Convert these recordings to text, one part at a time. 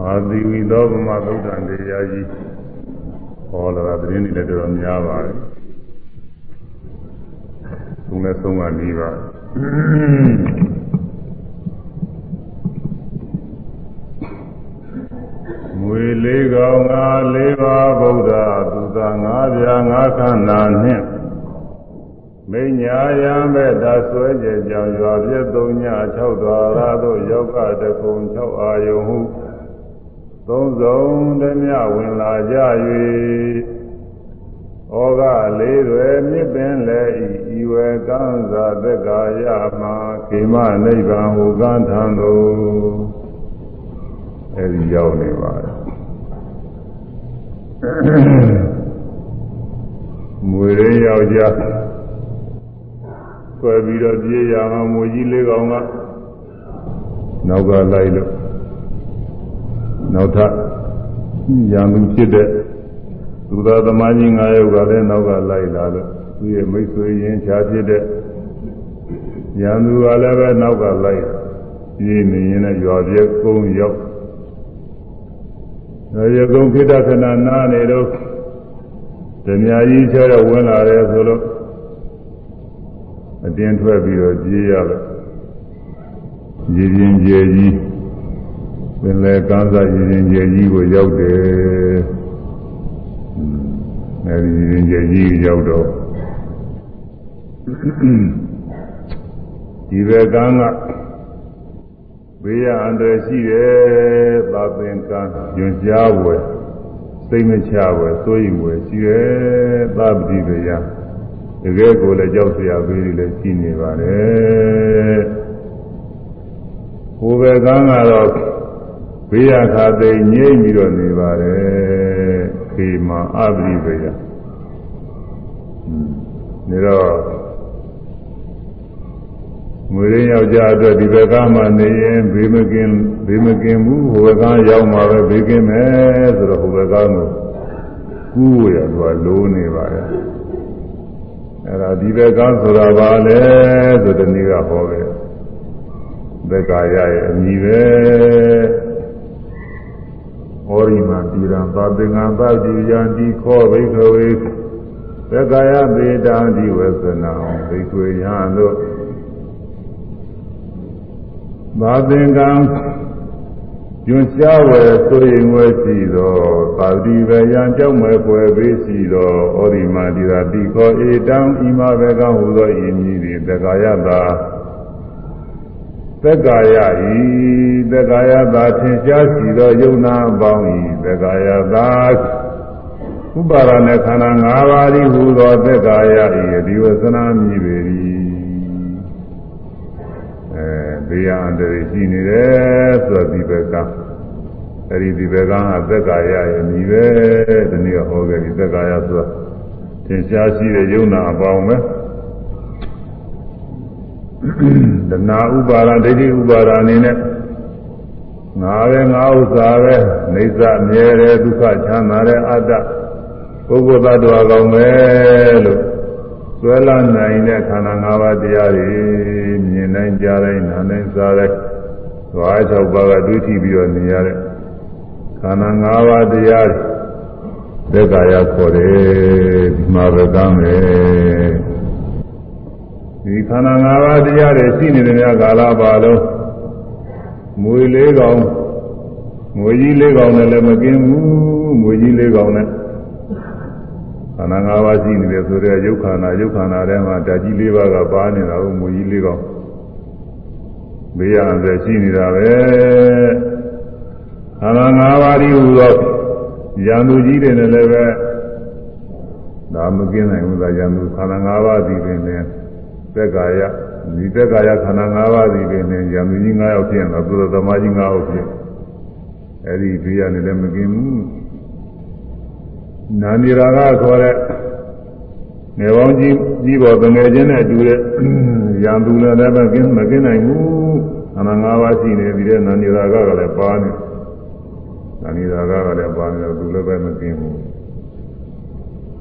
အာသီဝီသောဗမသုဒ္ဓံတရားကြီးဟောလာတာသတင်းတွေလည်းတော်တော်များပါတယ်။သုံးနဲ့သုံးကနေပါမွေလေးကောင်ငါလေးပါဗုဒ္ဓသူသာငါးပြားငါးခန္ဓာနှင့်မိညာယံမဲ့ဒါဆွဲကြကြောင်ရွာပြည့်သုံးည6တော်ရာတို့ယောက်ကတကုံ6အာယုံဟု သုံးစုံတည်းမြဝင်လာကြ၍ဩဃလေးတွေမြစ်ပင်လည်းဤဤဝေကံသာသက်ကာယမှာခေမနိဗ္ဗာန်ဟူကံထံသို့အဲဒီရောက်နေပါတယ်မွေရင်းယောက်ျားဆွဲပြီးတော့ပြေးရအောင်မွေကြီးလေးကောင်ကနောက်ကလိုက်လို့ နောက်ထပ်ရံသူဖြစ်တဲ့သူသာသမားကြီး၅ယောက်ကလည်းနောက်ကလိုက်လာလို့သူရဲ့မိတ်ဆွေရင်းချာဖြစ်တဲ့ရံသူကလည်းပဲနောက်ကလိုက်ပြေးနေရင်လည်းရွာပြဲကုန်းရောက်ရကုန်းခိတ္တခဏနားနေတော့ဓမြကြီးချဲတော့ဝင်လာတယ်ဆိုလို့အတင်းထွက်ပြီးတော့ပြေးရလို့ရည်ရင်ကြည်ကြီး ပင်လေကမ်းစာရည်ရင်ကျယ်ကြီးကိုရောက်တယ်။အဲဒီရည်ရင်ကျယ်ကြီးရောက်တော့ဒီဘက်ကမ်းကဘေးရအန္တရာယ်ရှိတယ်။သာသင်္ကန်းညွန်ကြားဝယ်စိတ်မချဝယ်စိုးရိမ်ဝယ်ရှိတယ်။သာပတိဘေးရတကယ်ကိုလည်းကြောက်စရာဘေးတွေလည်းရှိနေပါတယ်။ဟိုဘက်ကမ်းကတော့ ဘေးရခါသိငြိမ့်ပြီးတော့နေပါတယ်ခေမာအပရိဘေယနေတော့ငွေရင်းယောက်ျားအတွက်ဒီဘက်ကမှနေရင်ဘေးမကင်းဘေးမကင်းဘူးဟိုဘက်ကရောက်မှာပဲဘေးကင်းမယ်ဆိုတော့ဟိုဘက်ကကိုကူးရတော့လိုးနေပါတယ်အဲ့ဒါဒီဘက်ကဆိုတာဘာလဲဆိုတဲ့နေ့ကဟောခဲ့ဘက်ကရရဲ့အမည်ပဲ ဟောရိမတိရံသာသင်္ကံသတိယံဒီခောဘိခဝေသက္ကာယပေတံဒီဝေသနာဘိကွေယံတို့သာသင်္ကံညွန်ရှားဝယ်ဆိုရင်ဝဲရှိသောသာတိဝေယံကြောက်မဲ့ဖွယ်ပေးရှိသောဩရိမတိရာတိခောဧတံဤမဘေကဟူသောဤမည်သည်သက္ကာယတာသက္ကာယဤ သက္ကာယသာထင်ရှားစီသောယုံနာပေါင်းဤသက္ကာယသာဥပါရณะခန္ဓာ၅ပါးဤဟူသောသက္ကာယဤဒီဝသနာမြည်ပေ၏အဲဘေးရန်တည်းရှိနေတယ်ဆိုဒီဘက်ကအဲဒီဒီဘက်ကသက္ကာယရဲ့မြည်ပဲဒီနေ့ဟောခဲ့ပြီသက္ကာယဆိုတာထင်ရှားရှိတဲ့ယုံနာအပေါင်းပဲတဏှာဥပါဒဒိဋ္ဌိဥပါဒအနေနဲ့ ငါပဲငါဥစ္စာပဲနေသမြဲတယ်ဒုက္ခချမ်းသာတဲ့အတ္တပုဂ္ဂိုလ်သတ္တဝါကောင်းပဲလို့ဆွဲလာနိုင်တဲ့ခန္ဓာ၅ပါးတရားတွေမြင်နိုင်ကြတိုင်းနားနိုင်စားတိုင်းသွား၆ပါးကတွေးကြည့်ပြီးတော့နေရတဲ့ခန္ဓာ၅ပါးတရားတွေသက်ကာယခေါ်တယ်ဒီမှာပဲကမ်းမယ်ဒီခန္ဓာ၅ပါးတရားတွေရှိနေတဲ့များကာလပါလုံး မွေလေးကောင်ငွေကြီးလေးကောင်နဲ့လည်းမกินဘူးငွေကြီးလေးကောင်နဲ့ခန္ဓာ၅ပါးရှိနေတယ်ဆိုတော့ယုတ်ခန္ဓာယုတ်ခန္ဓာထဲမှာဓာကြီး၄ပါးကပါနေတာကိုငွေကြီးလေးကောင်ဘေးရန်ဆက်ရှိနေတာပဲခန္ဓာ၅ပါးဒီဟူသောရန်သူကြီးတွေနဲ့လည်းပဲဒါမกินနိုင်ဘူးသာရန်သူခန္ဓာ၅ပါးဒီပင်နဲ့သက်ကာယ ဒီသက်ကာယခန္ဓာ၅ပါးစီပင်နဲ့ယံသူကြီး၅ယောက်ဖြစ်ရင်တော့သူတော်သမားကြီး၅ယောက်ဖြစ်အဲဒီဘေးရနေလည်းမกินဘူးနာနီရာကခေါ်တဲ့နေပေါင်းကြီးကြီးပေါ်တငယ်ချင်းနဲ့အတူတဲ့ယံသူလည်းလည်းမกินမกินနိုင်ဘူးခန္ဓာ၅ပါးရှိနေပြီးတဲ့နာနီရာကကလည်းပါနေနာနီရာကကလည်းပါနေတော့သူလည်းပဲမกินဘူး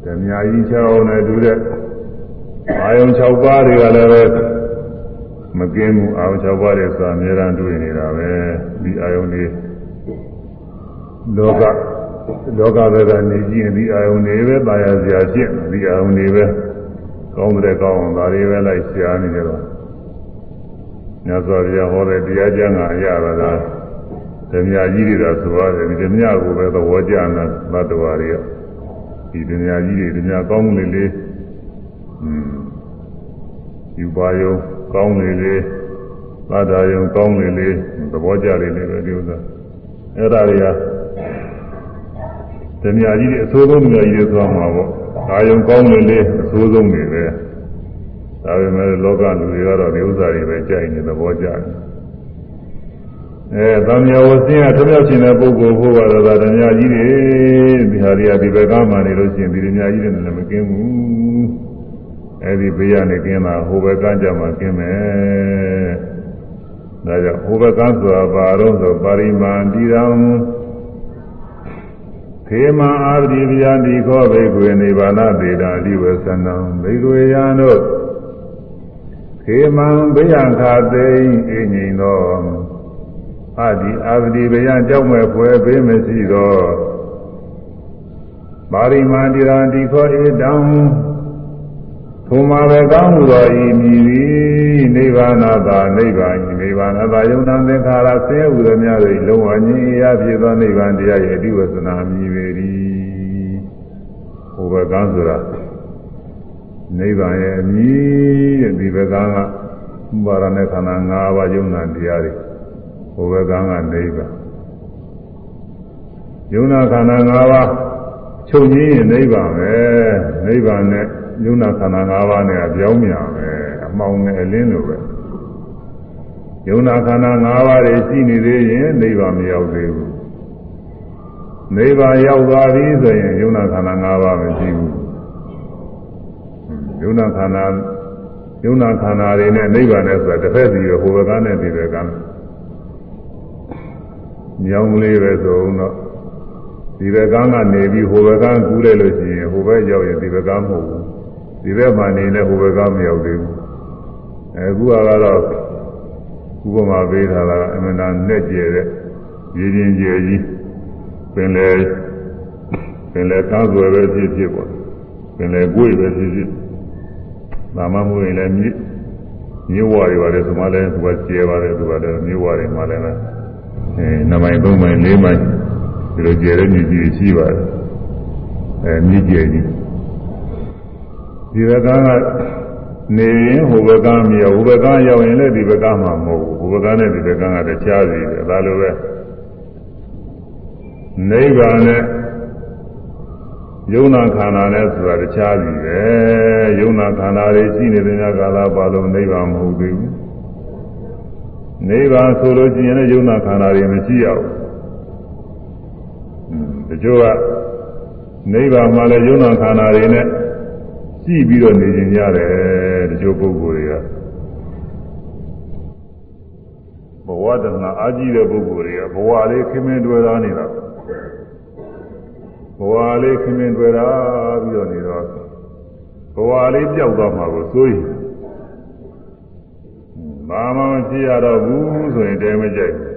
ဓမြကြီးချောင်းနဲ့တူတဲ့အာယုံ6ပါးတွေကလည်းပဲ မကင်းမှုအာရုံချပွားတဲ့စာအများရန်တွေ့နေတာပဲဒီအာယုန်တွေလောကလောကဘက်ကနေကြည့်ရင်ဒီအာယုန်တွေပဲပါရစရာဖြစ်ဒီအာယုန်တွေပဲကောင်းတဲ့ကောင်းအောင်ဒါတွေပဲလိုက်ရှားနေကြတော့မြတ်စွာဘုရားဟောတဲ့တရားကျမ်းကအရာပါလားဓမ္မကြီးတွေကဆိုရတယ်ဒီဓမ္မကိုပဲသဘောကျတာသတ္တဝါတွေကဒီဓမ္မကြီးတွေဓမ္မကောင်းမှုတွေလေးอืมယူပါရော ကောင်းလေလေသတ္တယုံကောင်းလေလေသဘောကျလေလေပဲဒီဥစ္စာအဲ့ဒါတွေကဓမြကြီးတွေအဆိုးဆုံးဓမြကြီးတွေသွားမှာပေါ့ကာယုံကောင်းလေလေအဆိုးဆုံးတွေပဲဒါပေမဲ့လောကလူတွေကတော့ဒီဥစ္စာတွေပဲကြိုက်နေသဘောကျတယ်အဲသံဃာဝဆင်းရထမြောက်ခြင်းတဲ့ပုဂ္ဂိုလ်ဖို့ကတော့ဒါဓမြကြီးတွေဒီဟာတွေကဒီဘက်ကမှနေလို့ရှိရင်ဒီဓမြကြီးတွေလည်းမကင်းဘူး အဲဒီဘေးကနေကင်းတာဟိုဘက်ကကြမှာကင်းမယ်ဒါကြောင့်ဟိုဘက်ကဆိုတာဘာတော့ဆိုပါရိမာန်တိရံခေမအာတိဗျာတိခောဘိကွေနိဗ္ဗာနသေတာအဓိဝသနံဘိကွေယံတို့ခေမံဘိယံခာသိအင်းငိန်သောအာဒီအာတိဗျာကြောက်မဲ့ဖွယ်ဘေးမရှိသောပါရိမာန်တိရံတိခောဧတံ ထိုမှာပဲကောင်းမှုတော်ဤမြည်သည်နိဗ္ဗာန်သာနိဗ္ဗာန်နိဗ္ဗာန်သာယုံနာသင်္ခါရဆင်းရဲဟူသောများ၏လုံးဝငြိမ်းရာဖြစ်သောနိဗ္ဗာန်တရားရဲ့အဓိဝသနာမြည်ပေ၏ဟိုဘကံဆိုတာနိဗ္ဗာန်ရဲ့အမြည်တဲ့ဒီဘကံကဘာရနဲ့ခန္ဓာ၅ပါးယုံနာတရားတွေဟိုဘကံကနိဗ္ဗာန်ယုံနာခန္ဓာ၅ပါးချုပ်ငြိမ်းရင်နိဗ္ဗာန်ပဲနိဗ္ဗာန်နဲ့ ယုံနာခန္ဓာ၅ပါးနဲ့အပြောင်းမြန်ပဲအမှောင်နဲ့အလင်းလိုပဲယုံနာခန္ဓာ၅ပါးတွေရှိနေသေးရင်နိဗ္ဗာန်မရောက်သေးဘူးနိဗ္ဗာန်ရောက်သွားပြီဆိုရင်ယုံနာခန္ဓာ၅ပါးမရှိဘူးယုံနာခန္ဓာယုံနာခန္ဓာတွေနဲ့နိဗ္ဗာန်နဲ့ဆိုတာတစ်ဖက်စီပဲဟိုဘက်ကနဲ့ဒီဘက်ကနဲ့မြောင်းလေးပဲဆိုတော့ဒီဘက်ကကနေပြီးဟိုဘက်ကကူးလိုက်လို့ရှိရင်ဟိုဘက်ရောက်ရင်ဒီဘက်ကမဟုတ်ဘူး ဒီဘက်မှနေလဲဟိုဘက်ကမရောက်သေးဘူးအခုကတော့ဥပမာပေးထားတာအမှန်တန်နဲ့ကျဲတဲ့ရည်ချင်းကျဲကြီးပင်လေပင်လေကားဆွဲပဲဖြစ်ဖြစ်ပေါ့ပင်လေကိုယ်ပဲဖြစ်ဖြစ်ဒါမှမဟုတ်ရင်လည်းမြစ်မြစ်ဝါတွေပါတယ်ဆိုမှလည်းသူကကျဲပါတယ်သူကလည်းမြစ်ဝါတွေမှလည်းအဲနမိုင်သုံးမိုင်လေးမိုင်ဒီလိုကျဲတဲ့မြစ်ကြီးရှိပါတယ်အဲမြစ်ကျဲကြီး ဒီဘက်ကနေရင်ဟိုဘက်ကမြေဟိုဘက်ကရောက်ရင်လည်းဒီဘက်ကမှမဟုတ်ဘူးဟိုဘက်ကနဲ့ဒီဘက်ကကတခြားစီတယ်ဒါလိုပဲနိဗ္ဗာန်နဲ့ယုံနာခန္ဓာနဲ့ဆိုတာတခြားစီပဲယုံနာခန္ဓာတွေရှိနေတဲ့ညကာလပါလုံးနိဗ္ဗာန်မဟုတ်သေးဘူးနိဗ္ဗာန်ဆိုလို့ရှိရင်လည်းယုံနာခန္ဓာတွေမရှိရဘူးတချို့ကနိဗ္ဗာန်မှာလည်းယုံနာခန္ဓာတွေနဲ့ ကြည့်ပြီးတော့နေကြရတယ်တချို့ပုဂ္ဂိုလ်တွေကဘဝတဏှာအာကြီးတဲ့ပုဂ္ဂိုလ်တွေကဘဝလေးခင်းမင်းတွေ့တာနေတာဘဝလေးခင်းမင်းတွေ့တာပြီးတော့နေတော့ဘဝလေးပျောက်သွားမှာကိုစိုးရင်ဘာမှမဖြစ်ရတော့ဘူးဆိုရင်တဲမကြိုက်ဘူး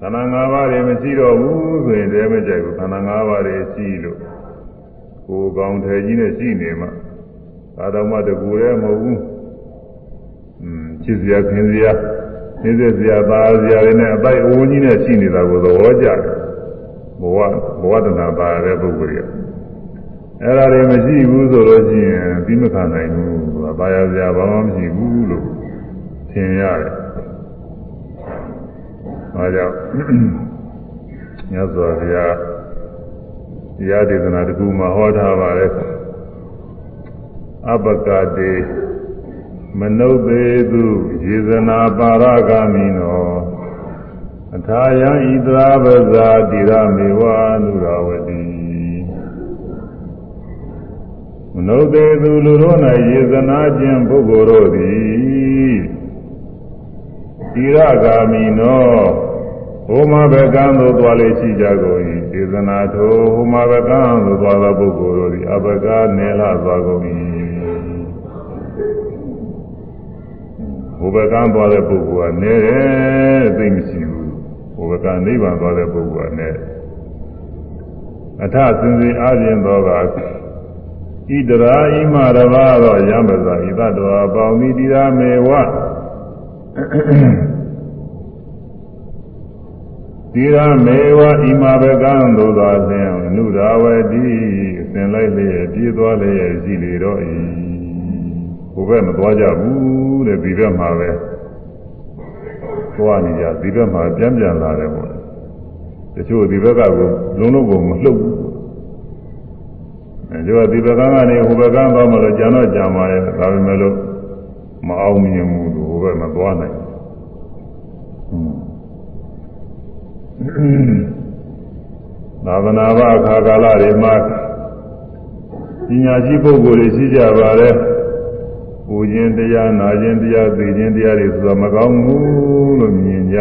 ခန္ဓာ၅ပါးတွေမရှိတော့ဘူးဆိုရင်တဲမကြိုက်ဘူးခန္ဓာ၅ပါးတွေရှိလို့ ကိုယ်ကောင်းထဲကြီးနဲ့ရှိနေမှသာတော်မှတကူရဲမဟုတ်ဘူးอืมချစ်စရာခင်စရာနေစရာပါစရာတွေနဲ့အပိုက်အဝန်းကြီးနဲ့ရှိနေတာကိုသဘောကျတယ်ဘဝဘဝတဏပါတဲ့ပုဂ္ဂိုလ်ကြီးအဲ့ဒါတွေမရှိဘူးဆိုလို့ရှိရင်ပြီးမခံနိုင်ဘူးဘာရစရာဘာမှမရှိဘူးလို့ထင်ရတယ်အဲကြောင့်ညဇောဘုရား တရားဒေသနာတစ်ခုမှာဟောထားပါတယ်အပကတိမနုဿေသူယေဇနာပါရဂာမိနောအထာယံဣဒရာပဇာတိရမေဝနုရဝတိမနုဿေသူလူတို့၌ယေဇနာခြင်းပုဂ္ဂိုလ်တို့သည်တိရဂာမိနော ဟိုမှာဘကံသို့သွားလေရှိကြကုန်၏ဒေသနာထိုဟိုမှာဘကံသို့သွားသောပုဂ္ဂိုလ်တို့သည်အဘကနေလာသွားကုန်၏ဟိုဘကံသွားတဲ့ပုဂ္ဂိုလ်ကနေတယ်သိမရှိဘူးဟိုဘကနိဗ္ဗာန်သွားတဲ့ပုဂ္ဂိုလ်နဲ့အထစင်စစ်အားဖြင့်သောကဣတရာဣမရဘာသောယံပဇာဣသတောပေါင်းမိတိရာမေဝ တိရာမေဝဣမဘကံသို့သောလင်အနုရာဝတိအစဉ်လိုက်လျက်ပြေးသွားလျက်ရှိလေတော့၏ဘုဘက်မသွားကြဘူးတဲ့ဒီဘက်မှာပဲသွားနေကြဒီဘက်မှာပြန်ပြန်လာတယ်ပေါ့တချို့ဒီဘက်ကကိုလုံးလုံးကိုမလှုပ်ဘူးအဲဒီကဒီဘက်ကနေဟိုဘက်ကသွားမှလို့ကြံတော့ကြံပါရဲ့ဒါပေမဲ့လို့မအောင်မြင်ဘူးဟိုဘက်မသွားနိုင် သာသနာ့ဘာခါကာလတွေမှာပညာရှိပုဂ္ဂိုလ်တွေရှိကြပါတယ်။ပူခြင်းတရားနာခြင်းတရားသိခြင်းတရားတွေဆိုတာမကောင်းဘူးလို့မြင်ကြ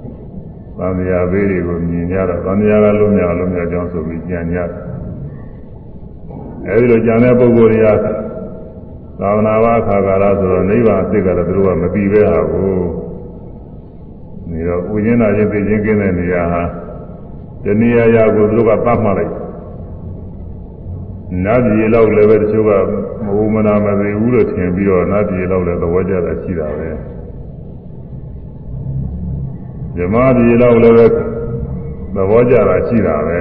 ။သံဃာဘေးတွေကိုမြင်ကြတော့သံဃာကလုံးမြောက်လုံးမြောက်ကြောင်းဆိုပြီးကြံကြတယ်။အဲဒီလိုကြံတဲ့ပုဂ္ဂိုလ်တွေကသာသနာ့ဘာခါကာလဆိုတော့နိဗ္ဗာန်အစ်ကတော့သူတို့ကမပြီးပဲဟာကို။ နေတော့ပူခြင်းနာခြင်းသိခြင်းကင်းတဲ့နေရာဟာတဏှာရာကိုသူတို့ကသတ်မှတ်လိုက်နတ်ပြည်လောက်လည်းပဲတချို့ကမဟုတ်မနာမသိဘူးလို့ထင်ပြီးတော့နတ်ပြည်လောက်လည်းသဘောကျတာရှိတာပဲဇမပြည်လောက်လည်းပဲသဘောကျတာရှိတာပဲ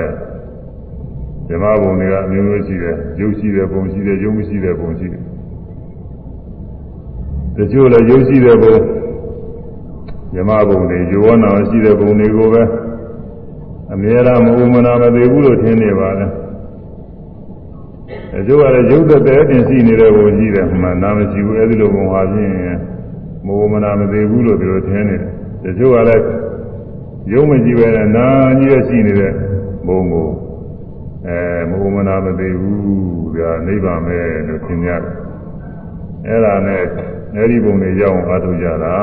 ဇမဘုံတွေကအမျိုးမျိုးရှိတယ်ရုပ်ရှိတယ်ဘုံရှိတယ်ရုပ်မရှိတယ်ဘုံရှိတယ်တချို့လည်းရုပ်ရှိတဲ့ဘုံ ဇမဘုံတွေယောနာရှိတဲ့ဘုံတွေကိုပဲအမြဲတမ်းမဟုတ်မနာမသိဘူးလို့ထင်နေပါလေအကျိုးကလည်းရုပ်သက်တဲ့တင်ရှိနေတဲ့ဘုံကြီးတယ်မှန်နာမရှိဘူးအဲဒီလိုဘုံဟာဖြင့်မဟုတ်မနာမသိဘူးလို့ပြောထင်နေတယ်အကျိုးကလည်းရုပ်မရှိပဲနဲ့နာကြီးရရှိနေတဲ့ဘုံကိုအဲမဟုတ်မနာမသိဘူးဒါနိဗ္ဗာန်ပဲလို့ထင်ရတယ်အဲ့ဒါနဲ့အဲဒီဘုံတွေရောက်အောင်အားထုတ်ကြတာ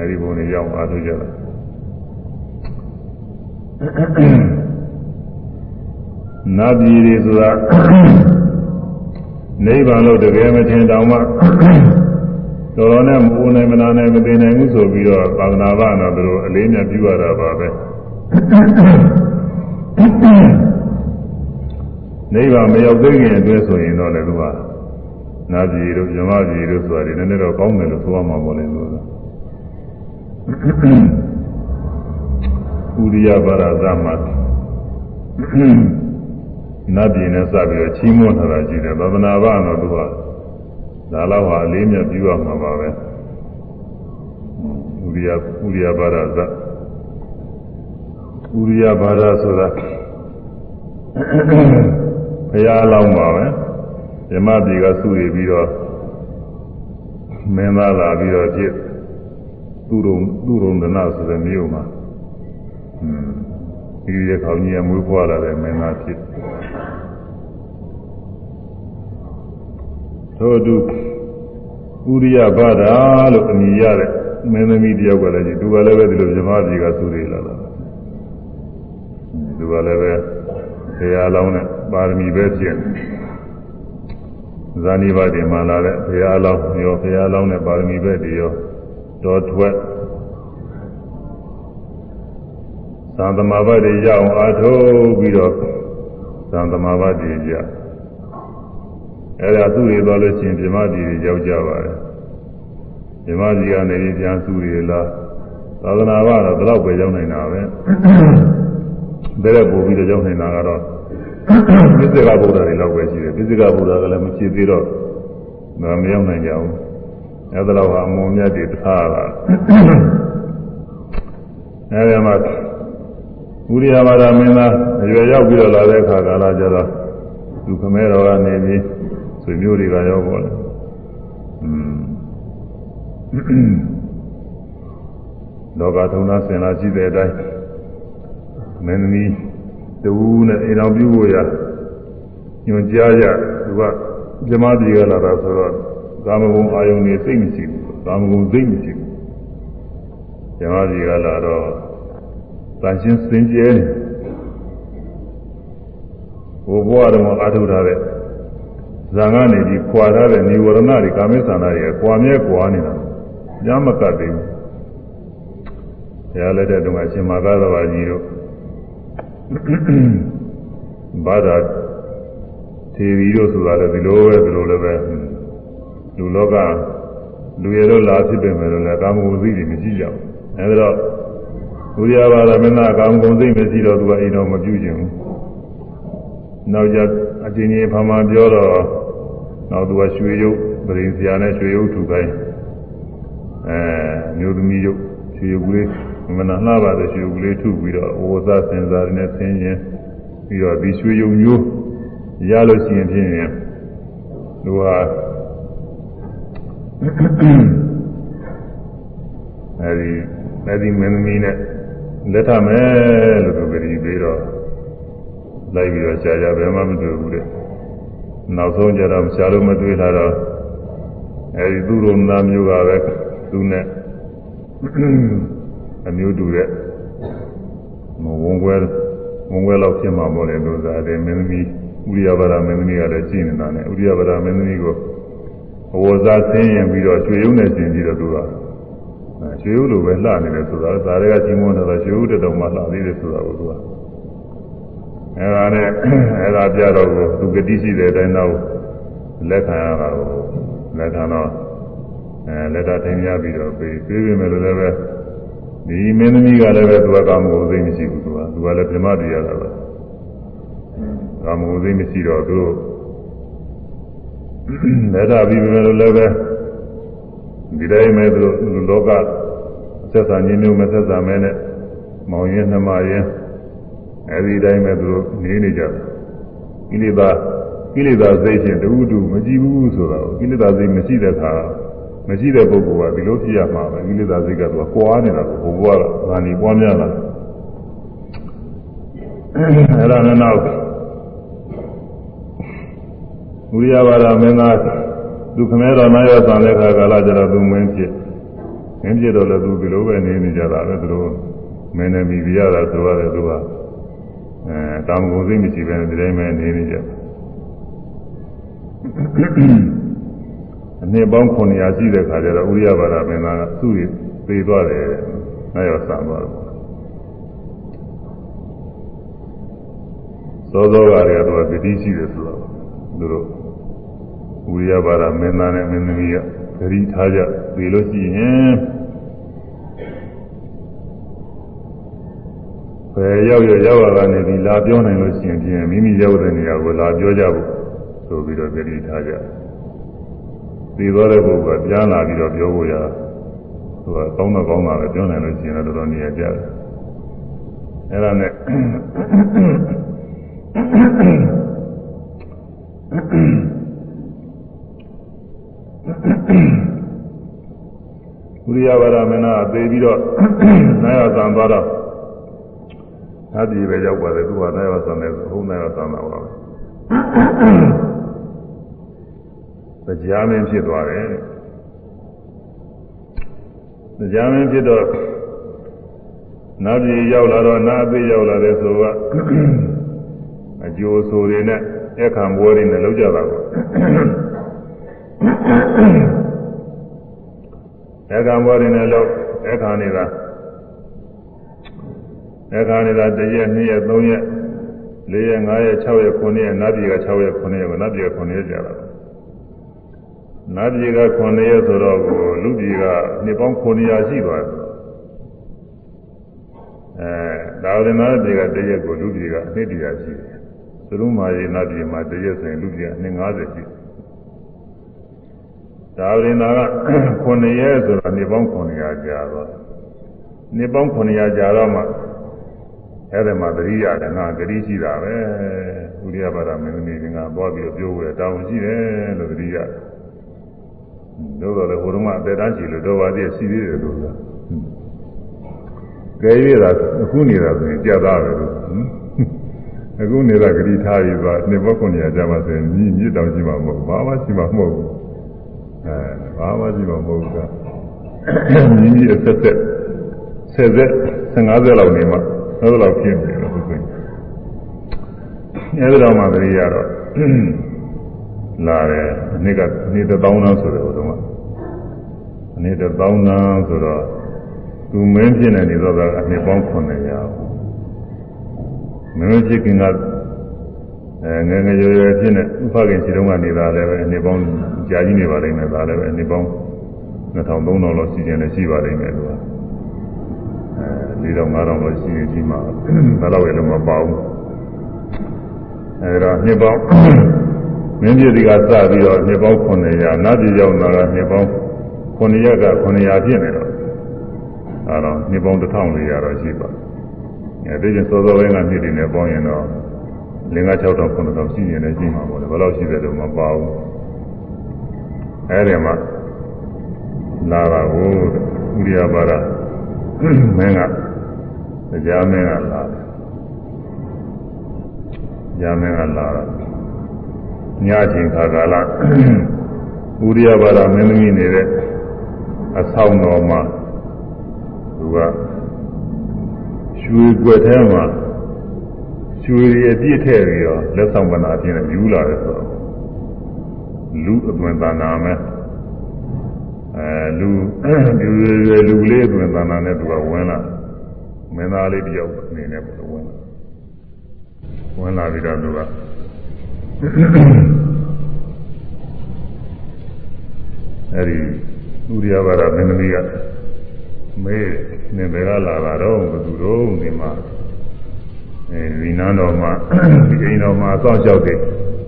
အဲဒီဘုံတွေရောက်အောင်အားထုတ်ကြတာနတ်ပြည်တွေဆိုတာနိဗ္ဗာန်လို့တကယ်မထင်တောင်မှတော်တော်နဲ့မပူနိုင်မနာနိုင်မသိနိုင်ဘူးဆိုပြီးတော့သာသနာ့ဘာတော့သူတို့အလေးမြတ်ပြုရတာပါပဲနိဗ္ဗာန်မရောက်သေးခင်အတွင်းဆိုရင်တော့လည်းသူကနာပြည်တို့ဇမပြည်တို့ဆိုတာဒီနည်းနည်းတော့ကောင်းတယ်လို့ဆိုရမှာပေါ့လေလို့ ဥရိယပါရသမနတ်ပြည်နဲ့စပြီးတော့ချီးမွမ်းထားတာရှိတယ်သဒ္ဒနာဘတော့သူကဒါတော့ဟာအလေးမြတ်ပြုရမှာပါပဲဥရိယဥရိယပါရသဥရိယပါရဆိုတာဘုရားလောင်းပါပဲဓမ္မပြည်ကစုရပြီးတော့မင်းသားလာပြီးတော့ဖြစ် သူ့ရုံသူ့ရုံဒနာဆိုတဲ့မြို့မှာဒီရခေါင်းကြီးကမွေးဖွားလာတဲ့မင်းသားဖြစ်ထို့အတူဥရိယဘာဒာလို့အမည်ရတဲ့မင်းသမီးတယောက်ကလည်းသူကလည်းပဲဒီလိုဇမကြီးကသူတွေလာတာသူကလည်းပဲဆရာလောင်းနဲ့ပါရမီပဲဖြစ်ဇာနိဘာတိမှာလာတဲ့ဘုရားလောင်းရောဘုရားလောင်းနဲ့ပါရမီပဲတည်ရော တော်ထွက်သံသမဘာတိရအောင်အားထုတ်ပြီးတော့သံသမဘာတိရအဲ့ဒါသူ့တွေသွားလို့ရှိရင်ပြမတိတွေရောက်ကြပါတယ်ပြမတိကနေပြီးပြန်စုရလားသာသနာ့ဘာတော့ဘယ်တော့ပဲရောက်နိုင်တာပဲဘယ်တော့ပို့ပြီးတော့ရောက်နိုင်တာကတော့ပစ္စကဗုဒ္ဓတွေလောက်ပဲရှိတယ်ပစ္စကဗုဒ္ဓကလည်းမဖြစ်သေးတော့မရောက်နိုင်ကြဘူး အဲ့ဒါတော့အမုံမြတ်တွေထားလာအဲ့ဒီမှာဥရိယဘာဒမင်းသားအရွယ်ရောက်ပြီးတော့လာတဲ့အခါကာလကျတော့သူခမဲတော်ကနေပြီးဆွေမျိုးတွေကရောက်ပေါ်တယ်อืมလောကထုံးသားဆင်လာရှိတဲ့အတိုင်းမင်းသမီးတူနဲ့အိမ်တော်ပြုဖို့ရညွန်ကြားရသူကပြမပြေကလာတာဆိုတော့ ကာမဂုဏ်အာယုန်နေစိတ်မရှိဘူးကာမဂုဏ်စိတ်မရှိဘူးပြမပြေကလာတော့တန်ရှင်းစင်ကြဲနေဘိုးဘွားတော်အာထုထားတဲ့ဇာကနေပြီးခွာထားတဲ့និဝရဏတွေကာမိသန္တာတွေခွာမြဲခွာနေတာညမကတ်သေးဘူးရားလက်တဲ့တုန်းကအရှင်မာသသဘာကြီးတို့ဘာသာထေရီတို့ဆိုတာလည်းဒီလိုပဲဒီလိုလည်းပဲ လူလောကလူရတော့လာဖြစ်ပေမဲ့လည်းကာမဂုဏ်သိတွေမရှိကြဘူးအဲဒါတော့ဘုရားဘာသာမင်းသားကာမဂုဏ်သိမရှိတော့သူကအိမ်တော်မပြုကျင်ဘူးနောက်ကြအချင်းချင်းဖာမပြောတော့နောက်သူကရွှေရုပ်ပရိသရာနဲ့ရွှေရုပ်ထူခိုင်းအဲမျိုးသမီးရုပ်ရွှေရုပ်ကလေးမနာလှပါတဲ့ရွှေရုပ်ကလေးထုပြီးတော့ဝဇစင်စားနဲ့ဆင်းရင်ပြီးတော့ဒီရွှေရုပ်မျိုးရလို့ရှိရင်ဖြင့်သူဟာ အဲဒီအဲဒီမင်းသမီးနဲ့လက်ထမယ်လို့သူကြည်ပြီးတော့လိုက်ပြီးတော့ရှားကြဘယ်မှမတွေ့ဘူးတဲ့နောက်ဆုံးကြတော့ရှားလို့မတွေ့လာတော့အဲဒီသူ့လိုနာမျိုးကပဲသူနဲ့အမျိုးတူတဲ့ဝန်ခွဲဝန်ခွဲလောက်ဖြစ်မှာပေါ့လေလို့သာတယ်မင်းသမီးဥရိယဘာဒမင်းသမီးကလည်းကြည်နေတာနဲ့ဥရိယဘာဒမင်းသမီးကို အဝဇာဆင်းရင်ပြီးတော့ရွှေရုံနဲ့ကျင်ပြီးတော့သူကရွှေရုံလိုပဲလှနေတယ်ဆိုတာဒါတွေကကြီးမွန်းတယ်ရွှေရုံတက်တော့မှလှသေးတယ်ဆိုတာကိုသူကအဲဒါနဲ့အဲဒါပြတော့ကိုသူဂတိရှိတဲ့အတိုင်းတော့လက်ခံရတာကိုလက်ခံတော့အဲလက်တာတင်ရပြီးတော့ပြေးပြေးပြီမဲ့လို့လည်းပဲဒီမင်းသမီးကလည်းပဲသူကကာမဂုဏ်သိမရှိဘူးသူကသူကလည်းပြမတရားတာပဲကာမဂုဏ်သိမရှိတော့သူတို့ လက်တာပြီးပြီမဲ့လို့လည်းပဲဒီတိုင်းမဲ့သူတို့လောကဆက်ဆံခြင်းမျိုးမဆက်ဆံမဲနဲ့မောင်ရင်နှမရင်အဲဒီတိုင်းပဲသူတို့နေနေကြတယ်ကိလေသာကိလေသာစိတ်ဖြင့်တူတူမကြည့်ဘူးဆိုတော့ကိလေသာစိတ်မရှိတဲ့အခါမရှိတဲ့ပုဂ္ဂိုလ်ကဒီလိုဖြစ်ရမှာပဲကိလေသာစိတ်ကတော့ကွာနေတာကိုဘုရားကဗာဏီပွားများလာအဲ့ဒါနဲ့နောက် ဝိရဘာရမင်းသားသူခမဲတော်နာရဆံတဲ့ခါကာလကျတော့သူမင်းဖြစ်မင်းဖြစ်တော့လည်းသူဒီလိုပဲနေနေကြတာပဲသူတို့မင်းနဲ့မိပြရတာဆိုရတယ်သူကအဲကာမဂုဏ်စိတ်မရှိဘဲနဲ့ဒီတိုင်းပဲနေနေကြအနှစ်ပေါင်း900ရှိတဲ့ခါကျတော့ဥရိယဘာသာမင်းသားကသူ့ရသေသွားတယ်။အဲရောဆံသွားတယ်။သောသောကလည်းတော့ဂတိရှိတယ်ဆိုတော့သူတို့ ဥရိယဘာသာမင်းသားနဲ့မင်းသမီးကဂတိထားကြသေလို့ရှိရင်ဘယ်ရောက်ရရောက်ရကနေဒီလာပြောနိုင်လို့ရှိရင်ပြင်မိမိရောက်တဲ့နေရာကိုလာပြောကြဖို့ဆိုပြီးတော့ဂတိထားကြသိသွားတဲ့ပုဂ္ဂိုလ်ကပြန်လာပြီးတော့ပြောဖို့ရသူကကောင်းတော့ကောင်းတာပဲပြောနိုင်လို့ရှိရင်တော့တော်တော်နေရာကြတယ်အဲ့ဒါနဲ့ ဥရိယဝရမနာသေပြီးတော့နာယသံသွားတော့သတိပဲရောက်ပါတယ်သူကနာယသံနဲ့ဟုတ်နာယသံတာပါပဲတရားမင်းဖြစ်သွားတယ်တရားမင်းဖြစ်တော့နာပြည်ရောက်လာတော့နာအသေးရောက်လာတဲ့ဆိုကအကျိုးဆိုတွေနဲ့အခါဘွဲတွေနဲ့လောက်ကြတာပေါ့ အခါဘွဲတွေနဲ့လောက်အခါနေတာအခါနေတာတရက်2ရက်3ရက်4ရက်5ရက်6ရက်9ရက်နာပြည်က6ရက်9ရက်ကိုနာပြည်က9ရက်ကြာတာနတ်ပြည်က9ရက်ဆိုတော့လူပြည်ကနှစ်ပေါင်း900ရှိသွားတယ်အဲဒါဝိနတ်ပြည်ကတရက်ကိုလူပြည်ကအနှစ်တရာရှိတယ်သူတို့မာရေနတ်ပြည်မှာတရက်ဆိုရင်လူပြည်ကနှစ်90ရှိ ဒါဝိနတ်က9ရက်ဆိုတော့နှစ်ပေါင်း900ကြာတော့နှစ်ပေါင်း900ကြာတော့မှအဲ့ဒီမှာသတိရတယ်ငါဂတိရှိတာပဲဥရိယဘာသာမင်းသမီးကသွားပြီးပြောဖို့တောင်းရှိတယ်လို့သတိရတယ်တို့တော့လေဟိုတုန်းကအသက်တန်းရှိလို့တော့ပါသေးရှိသေးတယ်လို့ဆိုတာကဲရတာအခုနေတာဆိုရင်ကြာသားပဲလို့အခုနေတာဂတိထားပြီးသွားနေဘောခွန်ရကြမှာဆိုရင်မြည်မြစ်တောင်ရှိမှာမဟုတ်ဘာမှရှိမှာမဟုတ်ဘူး အဲဘာမှရှိမှာမဟုတ်ဘူးကမြည်မြစ်အဆက်ဆက်ဆက်ဆက်50လောက်နေမှအဲ့လိုဖြစ်နေတယ်သူကအဲ့ဒါတော့မှတတိယတော့လာတယ်အနည်းကအနည်းတစ်သောင်းလောက်ဆိုတယ်ဟိုတုန်းကအနည်းတစ်သောင်းလောက်ဆိုတော့သူမင်းဖြစ်နေနေတော့ကအနှစ်ပေါင်း900မင်းဖြစ်ခင်ကအဲငယ်ငယ်ရွယ်ရွယ်ဖြစ်နေဥပခင်စီတုံးကနေတာလည်းပဲအနှစ်ပေါင်း ကြာကြီးနေပါလိမ့်မယ်ဒါလည်းပဲအနှစ်ပေါင်း2000 3000လောက်ရှိကျင်လည်းရှိပါလိမ့်မယ်သူကအဲ4000 5000လောက်ရှိရင်ရှိမှာဘယ်တော့လည်းမပါဘူးအဲဒါနှစ်ပေါင်းမင်းပြည်ဒီကစပြီးတော့နှစ်ပေါင်း900နတ်ပြည်ရောက်လာတာနှစ်ပေါင်း900က900ပြည့်နေတော့အဲတော့နှစ်ပေါင်း1400တော့ရှိပါအဲဒီကျစောစောပိုင်းကနှစ်တွေနဲ့ပေါင်းရင်တော့လင်္ကာ6000 9000ရှိရင်လည်းရှိမှာပေါ့လေဘယ်လောက်ရှိတယ်လို့မပါဘူး အဲဒီမှာလာတာကိုဥရိယပါဒမင်းကတရားမင်းကလာတယ်တရားမင်းကလာတာညချင်းခါကာလဥရိယပါဒမင်းသမီးနေတဲ့အဆောင်တော်မှာသူကရွှေွက်ထဲမှာရွှေရည်အပြည့်ထည့်ပြီးတော့လက်ဆောင်ပနာအပြည့်နဲ့ယူလာတယ်ဆိုတော့ လူအသွင်သဏ္ဍာန်မဲ့အဲလူလူရွယ်လူလေးအသွင်သဏ္ဍာန်နဲ့သူကဝင်လာမင်းသားလေးတယောက်အနေနဲ့ပေါ့ဝင်လာဝင်လာပြီးတော့သူကအဲဒီဥရိယဘာရမင်းသမီးကမေးနေဘယ်ကလာတာတော့ဘယ်သူတော့ဒီမှာအဲဒီနန်းတော်မှာဒီအိမ်တော်မှာစောင့်ကြောက်တယ်အ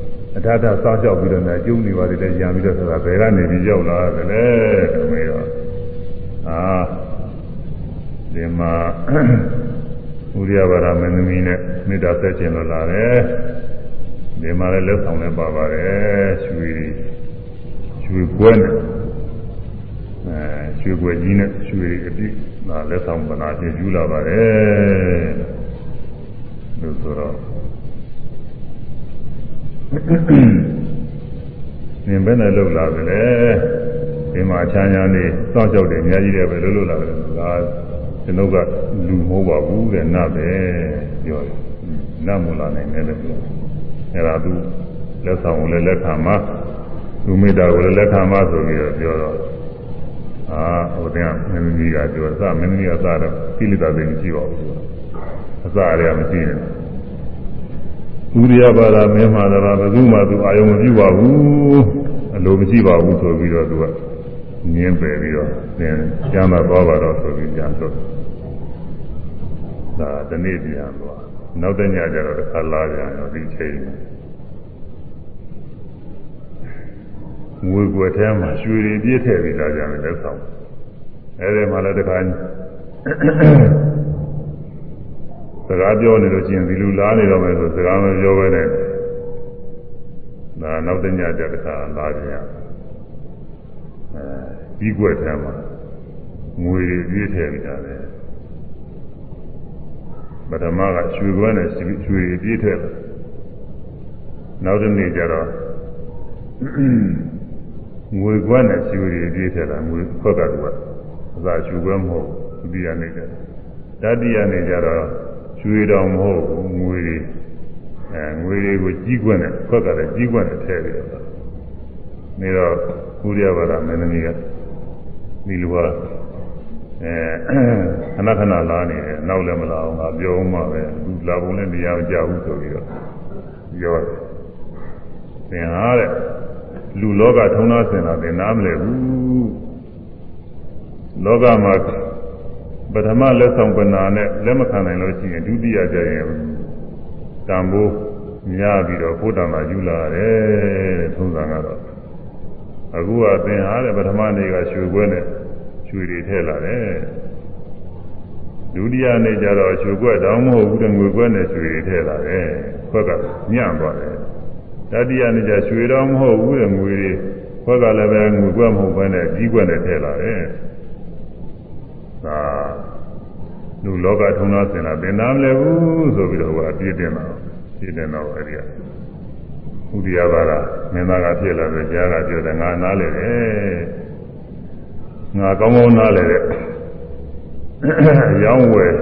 ထထစောင့်ကြောက်ပြီးတော့လည်းကျုံနေပါသေးတယ်ရံပြီးတော့ဆိုတာဘယ်ကနေပြီးရောက်လာတယ်လဲမေးတော့အာဒီမှာဥရိယဘာရမင်းသမီးနဲ့မေတ္တာဆက်ခြင်းလို့လာတယ်ဒီမှာလည်းလက်ဆောင်လည်းပါပါတယ်ရွှေရွှေကွဲနဲ့အဲရွှေကွယ်ကြီးနဲ့ရွှေအပြည့်ဒါလက်ဆောင်ပနာပြင်ယူလာပါတယ်လို့ဆိုတော့ နင်ဘယ်နဲ့လောက်လာကြလဲဒီမှာချမ်းချမ်းလေးစောင့်ကြောက်တယ်အများကြီးတယ်ပဲလို့လို့လာတယ်ဒါကျွန်ုပ်ကလူမဟုတ်ပါဘူးတဲ့နတ်ပဲပြောတယ်နတ်မလာနိုင်တယ်လို့ပြောအဲ့ဒါသူလက်ဆောင်ကိုလည်းလက်ခံမှာသူမေတ္တာကိုလည်းလက်ခံမှာဆိုပြီးတော့ပြောတော့အာဟိုတင်မင်းကြီးကပြောစမင်းကြီးကစတော့ကိလေသာတွေမရှိပါဘူးအစအရမရှိဘူး ဥရိယဘာသာမင်းမှာတော့ဘယ်သူမှသူအာယုံမပြုပါဘူးအလိုမရှိပါဘူးဆိုပြီးတော့သူကငင်းပယ်ပြီးတော့သင်ကျမ်းသာသွားပါတော့ဆိုပြီးပြန်တော့ဒါတနေ့ပြန်သွားနောက်တညကျတော့တစ်ခါလာပြန်တော့ဒီချိန်ငွေွယ်ထဲမှာရွှေတွေပြည့်ထည့်ပြီးသားကြတယ်လက်ဆောင်အဲဒီမှာလည်းတခါစ ကားပြောနေလို့ရှိရင်ဒီလူလားနေတော့မယ်ဆိုစကားမပြောဘဲနဲ့ဒါနောက်တညကျတခါလာပြန်အဲဒီွယ်ထဲမှာငွေတွေပြည့်ထည့်ပြီးသားတယ်ပထမကရွှေကွဲနဲ့ရွှေပြည့်ထည့်တယ်နောက်တစ်နေ့ကျတော့ငွေကွက်နဲ့ရွှေတွေပြည့်ထက်တာငွေခွက်ကတူကအသာရွှေကွက်မဟုတ်ဒုတိယနေ့ကျတတိယနေ့ကျတော့ ရွှေတော်မဟုတ်ငွေတွေအဲငွေတွေကိုကြီးကွက်နဲ့ခွက်ကလည်းကြီးကွက်နဲ့ထည့်ပြီးတော့နေတော့ကုရိယဘာသာမင်းသမီးကဒီလိုဟာအဲခဏခဏလာနေတယ်နောက်လည်းမလာအောင်ငါပြောအောင်ပါပဲသူလာပုံနဲ့တရားမကြဘူးဆိုပြီးတော့ပြောတယ်သင်ဟာတဲ့လူလောကထုံးသားစင်တာသင်နားမလဲဘူးလောကမှာ ပထမလက်ဆောင်ပနာနဲ့လက်မခံနိုင်လို့ရှိရင်ဒုတိယကျရင်တံမိုးများပြီးတော့ဘုဒ္ဓမှာယူလာတယ်ထုံးစံကတော့အခုကသင်ဟာတဲ့ပထမနေ့ကရွှေခွဲနဲ့ရွှေတွေထည့်လာတယ်ဒုတိယနေ့ကျတော့ရွှေခွက်တောင်မဟုတ်ဘူးတဲ့ငွေခွက်နဲ့ရွှေတွေထည့်လာတယ်ခွက်ကညံ့သွားတယ်တတိယနေ့ကျရွှေတော်မဟုတ်ဘူးတဲ့ငွေတွေခွက်ကလည်းပဲငွေခွက်မဟုတ်ဘဲနဲ့ကြီးခွက်နဲ့ထည့်လာတယ် ဒါလူလောကထုံးသားစင်လာသင်သားမလဲဘူးဆိုပြီးတော့ဟိုအပြည့်တင်တာပြည့်တင်တော့အဲ့ဒီကဥဒိယဘာသာမင်းသားကဖြစ်လာတယ်ကြားကပြောတယ်ငါနားလေတယ်ငါကောင်းကောင်းနားလေတယ်ရောင်းဝယ်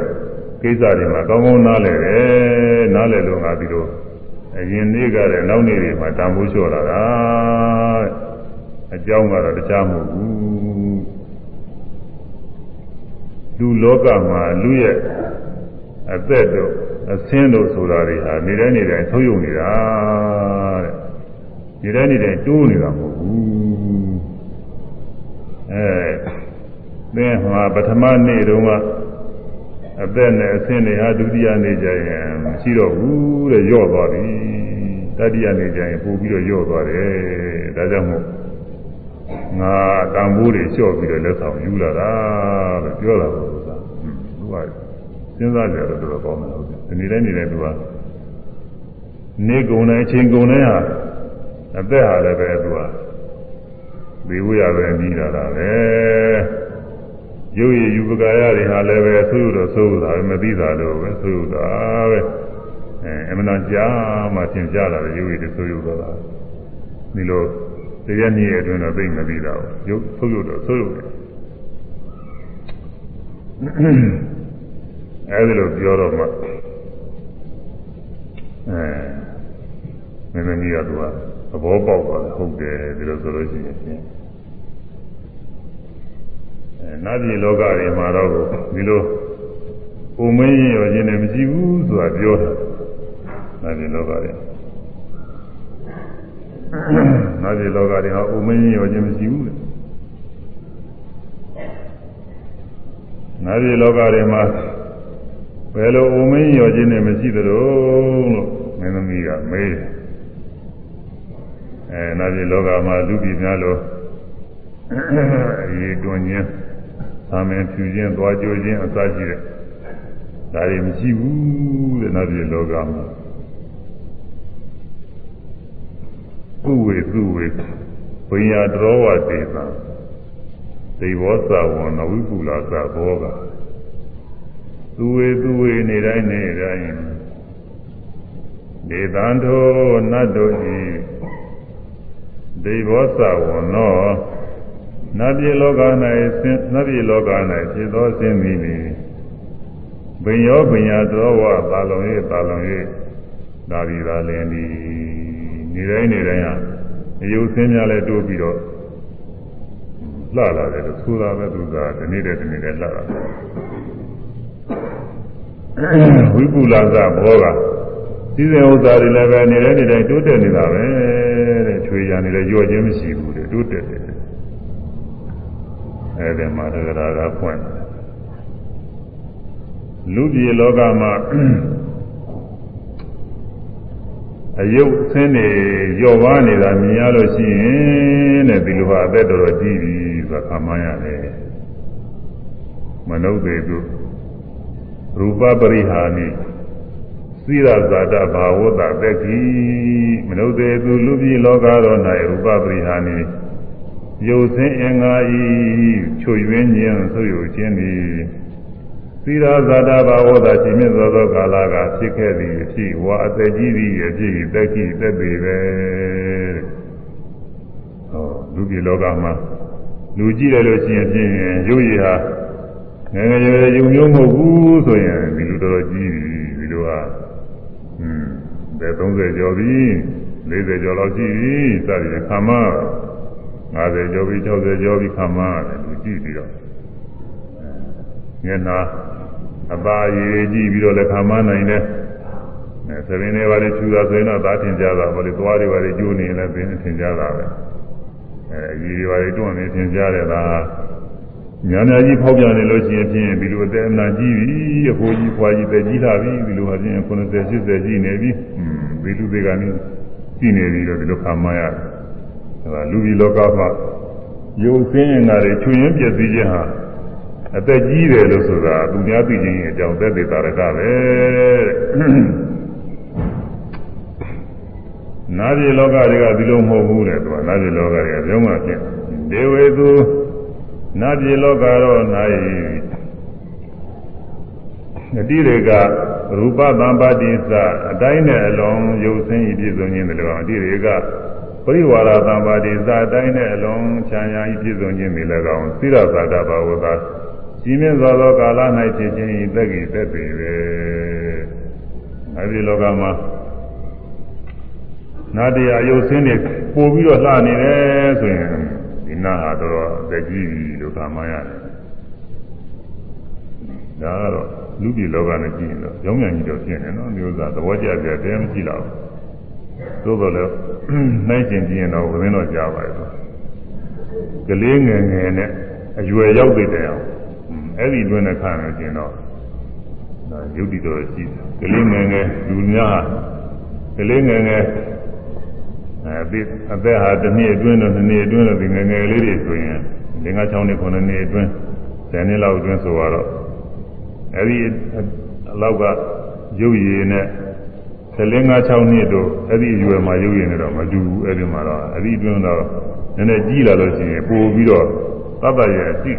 ကိစ္စတွေမှာကောင်းကောင်းနားလေတယ်နားလေလို့ငါဒီလိုအရင်နေ့ကလည်းနောက်နေ့တွေမှာတန်ဖိုးလျှော့လာတာအကြောင်းကတော့တခြားမဟုတ်ဘူး လူလောကမှာလူရဲ့အသက်တို့အဆင်းတို့ဆိုတာတွေဟာနေတိုင်းနေတိုင်းဆုံးယုံနေတာတဲ့နေတိုင်းနေတိုင်းတိုးနေတာမဟုတ်ဘူးအဲသင်ဟာပထမနေ့တုန်းကအသက်နဲ့အဆင်းတွေဟာဒုတိယနေ့ကျရင်မရှိတော့ဘူးတဲ့ညော့သွားပြီတတိယနေ့ကျရင်ပို့ပြီးတော့ညော့သွားတယ်ဒါကြောင့်မို့ ငါတန်ဖိုးတွေလျှော့ပြီးတော့လက်ဆောင်ယူလာတာလို့ပြောတာလို့ဆိုတာသူကစဉ်းစားကြတော့တော်တော်ကောင်းတယ်ဟုတ်တယ်ဒီနေ့တိုင်းနေတိုင်းသူကနေကုန်တဲ့အချိန်ကုန်တဲ့ဟာအသက်ဟာလည်းပဲသူကဘေးဝရပဲပြီးလာတာပဲရုပ်ရည်ယူပကာယတွေဟာလည်းပဲဆိုးရတော့ဆိုးတာပဲမသိတာတော့ပဲဆိုးတာပဲအဲအမှန်တရားကြာမှသင်ကြလာတယ်ရုပ်ရည်တွေဆိုးရတော့တာဒီလို တရားနည်းအတွင်းတော့သိမသိတာဘူးရုပ်ဆိုးရတော့ဆိုးရတယ်အဲဒီလိုပြောတော့မှအဲမင်းမကြီးကသူကသဘောပေါက်သွားတယ်ဟုတ်တယ်ဒီလိုဆိုလို့ရှိရင်အဲနတ်ပြည်လောကတွေမှာတော့ဒီလိုပုံမင်းရင်ရောခြင်းနဲ့မရှိဘူးဆိုတာပြောတာနတ်ပြည်လောကတွေ နတ်ပြည်လောကတွေဟာပုံမင်းရင်ရောခြင်းမရှိဘူးလေနတ်ပြည်လောကတွေမှာဘယ်လိုအုံမင်းရောခြင်းနဲ့မရှိသလိုလို့မင်းသမီးကမေးတယ်အဲနတ်ပြည်လောကမှာလူပြည်များလို့အေးတွင်ခြင်းသာမန်ဖြူခြင်းသွားကြိုခြင်းအစရှိတဲ့ဒါတွေမရှိဘူးတဲ့နတ်ပြည်လောကမှာ သူဝေသူဝေဘိညာတော်ဝတေသံသေဘောသဝံနဝိပုလာသဘောကသူဝေသူဝေနေတိုင်းနေတိုင်းဒေသံထိုနတ်တို့ဤဒေဘောသဝံနောနတ်ပြည်လောက၌ဆင်းနတ်ပြည်လောက၌ဖြစ်သောဆင်းသည်လေဘိယောဘိညာတော်ဝသာလုံ၍သာလုံ၍ဒါဒီသာလင်းသည်နေတိုင်းနေတိုင်းဟာ အယုဆင်းများလဲတိုးပြီးတော့လှလာတယ်လို့ဆိုတာပဲသူကဒီနေ့တည်းဒီနေ့တည်းလှလာတယ်ဝိပုလာကဘောကစီစဉ်ဥစ္စာတွေလည်းပဲနေတဲ့နေတိုင်းတိုးတက်နေတာပဲတဲ့ချွေရနေလည်းကြော့ခြင်းမရှိဘူးတဲ့တိုးတက်တယ်အဲဒီမှာတက္ကရာကဖွင့်တယ်လူပြည်လောကမှာ အယုတ်ဆင်းနေကြော့ပါနေတာမြင်ရလို့ရှိရင်တဲ့ဒီလိုဟာအသက်တော်တော်ကြီးပြီဆိုတာခါမှန်းရတယ်မနုဿေတုရူပပရိဟာနိစိရဇာတဘာဝတသက်ကြီးမနုဿေတုလူပြည်လောကတော်၌ရူပပရိဟာနိယုတ်ဆင်းအင်္ဂါဤချွယွင်းခြင်းဆိုရခြင်းသည်သီ ရာဇာတာဘာဝသာရှင်မြတ်သောသောကာလကဖြစ်ခဲ့သည်အဖြစ်ဝါအသက်ကြီးသည်အဖြစ်သက်ကြီးသက်ပေပဲဟောလူပြည်လောကမှာလူကြည့်တယ်လို့ရှိရင်ဖြင့်ရုပ်ရည်ဟာငယ်ငယ်ရွယ်ရွယ်မျိုးမဟုတ်ဘူးဆိုရင်ဒီလိုတော်တော်ကြီးပြီဒီလိုဟာอืมဘယ်30ကျော်ပြီ40ကျော်လောက်ရှိပြီစသည်ဖြင့်ခါမ50ကျော်ပြီ60ကျော်ပြီခါမတယ်လူကြည့်ပြီးတော့မျက်နှာ အသာရည်ကြည့်ပြီးတော့လည်းခါမနိုင်တယ်အဲသဘင်တွေပါလေချူတာဆိုရင်တော့သာထင်ကြတာပေါ့လေသွားတွေပါလေကျိုးနေရင်လည်းသင်ထင်ကြတာပဲအဲအကြီးတွေပါလေတွန့်နေထင်ကြတယ်ဒါညာညာကြီးဖောက်ပြန်နေလို့ရှိရင်ဖြင့်ဒီလိုအသက်အနာကြီးပြီအဖိုးကြီးဖွာကြီးသက်ကြီးလာပြီဒီလိုအပြင်90 80ကြီးနေပြီอืมဒီလူတွေကနေကြီးနေပြီတော့ဒီလိုခါမရတယ်အဲလူကြီးလောကမှာယုံစင်းရင်ကတွေချွင်ရင်ပြည့်စည်ခြင်းဟာ အသက်ကြီးတယ်လို့ဆိုတာသူများသိခြင်းအကြောင်းသက်သေတာရကပဲနာပြည်လောကတွေကဒီလိုမဟုတ်ဘူးတဲ့သူကနာပြည်လောကတွေကပြောမှဖြစ်ဒေဝေသူနာပြည်လောကတော့၌အတိတွေကရူပသံပါတိသအတိုင်းနဲ့အလုံးရုပ်ဆင်းဤပြည့်စုံခြင်းတွေလည်းအတိတွေကပရိဝါရသံပါတိသအတိုင်းနဲ့အလုံးချမ်းသာဤပြည့်စုံခြင်းတွေလည်းကောင်းသီရသာတဘာဝသာ ကြီးမြင့်စွာသောကာလ၌ဖြစ်ခြင်းဤသက်ကြီးသက်ပေပဲအဲဒီလောကမှာနာတရားရုပ်ဆင်းတွေပို့ပြီးတော့လှနေတယ်ဆိုရင်ဒီနာဟာတော့သက်ကြီးပြီလို့ကာမရတယ်ဒါကတော့လူပြည်လောကနဲ့ကြည့်ရင်တော့ကြောင်းမြန်ကြီးတော့ဖြစ်နေနော်မျိုးသားသဘောကျပြတယ်မကြည့်တော့သို့တော်လည်းနှိုင်းရှင်ကြည့်ရင်တော့ဝင်းတော့ကြားပါရဲ့ကလေးငယ်ငယ်နဲ့အရွယ်ရောက်တဲ့အောင် အဲ့ဒီတွင်းနဲ့ခါနေခြင်းတော့ဒါယုတ်တိတော်ရှိတယ်ကလေးငယ်ငယ်လူများကလေးငယ်ငယ်အဲဒီအသက်ဟာတစ်နှစ်အတွင်းတော့နှစ်နှစ်အတွင်းတော့ဒီငယ်ငယ်လေးတွေဆိုရင်၅၆နှစ်9နှစ်အတွင်း10နှစ်လောက်အတွင်းဆိုတော့အဲဒီအလောက်ကရုပ်ရည်နဲ့14 5 6နှစ်တို့အဲ့ဒီအရွယ်မှာရုပ်ရည်နဲ့တော့မတူဘူးအဲ့ဒီမှာတော့အဲ့ဒီအတွင်းတော့နည်းနည်းကြီးလာလို့ရှိရင်ပို့ပြီးတော့သတ္တရဲ့အရှိ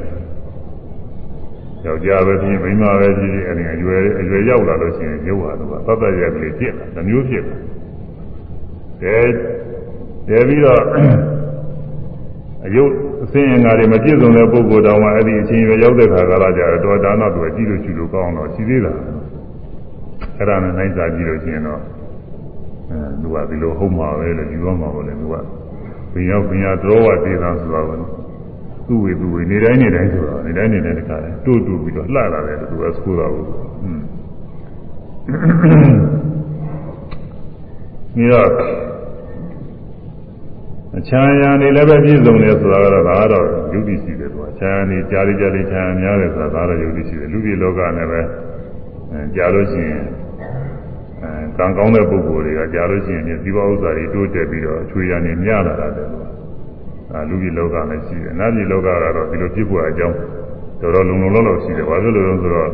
ယောက်ျားပဲဖြစ်မိန်းမပဲဖြစ်ဖြစ်အဲ့ဒီအရွယ်အရွယ်ရောက်လာလို့ရှိရင်ရုပ်ဟာတော့သတ္တရဲ့ကလေးဖြစ်တာတစ်မျိုးဖြစ်တယ်တဲတဲပြီးတော့အယုတ်အစင်းအင်္ဂါတွေမပြည့်စုံတဲ့ပုဂ္ဂိုလ်တောင်မှအဲ့ဒီအချင်းရွယ်ရောက်တဲ့ခါကလာကြတော့ဒါနတော့ကြည့်လို့ရှိလို့ကောင်းတော့ရှိသေးတာအဲ့ဒါနဲ့နိုင်စားကြည့်လို့ရှိရင်တော့အဲသူကဒီလိုဟုတ်မှာပဲလို့ယူရမှာပဲလေသူကဘင်ရောက်ဘင်ရတော်ဝတေသာဆိုတာက သူ့ဝေသူ့ဝေနေတိုင်းနေတိုင်းဆိုတာနေတိုင်းနေတိုင်းတခါလဲတူတူပြီးတော့လှလာတယ်သူကဆိုတော့ဘူးอืมပြီးတော့အချမ်းရံနေလည်းပဲပြည့်စုံတယ်ဆိုတာကတော့ဒါကတော့ယုတ်တိရှိတယ်သူကချမ်းရံနေကြားလေးကြားလေးချမ်းရံများတယ်ဆိုတာဒါတော့ယုတ်တိရှိတယ်လူကြီးလောကနဲ့ပဲကြားလို့ရှိရင်အဲကံကောင်းတဲ့ပုဂ္ဂိုလ်တွေကကြားလို့ရှိရင်ဒီဘောဥစ္စာတွေတိုးတက်ပြီးတော့အချွေရံနေများလာတာတယ်သူက အဲလူကြီးလောကနဲ့ရှိတယ်နတ်ပြည်လောကကတော့ဒီလိုဖြစ်ဖို့အကြောင်းတော်တော်လုံလုံလောက်လောက်ရှိတယ်ဘာဖြစ်လို့လဲဆိုတော့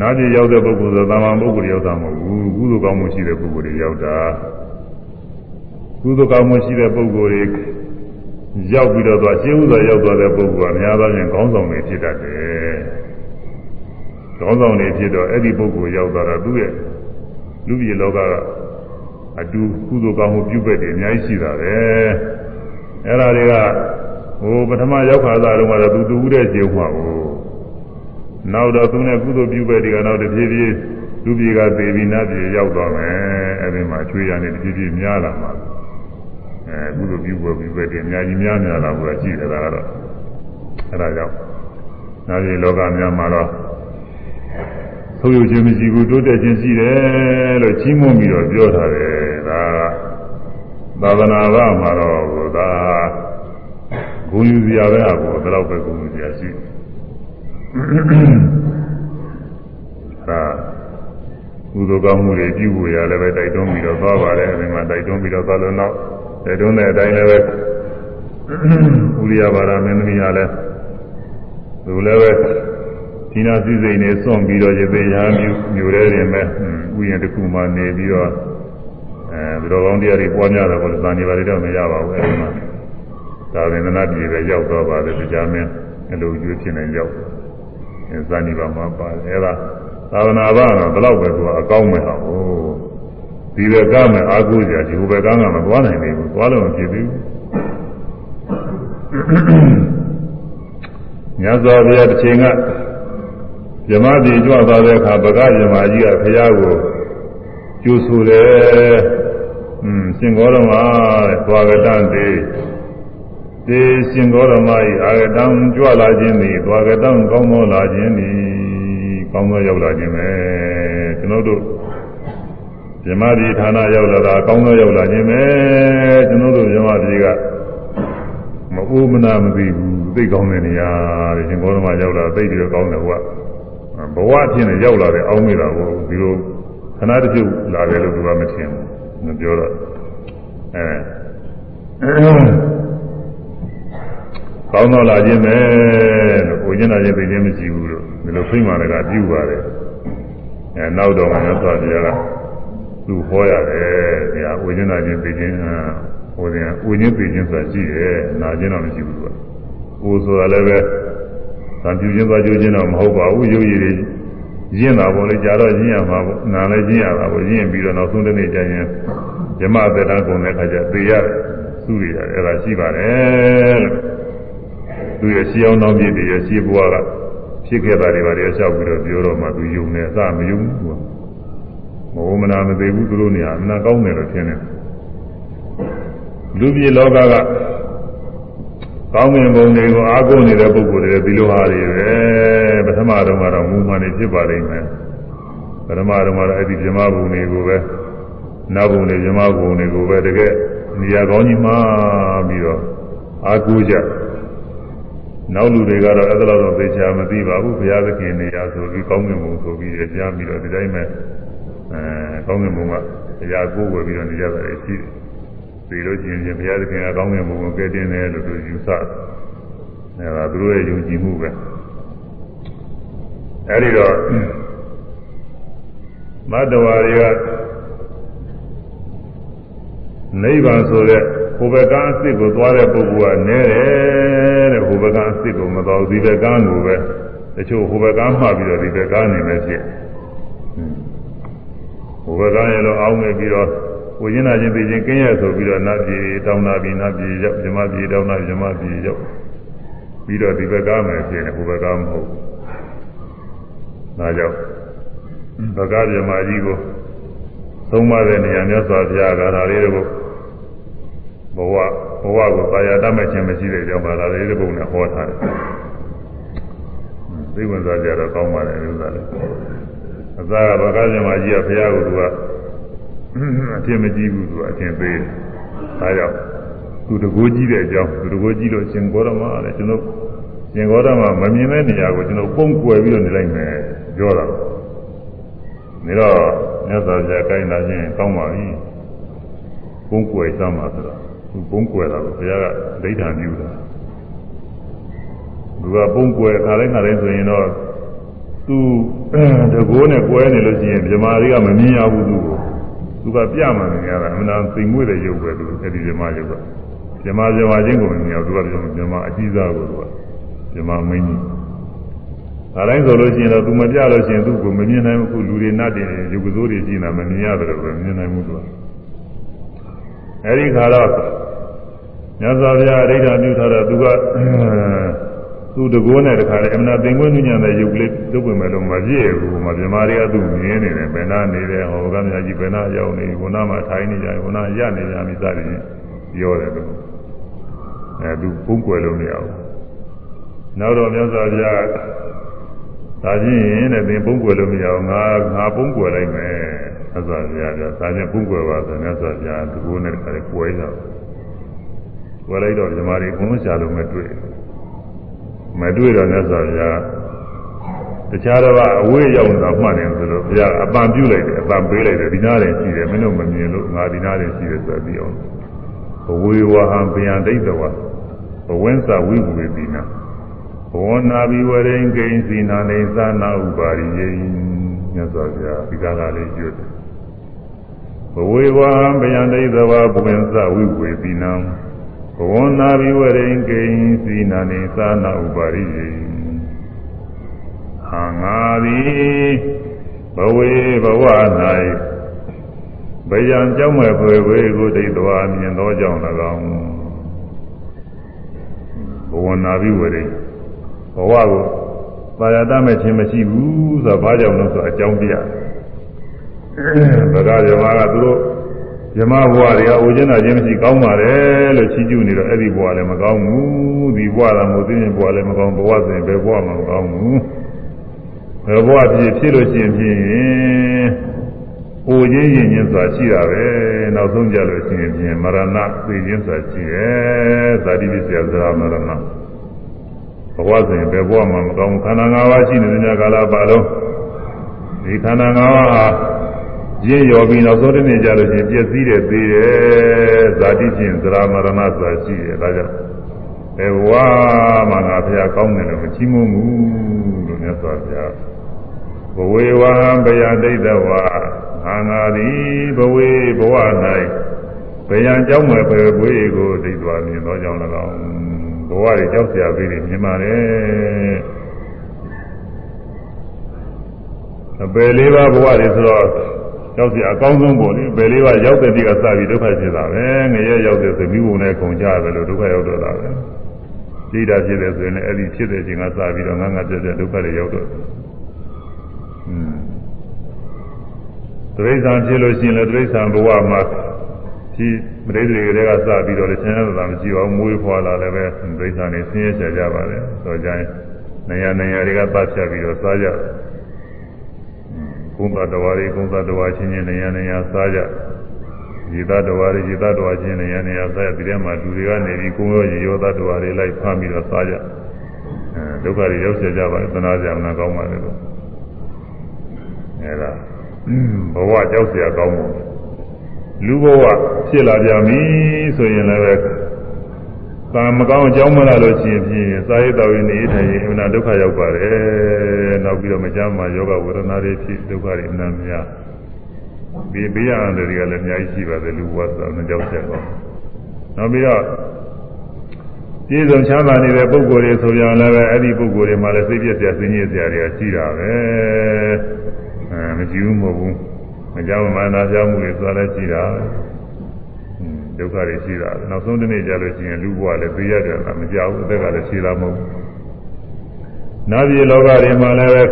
နာပြည်ရောက်တဲ့ပုဂ္ဂိုလ်ဆိုသာမန်ပုဂ္ဂိုလ်ရောက်တာမဟုတ်ဘူးကုသိုလ်ကောင်းမှုရှိတဲ့ပုဂ္ဂိုလ်တွေရောက်တာကုသိုလ်ကောင်းမှုရှိတဲ့ပုဂ္ဂိုလ်တွေရောက်ပြီးတော့သွားရှင်းဥစွာရောက်သွားတဲ့ပုဂ္ဂိုလ်ကများသောဖြင့်ခေါင်းဆောင်တွေဖြစ်တတ်တယ်။ခေါင်းဆောင်တွေဖြစ်တော့အဲ့ဒီပုဂ္ဂိုလ်ရောက်သွားတော့သူ့ရဲ့လူပြည်လောကကအတူကုသိုလ်ကောင်းမှုပြုပက်တယ်အများကြီးရှိတာပဲ။ အဲ့ဒါတွေကဟိုပထမရောက်ခါသားတုန်းကတော့သူတူဦးတဲ့ခြေဥမှာကိုနောက်တော့သူနဲ့ကုသိုလ်ပြုပက်တွေကနောက်တစ်ပြေးပြေးလူပြည်ကသေပြီးနတ်ပြည်ရောက်သွားမယ်။အဲ့ဒီမှာချွေရနေတစ်ပြေးပြေးများလာမှာ။အဲကုသိုလ်ပြုပွဲပြုပွဲတွေအများကြီးများများလာဘူးရှိတယ်ဒါကတော့အဲဒါကြောင့်နာရီလောကများမှာတော့ဆုံးယုတ်ခြင်းမရှိဘူးတိုးတက်ခြင်းရှိတယ်လို့ကြီးမွန်ပြီးတော့ပြောထားတယ်ဒါ သာသနာ့ဘာမှာတော့ဒါဂုဏ်ယူစရာပဲအပေါ်ဒါတော့ပဲဂုဏ်ယူစရာရှိဒါကုသိုလ်ကောင်းမှုတွေပြုဖို့ရလည်းပဲတိုက်တွန်းပြီးတော့သွားပါတယ်အဲဒီမှာတိုက်တွန်းပြီးတော့သွားလို့နောက်တဲ့တွန်းတဲ့အတိုင်းလည်းပဲဥရိယဘာရမင်းသမီးကလည်းသူလည်းပဲဒီနာစည်းစိမ်နေစွန့်ပြီးတော့ရေသေးရာမျိုးမျိုးတဲ့ရင်ပဲဥယျာဉ်တစ်ခုမှနေပြီးတော့ အဲဘယ်တော်ကောင်းတရားတွေပွားများတယ်ကိုလည်းသာနေပါလေတော့မရပါဘူးအဲဒီမှာသာဝေဒနာပြည်ပဲရောက်တော့ပါတယ်တရားမင်းအလိုကျွေးဖြစ်နေရောက်အဲဇာနိပါမှာပါတယ်အဲဒါသာဝနာဘာတော့ဘယ်တော့ပဲသူကအကောင်းမဲ့ဟာဟိုဒီဘက်ကမှအာဟုကြဒီဘက်ကမှမသွားနိုင်သေးဘူးသွားလို့မဖြစ်သေးဘူးမြတ်စွာဘုရားတစ်ချိန်ကဇမတိကြွသွားတဲ့အခါဗကဇမကြီးကဘုရားကိုကျူဆူတယ် อืมရှင်ဂေါရမတဲ့သွားကတန်သေးတေရှင်ဂေါရမဤအာဂတံကြွလာခြင်းသည်သွားကတံကောင်းသောလာခြင်းသည်ကောင်းသောရောက်လာခြင်းပဲကျွန်တော်တို့ဇမတိဌာနရောက်လာတာကောင်းသောရောက်လာခြင်းပဲကျွန်တော်တို့ဇမတိကမအိုးမနာမသိဘူးသိကောင်းတဲ့နေရာတဲ့ရှင်ဘောဓမရောက်လာသိပြီးတော့ကောင်းတယ်ဘုရားဘဝအဖြစ်နဲ့ရောက်လာတဲ့အောင်းမိတာကိုဒီလိုခဏတစ်ပြုတ်လာတယ်လို့သူကမထင်ဘူး မပြောတော့အဲကောင်းတော့လာခြင်းပဲလို့ကိုကျင်လာခြင်းသိခြင်းမရှိဘူးလို့ဒီလိုဖိမှန်လည်းကပြုပါတယ်အဲနောက်တော့မှသွားပြရတာသူဟောရတယ်ဒီဟာဝိညာဉ်နာခြင်းသိခြင်းဟိုတင်ဝိညာဉ်သိခြင်းဆိုတာရှိတယ်နာခြင်းတော့မရှိဘူးကကိုယ်ဆိုတာလည်းပဲသံပြုခြင်းသွားကြိုးခြင်းတော့မဟုတ်ပါဘူးရုပ်ရည်တွေ ရင့်တာပေါ့လေကြာတော့ရင့်ရမှာပေါ့နာလည်းရင့်ရတာပေါ့ရင့်ပြီးတော့နောက်ဆုံးတစ်နေ့ကျရင်ဓမ္မသက်တမ်းကုန်တဲ့အခါကျသေရစုရရတယ်အဲ့ဒါရှိပါတယ်လို့သူရဲ့ရှင်းအောင်နောက်ပြည့်တည်းရဲ့ရှင်းဘွားကဖြစ်ခဲ့တာတွေပါလေအလျှောက်ပြီးတော့ပြောတော့မှသူယုံနေအစမယုံဘူးမဝမနာမသိဘူးသူတို့နေရာအနာကောင်းတယ်လို့ထင်တယ်လူပြည်လောကကကောင်းမြင်ပုံတွေကိုအားကိုးနေတဲ့ပုဂ္ဂိုလ်တွေဒီလိုဟာတွေပဲ ပထမမတော့ကတော့မူမှန်နေဖြစ်ပါလိမ့်မယ်ပထမတော့ကတော့အဲ့ဒီဇမဘုံတွေကိုပဲနောက်ဘုံတွေဇမဘုံတွေကိုပဲတကယ်နေရာကောင်းကြီးမှာပြီးတော့အာကိုကြနောက်လူတွေကတော့အဲ့ဒါတော့သိချာမသိပါဘူးဘုရားသခင်နေရာဆိုပြီးကောင်းကင်ဘုံဆိုပြီးကြားပြီးတော့ဒီတိုင်းပဲအဲကောင်းကင်ဘုံကတရားကိုဝယ်ပြီးတော့နေကြတာရှိတယ်ပြီးလို့ရှိရင်ဘုရားသခင်ကကောင်းကင်ဘုံကိုကဲတင်တယ်လို့သူယူဆတယ်အဲဒါသူတို့ရဲ့ယုံကြည်မှုပဲ အဲဒီတော့မတ္တဝါတွေကနိဗ္ဗာန်ဆိုတဲ့ဟိုဘက်ကအစ်စ်ကိုသွားတဲ့ပုဂ္ဂိုလ်ကနဲတယ်တဲ့ဟိုဘက်ကအစ်စ်ကိုမတော်ဒီဘက်ကန်းကိုပဲတချို့ဟိုဘက်ကန်းမှပြီးတော့ဒီဘက်ကနေပဲဖြစ်ဟိုဘက်ကန်းရလို့အောင်းနေပြီးတော့ကိုရင်းနာချင်းသိချင်းကင်းရဆိုပြီးတော့နတ်ပြည်တောင်းနာပြီးနတ်ပြည်ရောက်ဇမပြည်တောင်းနာဇမပြည်ရောက်ပြီးတော့ဒီဘက်ကမယ်ဖြစ်နေဟိုဘက်ကမဟုတ် ဒါကြောင့်ဘဂဗြဟ္မာကြီးကိုသုံးပါးတဲ့နေရာမြတ်စွာဘုရားကဒါလေးတို့ဘဝဘဝကိုသာယာတတ်မဲ့ခြင်းမရှိတဲ့ကြောင့်ပါဒါလေးတို့နဲ့ဟောထားတယ်သိဝင်စားကြတော့ကောင်းပါတယ်ဥစ္စာလေးအသာကဘဂဗြဟ္မာကြီးကဘုရားကိုသူကအထင်မကြီးဘူးသူကအထင်သေးတယ်ဒါကြောင့်သူတကိုးကြီးတဲ့အကြောင်းသူတကိုးကြီးလို့ရှင်ဂေါရမလည်းကျွန်တော်ရှင်ဂေါရမမမြင်တဲ့နေရာကိုကျွန်တော်ပုံကွယ်ပြီးတော့နေလိုက်မယ် ပြောတာနေတော့မြတ်စွာဘုရားကိုင်းလာခြင်းကောင်းပါပြီပုံကွယ်စမ်းပါဆိုတော့သူပုံကွယ်တာကိုဘုရားကဒိဋ္ဌာန်ပြုတာသူကပုံကွယ်ခါတိုင်းခါတိုင်းဆိုရင်တော့သူတကိုးနဲ့ကွဲနေလို့ရှိရင်ဗြမာတွေကမမြင်ရဘူးသူကိုသူကပြမှန်နေရတာအမှန်တန်သိမ်မွေ့တဲ့ရုပ်ပဲသူအဲ့ဒီဗြမာရုပ်ကဗြမာဗြမာချင်းကိုမမြင်ရဘူးသူကဗြမာအကြီးစားကိုသူကဗြမာမင်းကြီး ဒါတိုင်းဆိုလို့ရှိရင်တော့သူမပြလို့ရှိရင်သူ့ကိုမမြင်နိုင်ဘူးခုလူတွေနတ်တွေရုပ်ကစိုးတွေကြည့်နေတာမမြင်ရတယ်လို့ပဲမြင်နိုင်မှုသူကအဲဒီခါတော့မြတ်စွာဘုရားအဋ္ဌာပြုထားတော့သူကသူ့တကိုးနဲ့တခါလေအမနာပင်ကွင်းညံတဲ့ရုပ်ကလေးတုပ်ဝင်မယ်လို့မပြည့်ဘူးမမြမာတွေကသူ့မြင်နေတယ်ဘယ်နာနေတယ်ဟောကမြတ်ကြီးဘယ်နာရောက်နေဘုနာမှာထိုင်နေကြဘုနာရနေကြပြီစသည်ဖြင့်ပြောတယ်လို့အဲသူပုံကွယ်လို့မရဘူးနောက်တော့မြတ်စွာဘုရား ဒါချင်းတဲ့သင်ပုံကွယ်လို့မရအောင်ငါငါပုံကွယ်လိုက်မယ်မြတ်စွာဘုရားကဒါချင်းပုံကွယ်ပါဆိုမြတ်စွာဘုရားဒီကိုနဲ့တခါလေကွယ်ကြတယ်ကွယ်လိုက်တော့ဓမ္မတွေအကုန်ရှာလို့မတွေ့မတွေ့တော့မြတ်စွာဘုရားတခြားတော့အဝေးရောက်နေတာမှတ်တယ်ဆိုလို့ဘုရားအပံပြုလိုက်တယ်အပံပေးလိုက်တယ်ဒီနားတယ်ရှိတယ်မင်းတို့မမြင်လို့ငါဒီနားတယ်ရှိတယ်ဆိုပြီးအောင်ဘဝေဝဟံဗျံဒိဋ္ဌဝဘဝင်းစာဝိဝေတိနာ ဘောနာဘိဝရိန်ကိဉ္စီနာနေသနာဥပါရိယိမြတ်စွာဘုရားဒီကားလေးကျွတ်တယ်ဘဝေဝဟံဗျံဒိဋ္ဌဝဘဝင်းစာဝိဝေတိနာဘောနာဘိဝရိန်ကိဉ္စီနာနေသနာဥပါရိယိဟာငါသည်ဘဝေဘဝ၌ဗယံကြောင့်မဲ့ဖွယ်ဝေကိုဒိဋ္ဌဝါမြင်သောကြောင့်၎င်းဘဝနာဘိဝရိန် ဘဝကိုပါရတမဲ့ခြင်းမရှိဘူးဆိုတော့ဘာကြောင့်လဲဆိုအကြောင်းပြဗကဇမကသူတို့ဇမဘဝတွေကအိုကျင်းတာခြင်းမရှိကောင်းပါတယ်လို့ချီးကျူးနေတော့အဲ့ဒီဘဝလည်းမကောင်းဘူးဒီဘဝကမို့သိရင်ဘဝလည်းမကောင်းဘဝဆိုရင်ဘယ်ဘဝမှမကောင်းဘူးဘယ်ဘဝဖြစ်ဖြစ်လို့ရှိရင်ဖြင့်အိုခြင်းရင်ချင်းဆိုတာရှိတာပဲနောက်ဆုံးကြလို့ရှိရင်ဖြင့်မရဏသိခြင်းဆိုတာရှိတယ်ဇာတိပစ္စယဇရာမရဏ ဘဝဆိုရင်ဘယ်ဘဝမှမကောင်းခန္ဓာ၅ပါးရှိနေတဲ့ကာလပါလုံးဒီခန္ဓာ၅ပါးဟာရင့်ရော်ပြီးနောက်ဆုံးတစ်နေ့ကျလို့ရှိရင်ပြည့်စည်တယ်သေးတယ်ဇာတိဖြင့်သရမရဏဆိုတာရှိတယ်ဒါကြောင့်ဘယ်ဘဝမှငါဖျားကောင်းတယ်လို့မချီးမွမ်းဘူးလို့မြတ်စွာဘုရားဘဝေဝံဘယဒိဋ္ဌဝါငါငါသည်ဘဝေဘဝ၌ဘယံကြောင်းမဲ့ပဲဘွေကိုဒိဋ္ဌဝါမြင်သောကြောင့်၎င်း ဘဝတွေကြောက်စရာပေးတယ်မြင်ပါတယ်အပယ်လေးပါးဘဝတွေဆိုတော့ရောက်စီအကောင်းဆုံးပုံလေပယ်လေးပါးရောက်တဲ့တိကစပြီးဒုက္ခဖြစ်တာပဲငရဲရောက်တဲ့ဆိုမိဘုံနဲ့ခုံကြတယ်လို့ဒုက္ခရောက်တော့တာပဲဒိဋ္ဌာဖြစ်တယ်ဆိုရင်လည်းအဲ့ဒီဖြစ်တဲ့အချိန်ကစပြီးတော့ငါငါပြက်ပြက်ဒုက္ခတွေရောက်တော့อืมတိရစ္ဆာန်ဖြစ်လို့ရှိရင်လည်းတိရစ္ဆာန်ဘဝမှာ ဒီပရိသေတွေကစပြီးတော့လည်းဆင်းရဲတာမရှိပါဘူးမွေးဖွာလာလည်းပဲဒိဋ္ဌာန်နေဆင်းရဲကြကြပါလေဆိုကြရင် နေရာနေရာတွေကပတ်ဖြတ်ပြီးတော့စားကြကုသတဝါတွေကုသတဝါချင်းချင်းနေရာနေရာစားကြရေသတ္တဝါတွေရေသတ္တဝါချင်းနေရာနေရာစားကြဒီထဲမှာလူတွေကနေပြီးကိုယ်ရောရေရောသတ္တဝါတွေလိုက်ဖမ်းပြီးတော့စားကြအဲဒုက္ခတွေရောက်ကြပါသနာကြမနာကောင်းပါလေလို့အဲဒါဘဝကြောက်เสียကောင်းမှု လူဘဝဖြစ်လာကြပြီဆိုရင်လည်းသာမကောင်းအကြောင်းမလာလို့ရှိရင်ဖြင့်စာရေးတော်ရင်နေထိုင်ရင်အမှန်ဒုက္ခရောက်ပါတယ်နောက်ပြီးတော့မကြမ်းမှာယောဂဝေဒနာတွေဖြစ်ဒုက္ခတွေအမှန်များဒီဘေးရန်တွေကလည်းအများကြီးရှိပါတယ်လူဘဝဆိုတော့ကြောက်ချက်ကောနောက်ပြီးတော့ပြည့်စုံချမ်းသာနေတဲ့ပုဂ္ဂိုလ်တွေဆိုပြန်လည်းပဲအဲ့ဒီပုဂ္ဂိုလ်တွေမှာလည်းစိတ်ပြည့်စရာစိတ်ညစ်စရာတွေကရှိတာပဲအဲမကြည့်ဘူးမဟုတ်ဘူး မကြောက်မှန်တာကြောက်မှုတွေသွားလဲရှိတာဒုက္ခတွေရှိတာနောက်ဆုံးတစ်နေ့ကျလို့ရှိရင်လူဘဝလည်းသိရတယ်လားမကြောက်ဘူးအသက်ကလည်းရှိတာမဟုတ်ဘူးနာပြည်လောကတွေမှာလည်းပဲ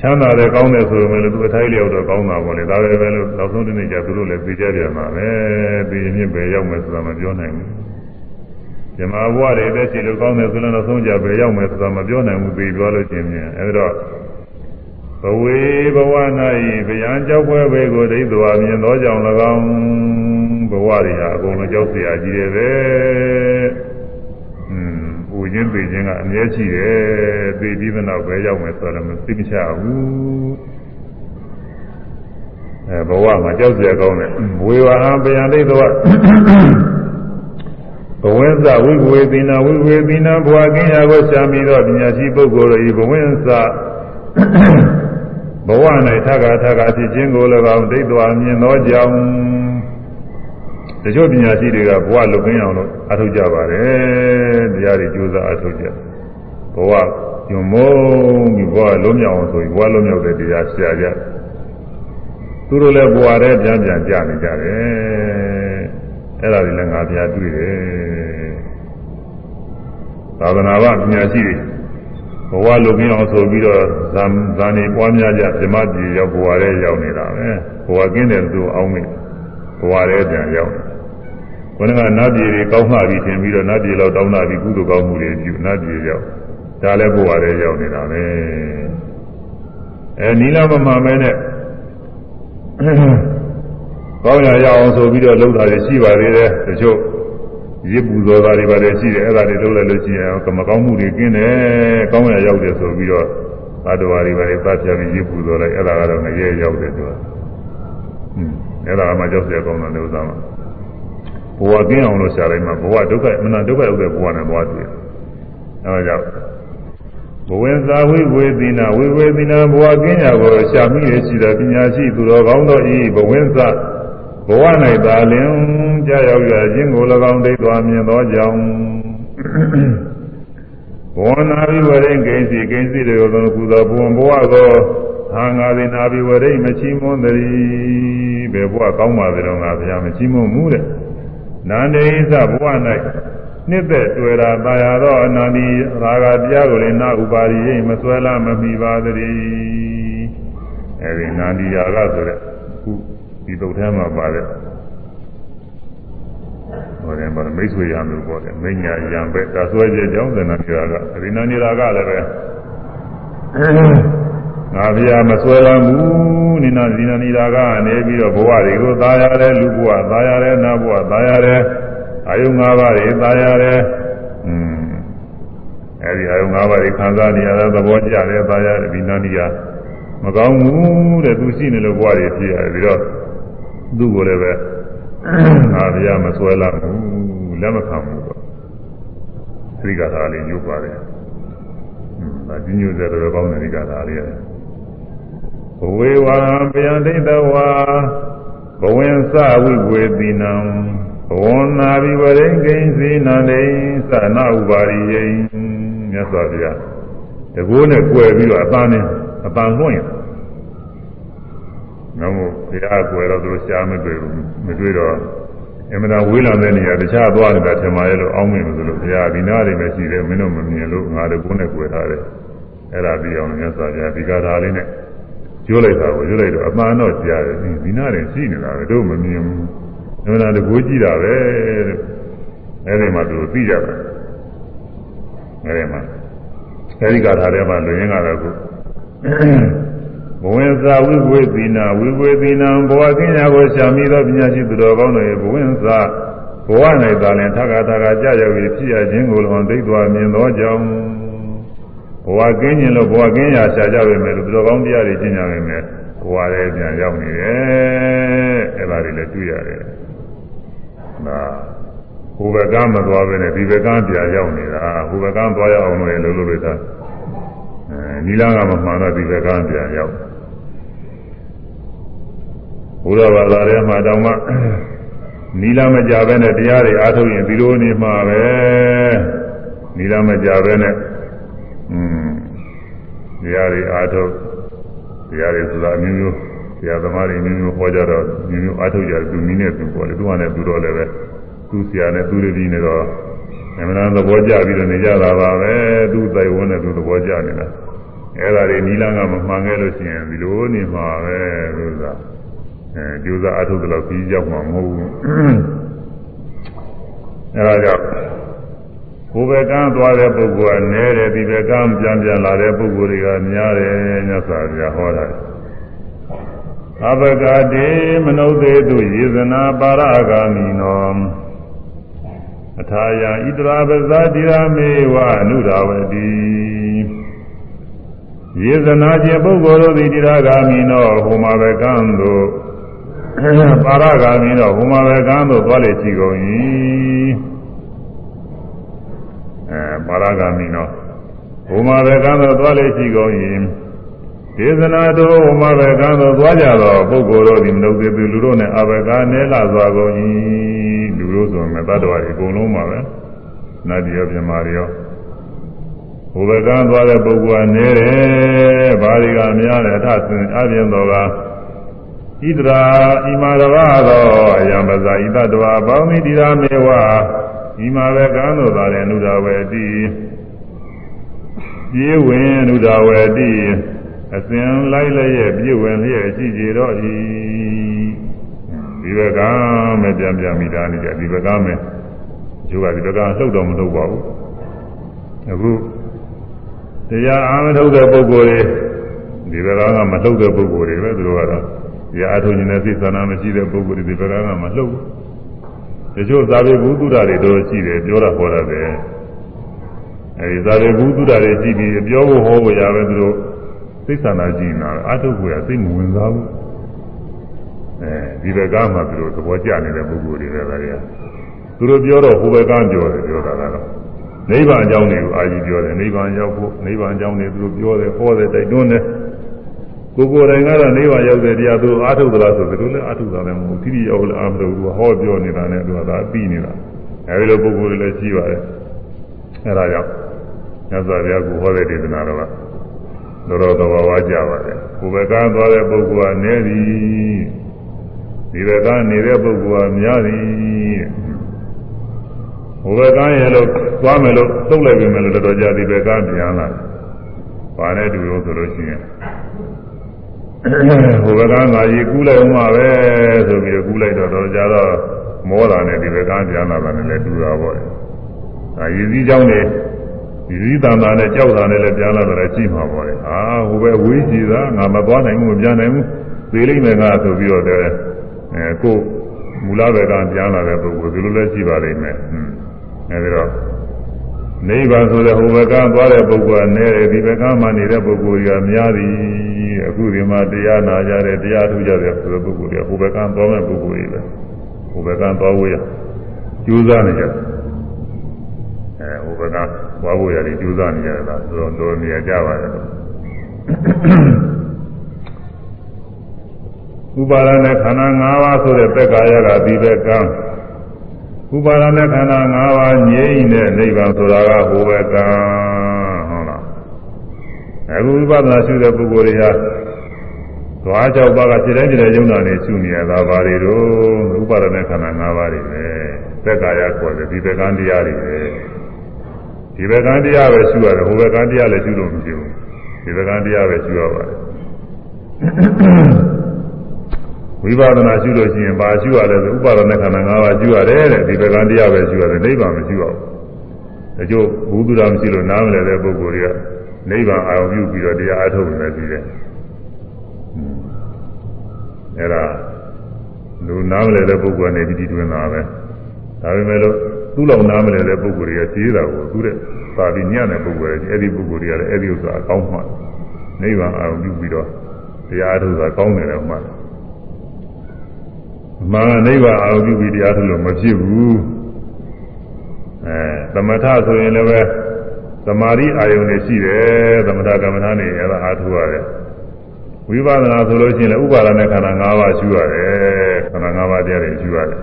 ချမ်းသာတယ်ကောင်းတယ်ဆိုပေမဲ့လည်းသူအထိုက်လျောက်တော့ကောင်းတာပေါ့လေဒါပဲပဲလို့နောက်ဆုံးတစ်နေ့ကျသူတို့လည်းသိကြပြန်ပါပဲသိရင်မြင့်ပဲရောက်မယ်ဆိုတာမပြောနိုင်ဘူးဇမဘဝတွေတက်ချီလို့ကောင်းတယ်ဆိုလည်းနောက်ဆုံးကြပဲရောက်မယ်ဆိုတာမပြောနိုင်ဘူးပြီးပြောလို့ချင်းဖြင့်အဲဒီတော့ ဘဝေဘဝ၌ဗျံကြောက်ပွဲပဲကိုဒိဋ္ဌဝါမြင်သောကြောင့်၎င်းဘဝတွေဟာအကုန်လုံးကြောက်เสียကြီးတယ်ပဲอืมပူခြင်းသိခြင်းကအမြဲရှိတယ်သိပြီးတဲ့နောက်ပဲရောက်မယ်ဆိုတော့မသိမချဘူးအဲဘဝမှာကြောက်เสียကောင်းတယ်ဝေဝါဟံဗျံဒိဋ္ဌဝါဘဝင်းစဝိဝေသီနာဝိဝေသီနာဘဝကင်းရာကိုရှာမိသောပညာရှိပုဂ္ဂိုလ်၏ဘဝင်းစ ဘဝ၌ထက္ကာထက္ကာဖြစ်ခြင်းကို၎င်းဒိဋ္ဌဝါမြင်သောကြောင့်တချို့ပညာရှိတွေကဘဝလုကင်းအောင်လို့အထုတ်ကြပါတယ်တရားတွေကြိုးစားအထုတ်ကြဘဝညွန်မုံပြီးဘဝလုံးမြောက်အောင်ဆိုပြီးဘဝလုံးမြောက်တဲ့တရားရှာကြသူတို့လည်းဘဝထဲပြန်ပြန်ကြနေကြတယ်အဲ့ဒါတွေလည်းငါဘုရားတွေ့တယ်သာသနာ့ပညာရှိတွေ ဘဝလုံကင်းအောင်ဆိုပြီးတော့ဇာဇာနေပွားများကြဓမ္မပြည်ရောက်ဘဝထဲရောက်နေတာပဲဘဝကင်းတယ်သူအောင်းမေဘဝထဲပြန်ရောက်ခொနကနတ်ပြည်တွေကောင်းမှပြီးထင်ပြီးတော့နတ်ပြည်လောက်တောင်းတာပြီးကုသိုလ်ကောင်းမှုတွေပြုနတ်ပြည်ရောက်ဒါလည်းဘဝထဲရောက်နေတာပဲအဲနီလာမမှန်မဲနဲ့ကောင်းရရအောင်ဆိုပြီးတော့လုပ်တာတွေရှိပါသေးတယ်တချို့ ရစ်ပူဇော်တာတွေပါတယ်ရှိတယ်အဲ့ဒါတွေလုပ်လိုက်လို့ရှိရင်ကမကောင်းမှုတွေကင်းတယ်ကောင်းရရောက်တယ်ဆိုပြီးတော့သတ္တဝါတွေပါတယ်သတ်ပြပြီးရစ်ပူဇော်လိုက်အဲ့ဒါကတော့ငရဲရောက်တယ်သူကอืมအဲ့ဒါမှကြောက်เสียကောင်းတယ်ဥစ္စာမှာဘဝကင်းအောင်လို့ရှာလိုက်မှဘဝဒုက္ခအမှန်ဒုက္ခရောက်တဲ့ဘဝနဲ့ဘဝတွေ့အဲ့ဒါကြောင့်ဘဝဇာဝိဝေသီနာဝိဝေသီနာဘဝကင်းရာကိုရှာမိရရှိတဲ့ပညာရှိသူတော်ကောင်းတို့ဤဘဝဇာ ဘဝ၌သာလင်ကြာရောက်ရခြင်းကို၎င်းဒိဋ္ဌာမြင်သောကြောင့်ဘောနာဘိဝရိကိဉ္စီကိဉ္စီတေသောကုသောဘဝဘဝကိုဟာငါသည်နာဘိဝရိမချီမွန်းသည်ဘယ်ဘဝကောင်းပါသလဲငါဘုရားမချီမွန်းမှုတဲ့နန္ဒေသဘဝ၌နှစ်သက်တွေ့တာတာယာသောအနန္တိရာဂတရားကိုလည်းနာဥပါရိယမဆွဲလာမမိပါသည်အဲဒီနန္ဒီရာဂဆိုတဲ့ခု ဒီတုတ်ထဲမှာပါတဲ့ဟောတယ်ဗောမိတ်ဆွေရမျိုးပေါ့တယ်မိညာရံပဲတာဆွဲခြင်းကြောင့်သဏ္ဍာန်ရာကအရိနာနိရာကလည်းပဲငါဗျာမဆွဲလမ်းဘူးနိနာဇိနာနိရာကနေပြီးတော့ဘဝတွေကိုသာရတယ်လူဘဝသာရတယ်နတ်ဘဝသာရတယ်အာယု၅ပါးတွေသာရတယ်อืมအဲဒီအာယု၅ပါးတွေခံစားနေရတဲ့သဘောကျတယ်သာရတယ်ဒီနာနိရာမကောင်းဘူးတဲ့သူရှိနေလို့ဘဝတွေဖြစ်ရတယ်ပြီးတော့ သူ့ကိုလည်းပဲငါဗျာမဆွဲလာဘူးလက်မခံဘူးပေါ့သတိကထာလေးညှို့ပါတယ်။ဒါညှို့တဲ့တော့ကောင်းတဲ့သတိကထာလေးရတယ်။ဘဝေဝံဗျံဒိဋ္ဌဝါဘဝင်စဝိဝေတိနံဘဝနာဘိဝရိကိဉ္စီနန္ဒိသနာဥပါရိယိမြတ်စွာဘုရားတကိုးနဲ့ကြွယ်ပြီးတော့အပန်းနဲ့အပန်းလွှင့်ရ င်ငါမို့ဘုရားကွယ်တော့သူရှားမတွေ့ဘူးမတွေ့တော့အမှန်တရားဝေးလာတဲ့နေရာတခြားသွားနေတာထင်ပါရဲ့လို့အောင်းမိမလို့ဘုရားဒီနားတွေပဲရှိတယ်မင်းတို့မမြင်လို့ငါတို့ကိုယ်နဲ့ကွယ်ထားတယ်အဲ့ဒါပြီးအောင်မြတ်စွာဘုရားဒီကာထာလေးနဲ့ကျိုးလိုက်တာကိုကျိုးလိုက်တော့အမှန်တော့ကြားတယ်ဒီနားတွေရှိနေတာပဲတို့မမြင်ဘူးအမှန်တရားတကူကြည့်တာပဲတဲ့အဲ့ဒီမှာသူသိကြတယ်အဲ့ဒီမှာအဲဒီကာထာထဲမှာလူရင်းကတော့ခု ဘဝင်သာဝိဝေသီနာဝိဝေသီနာဘဝကင်းရာကိုရှာမိသောပညာရှိသူတော်ကောင်းတို့၏ဘဝင်သာဘဝ၌သာလင်ထခါထခါကြာရောက်ပြီးဖြစ်ရခြင်းကိုလွန်သိသွားမြင်သောကြောင့်ဘဝကင်းခြင်းလို့ဘဝကင်းရာရှာကြပေမဲ့လို့သူတော်ကောင်းတရားတွေကျင့်ကြပေမဲ့ဘဝလည်းပြန်ရောက်နေတယ်အဲ့ဒါတွေလည်းတွေ့ရတယ်ဒါဟိုဘက်ကမသွားပဲနဲ့ဒီဘက်ကပြန်ရောက်နေတာဟိုဘက်ကသွားရအောင်လို့လည်းလုပ်လို့လိုက်တာအဲနီလာကမမှန်တော့ဒီဘက်ကပြန်ရောက် ဘုရားဘာသာထဲမှာတောင်မှနီလာမကြပဲနဲ့တရားတွေအားထုတ်ရင်ဒီလိုနေမှာပဲနီလာမကြပဲနဲ့อืมတရားတွေအားထုတ်တရားတွေဆိုတာအမျိုးမျိုးတရားသမားတွေမျိုးမျိုးဟောကြတော့မျိုးမျိုးအားထုတ်ကြသူနည်းနဲ့သူပေါ်တယ်သူကလည်းသူတော့လည်းပဲသူ့ဆရာနဲ့သူ့ရည်ပြီးနေတော့အမှန်တန်သဘောကျပြီးတော့နေကြတာပါပဲသူ့တိုင်ဝန်းနဲ့သူသဘောကျနေတာအဲ့ဒါတွေနီလာကမမှန်ခဲ့လို့ရှိရင်ဒီလိုနေမှာပဲလို့ဆိုတာ အဲကြိုးစားအထုတ်တယ်လို့ပြီးရောက်မှာမဟုတ်ဘူးအဲဒါကြောင့်ဘုဘကံသွားတဲ့ပုဂ္ဂိုလ်ကနဲတယ်ဒီဘကံပြန်ပြန်လာတဲ့ပုဂ္ဂိုလ်တွေကများတယ်ညစွာပြဟောတာအဘဂတိမနုဿေတုယေဇနာပါရဂာမိနောအထာယဣတရာပဇာတိရမေဝအနုရာဝတိယေဇနာခြင်းပုဂ္ဂိုလ်တို့သည်တိရဂာမိနောဟောမဘကံတို့ ပါရဂာမိနောဟောမဘကံတို့သွားလေရှိကုန်၏အဲပါရဂာမိနောဟောမဘကံတို့သွားလေရှိကုန်၏ဒေသနာတို့ဟောမဘကံတို့သွားကြသောပုဂ္ဂိုလ်တို့သည်မနုဿေသူလူတို့နဲ့အဘကနဲလာစွာကုန်၏လူတို့ဆိုမဲ့တတ္တဝါတွေအကုန်လုံးပါပဲနတ်တွေရောမြမာတွေရောဘုဘကံသွားတဲ့ပုဂ္ဂိုလ်ကနေတယ်ဘာတွေကများတယ်အထဆင်အပြင်တော်က ဣဒရာဣမာရဝသောအယံပဇာဣတတဝါဘောင်းမိတိရာမေဝဣမာဘကံတို့သာလည်းအနုဒဝေတိပြေဝင်အနုဒဝေတိအစဉ်လိုက်လျက်ပြေဝင်လျက်ရှိကြတော့ဤဒီဘကမဲ့ပြန်ပြန်မိတာနေကြဒီဘကမဲ့ကျိုးကဒီဘကလှုပ်တော့မလှုပ်ပါဘူးအခုတရားအာမထုတ်တဲ့ပုဂ္ဂိုလ်တွေဒီဘက်ကမလှုပ်တဲ့ပုဂ္ဂိုလ်တွေပဲသူတို့ကတော့တ ရားအထုတ်နေတဲ့စိတ်ဆန္ဒမရှိတဲ့ပုဂ္ဂိုလ်တွေဒီဘက်ကမလှုပ်ဘူးတချို့သာဝေဘုသူဒ္ဓတွေတော့ရှိတယ်ပြောတာဟောတာပဲအဲဒီသာဝေဘုသူဒ္ဓတွေရှိပြီးပြောဖို့ဟောဖို့ရပဲသူတို့စိတ်ဆန္ဒရှိနေတာအထုတ်ဖို့ရစိတ်မဝင်စားဘူးအဲဒီဘက်ကမှသူတို့သဘောကျနေတဲ့ပုဂ္ဂိုလ်တွေပဲဒါတွေကသူတို့ပြောတော့ဟိုဘက်ကပြောတယ်ပြောတာကတော့နိဗ္ဗာန်အကြောင်းတွေကိုအာကြီးပြောတယ်နိဗ္ဗာန်ရောက်ဖို့နိဗ္ဗာန်အကြောင်းတွေသူတို့ပြောတယ်ဟောတယ်တိုက်တွန်းတယ် ကိုယ်ကိုယ်တိုင်ကတော့နိဗ္ဗာန်ရောက်တဲ့တရားသူအားထုတ်သလားဆိုသူတို့လည်းအားထုတ်တာလည်းမဟုတ်ဘူးတိတိရောက်လည်းအားမထုတ်ဘူးဟောပြောနေတာနဲ့သူကသာပြီးနေတာအဲဒီလိုပုဂ္ဂိုလ်တွေလည်းရှိပါတယ်အဲဒါကြောင့်မြတ်စွာဘုရားကဟောတဲ့ဒေသနာတော်ကတော်တော်တော်ဝါကြပါတယ်ကိုယ်ပဲကားသွားတဲ့ပုဂ္ဂိုလ်ကနေသည်ဒီဘက်ကနေနေတဲ့ပုဂ္ဂိုလ်ကများသည်ဟိုဘက်ကရဲ့လို့သွားမယ်လို့သုတ်လိုက်ပြီမယ်လို့တော်ကြဒီဘက်ကပြန်လာပါနဲ့တူလို့ဆိုလို့ရှိရင် ဟိုဘက်ကငါရေကူးလိုက်ဦးမှာပဲဆိုပြီးကူးလိုက်တော့တော့ကြတော့မောတာနဲ့ဒီဘက်ကပြန်လာတာနဲ့လည်းတူတာပေါ့။အာရေစည်းကြောင်းတွေဒီစည်းတန်တာနဲ့ကြောက်တာနဲ့လည်းပြန်လာတာလည်းရှိမှာပေါ့လေ။အာဟိုဘက်ဝေးကြည့်တာငါမသွားနိုင်ဘူးမပြန်နိုင်ဘူးသေလိမ့်မယ်ငါဆိုပြီးတော့အဲကိုမူလဘက်ကပြန်လာတဲ့ပုဂ္ဂိုလ်ဒီလိုလည်းရှိပါလိမ့်မယ်။ဟွန်းအဲဒီတော့နိဗ္ဗာန်ဆိုတဲ့ဟိုဘက်ကသွားတဲ့ပုဂ္ဂိုလ်နဲ့ဒီဘက်ကမှနေတဲ့ပုဂ္ဂိုလ်ကများသည် အခုဒီမှာတရားနာကြတယ်တရားထုကြတယ်ဆိုတဲ့ပုဂ္ဂိုလ်တွေကဟိုဘက်ကသွားမဲ့ပုဂ္ဂိုလ်တွေပဲဟိုဘက်ကသွားဖို့ရကြိုးစားနေကြတယ်အဲဟိုဘက်ကသွားဖို့ရတယ်ကြိုးစားနေကြတယ်လားဆိုတော့တော်နေကြပါတယ်ဥပါဒနဲ့ခန္ဓာ၅ပါးဆိုတဲ့သက်ကာယကဒီဘက်ကဥပါဒနဲ့ခန္ဓာ၅ပါးငြိမ့်တဲ့နိဗ္ဗာန်ဆိုတာကဟိုဘက်ကဟုတ်လား အခုဥပဒနာရှိတဲ့ပုဂ္ဂိုလ်တွေဟာသွားကြောက်ပါကစိတ်တိုင်းစိတ်တိုင်းယုံနာနေရှုနေရတာဘာတွေတော့ဥပါဒနဲ့ခန္ဓာ၅ပါးတွေပဲသက်ကာယခေါ်တယ်ဒီဘက်ကံတရားတွေပဲဒီဘက်ကံတရားပဲရှုရတယ်ဟိုဘက်ကံတရားလည်းရှုလို့မရှိဘူးဒီဘက်ကံတရားပဲရှုရပါတယ်ဝိပဿနာရှုလို့ရှိရင်ဘာရှုရလဲဆိုဥပါဒณะခန္ဓာ၅ပါးရှုရတယ်တဲ့ဒီပကံတရားပဲရှုရတယ်နိဗ္ဗာန်မရှုရဘူးတချို့ဘုဒ္ဓရာမရှိလို့နားမလည်တဲ့ပုဂ္ဂိုလ်တွေက နိဗ္ဗာန်အာရုံပြုပြီးတော့တရားအထုတ်နေပြီလေအဲ့ဒါလူနားမလဲတဲ့ပုဂ္ဂိုလ်ကနေဒီတွင်တာပဲဒါပေမဲ့လို့သူ့လောက်နားမလဲတဲ့ပုဂ္ဂိုလ်တွေကသိတာကိုသူတဲ့သာပြီးညံ့တဲ့ပုဂ္ဂိုလ်တွေအဲ့ဒီပုဂ္ဂိုလ်တွေကလည်းအဲ့ဒီဥစ္စာအကောင်းမှနိဗ္ဗာန်အာရုံပြုပြီးတော့တရားထုတ်တာကောင်းတယ်လို့မှတ်မာနိဗ္ဗာန်အာရုံပြုပြီးတရားထုတ်လို့မဖြစ်ဘူးအဲသမထဆိုရင်လည်းပဲ သမာဓိအာယုန်တွေရှိတယ်သမထကမ္မထာနေအဲ့ဒါအားထုတ်ရတယ်ဝိပဿနာဆိုလို့ရှိရင်လည်းဥပါဒณะခန္ဓာ၅ပါးရှိရတယ်ခန္ဓာ၅ပါးတရားတွေရှိရတယ်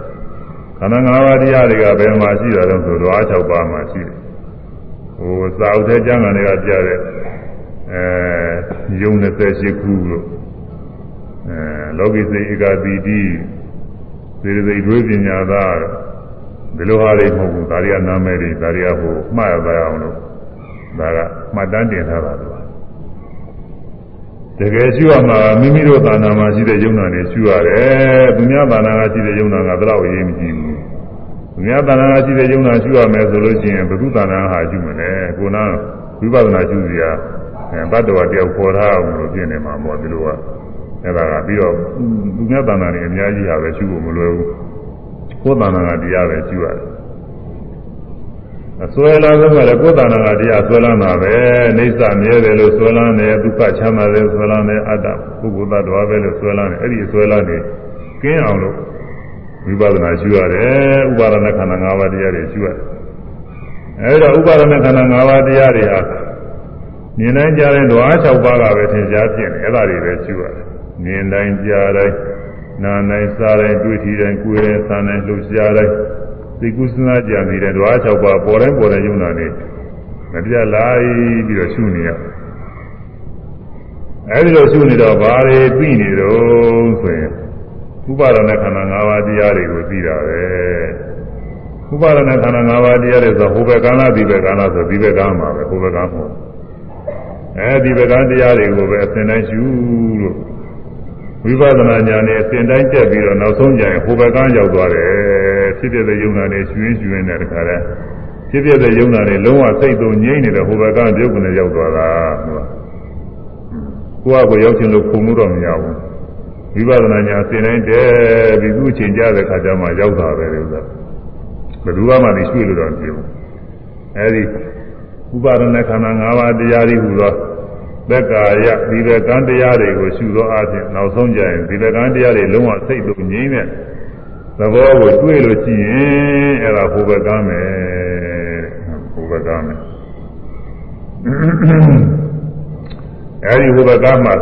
ခန္ဓာ၅ပါးတရားတွေကဘယ်မှာရှိတာလဲဆိုတော့၆ပါးမှာရှိတယ်ဟိုစာအုပ်ထဲကျမ်းဂန်တွေကပြတဲ့အဲယုံ28ခုလို့အဲလောကိစေဧကတိတိစေတသိက်တွေးပညာသားဒီလိုဟာတွေမဟုတ်ဘူးဒါတွေကနာမည်တွေဒါတွေကဟိုမှားရပါအောင်လို့ ဒါကမှတ်တမ်းတင်ထားတာလို့တကယ်ရှိရမှာမိမိတို့သာနာမှာရှိတဲ့ယုံနာတွေရှိရတယ်သူများသာနာကရှိတဲ့ယုံနာကဘယ်တော့အရေးမကြီးဘူးသူများသာနာကရှိတဲ့ယုံနာရှိရမယ်ဆိုလို့ရှိရင်ဘုသူသာနာဟာရှိမလဲကိုနာဝိပဿနာရှိစရာအဲတတ္တဝတယောက်ခေါ်ထားအောင်လို့ပြင်နေမှာပေါ့ဒီလိုကအဲ့ဒါကပြီးတော့သူများသာနာတွေအများကြီးဟာပဲရှိဖို့မလွယ်ဘူးကိုယ်သာနာကတရားပဲရှိရတယ် အစွဲလန်းဆုံးကလည်းကိုယ်တဏ္ဍာကတရားဆွဲလန်းတာပဲအိဋ္ဌမြဲတယ်လို့ဆွဲလန်းတယ်ဒုက္ခချမ်းသာတယ်ဆွဲလန်းတယ်အတ္တပုဂ္ဂိုလ်သတ္တဝါပဲလို့ဆွဲလန်းတယ်အဲ့ဒီဆွဲလန်းနေကင်းအောင်လို့ဝိပဿနာရှုရတယ်ဥပါဒနာခန္ဓာ၅ပါးတရားတွေရှုရတယ်အဲ့တော့ဥပါဒနာခန္ဓာ၅ပါးတရားတွေဟာမြင်တိုင်းကြားတိုင်းဓဝါ၆ပါးကပဲသင်ကြားဖြစ်နေအဲ့ဒါတွေပဲရှုရတယ်မြင်တိုင်းကြားတိုင်းနားတိုင်းစားတိုင်းတွေ့ထီတိုင်းကိုယ်တိုင်းစားတိုင်းလှုပ်ရှားတိုင်း သိကုသနာကြံနေတဲ့ဓဝါ၆ပါးပေါ်တိုင်းပေါ်တိုင်းယုံနာနေမပြတ်လိုက်ပြီးတော့ရှုနေရအဲဒီလိုရှုနေတော့ဘာတွေသိနေတော့ဆိုရင်ဥပါဒနာခန္ဓာ၅ပါးတရားတွေကိုသိတာပဲဥပါဒနာခန္ဓာ၅ပါးတရားတွေဆိုဟိုဘက်ကံလားဒီဘက်ကံလားဆိုဒီဘက်ကံမှာပဲဟိုဘက်ကံမဟုတ်အဲဒီဘက်ကံတရားတွေကိုပဲအစဉ်တိုင်းရှုလို့ ဝိပဿနာဉာဏ်နဲ့အစဉ်တိုင်းတက်ပြီးတော့နောက်ဆုံးကျရင်ဟိုဘက်ကရောက်သွားတယ်ဖြစ်ဖြစ်တဲ့ယုံနာနဲ့ရှင်ရှင်နဲ့တခါတည်းဖြစ်ဖြစ်တဲ့ယုံနာနဲ့လုံးဝစိတ်သုံးငြိမ့်နေတဲ့ဟိုဘက်ကပြုတ်ကနေရောက်သွားတာကိုယ့်အကိုရောက်ချင်းလို့ခုံလို့တော့မရဘူးဝိပဿနာဉာဏ်အစဉ်တိုင်းတက်ပြီးသူ့အချိန်ကြတဲ့ခါကျမှရောက်တာပဲလို့ဆိုဘယ်သူမှမသိရွှေ့လို့တော့မဖြစ်ဘူးအဲဒီဥပါဒณะခန္ဓာ၅ပါးတရားတွေဟူသော ဘက္ကာယဒီဘကံတရားတွေကိုရှုသောအခြင်းနောက်ဆုံးကြရင်ဒီဘကံတရားတွေလုံးဝစိတ်လုံးငြိမ့်တဲ့သဘောကိုတွေ့လို့ရှိရင်အဲ့ဒါဟိုဘကံမယ်ဟိုဘကံမယ်အဲ့ဒီဟိုဘကံမှာ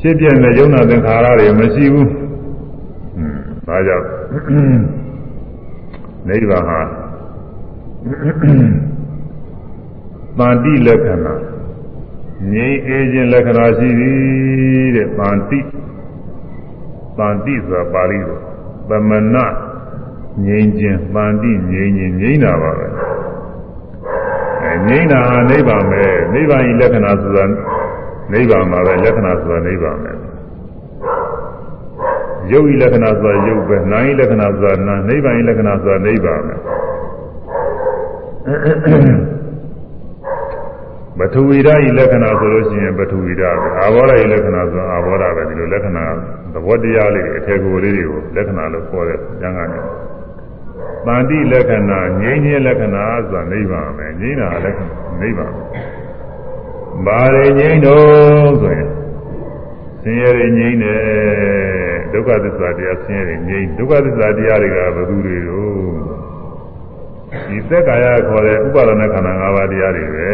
ဖြစ်ပြတဲ့ယုံနာသင်္ခါရတွေမရှိဘူး။ဒါကြောင့်နိဗ္ဗာန်ဟာတန်တိလက္ခဏာ ငြိမ်းအေးခြင်းလက္ခဏာရှိသည်တဲ့တန်တိတန်တိဆိုတာပါဠိလိုသမဏငြိမ်းခြင်းတန်တိငြိမ်းခြင်းငြိမ်းတာပါပဲအဲငြိမ်းတာဟာနိဗ္ဗာန်ပဲနိဗ္ဗာန်ဤလက္ခဏာဆိုတာနိဗ္ဗာန်မှာပဲလက္ခဏာဆိုတာနိဗ္ဗာန်ပဲရုပ်ဤလက္ခဏာဆိုတာရုပ်ပဲနာမ်ဤလက္ခဏာဆိုတာနာမ်နိဗ္ဗာန်ဤလက္ခဏာဆိုတာနိဗ္ဗာန်ပဲပ ထဝီဓာတ်ဤလက္ခဏာဆိုလို့ရှိရင်ပထဝီဓာတ်ပဲအာဘောဓာတ်ဤလက္ခဏာဆိုအာဘောဓာတ်ပဲဒီလိုလက္ခဏာသဘောတရားလေးအထေကိုလေးတွေကိုလက္ခဏာလို့ခေါ်တဲ့ကျမ်းဂန်တွေတန်တိလက္ခဏာငြိမ်းခြင်းလက္ခဏာဆိုတာနိဗ္ဗာန်ပဲငြိမ်းတာလက္ခဏာနိဗ္ဗာန်ဘာတွေငြိမ်းတော့ဆိုရင်ဆင်းရဲတွေငြိမ်းတယ်ဒုက္ခသစ္စာတရားဆင်းရဲတွေငြိမ်းဒုက္ခသစ္စာတရားတွေကဘယ်သူတွေတော့ဒီသက်ကာယခေါ်တဲ့ဥပါဒနာခန္ဓာ၅ပါးတရားတွေပဲ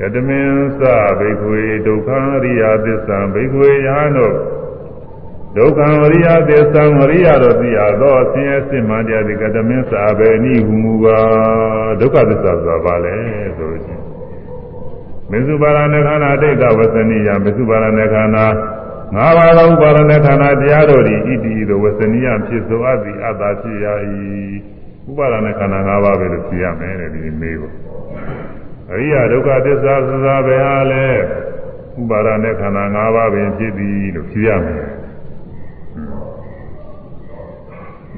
ကတမင်းသဘိက္ခွေဒုက္ခရိယသစ္စာဘိက္ခွေယဟန်တို့ဒုက္ခရိယသစ္စာဝရိယတို့သိရသောဆင်းရဲစင်မှတရားဒီကတမင်းသဘေနိဟုမူပါဒုက္ခသစ္စာဆိုတာဘာလဲဆိုလို့ချင်းမေစုပါရဏေခန္ဓာတိတ်ကဝသနိယမေစုပါရဏေခန္ဓာငါးပါးသောဥပါရဏေခန္ဓာတရားတို့သည်ဣတိသို့ဝသနိယဖြစ်သောအတ္တိအတ္တဖြစ်ရ၏ဥပါရဏေခန္ဓာငါးပါးပဲလို့ဖြေရမယ်တဲ့ဒီမေးဖို့ အရိယဒုက္ခသစ္စာသာပဲဟာလဲဥပါဒณะခန္ဓာ၅ပါးပင်ဖြစ်သည်လို့ဖြေရမယ်။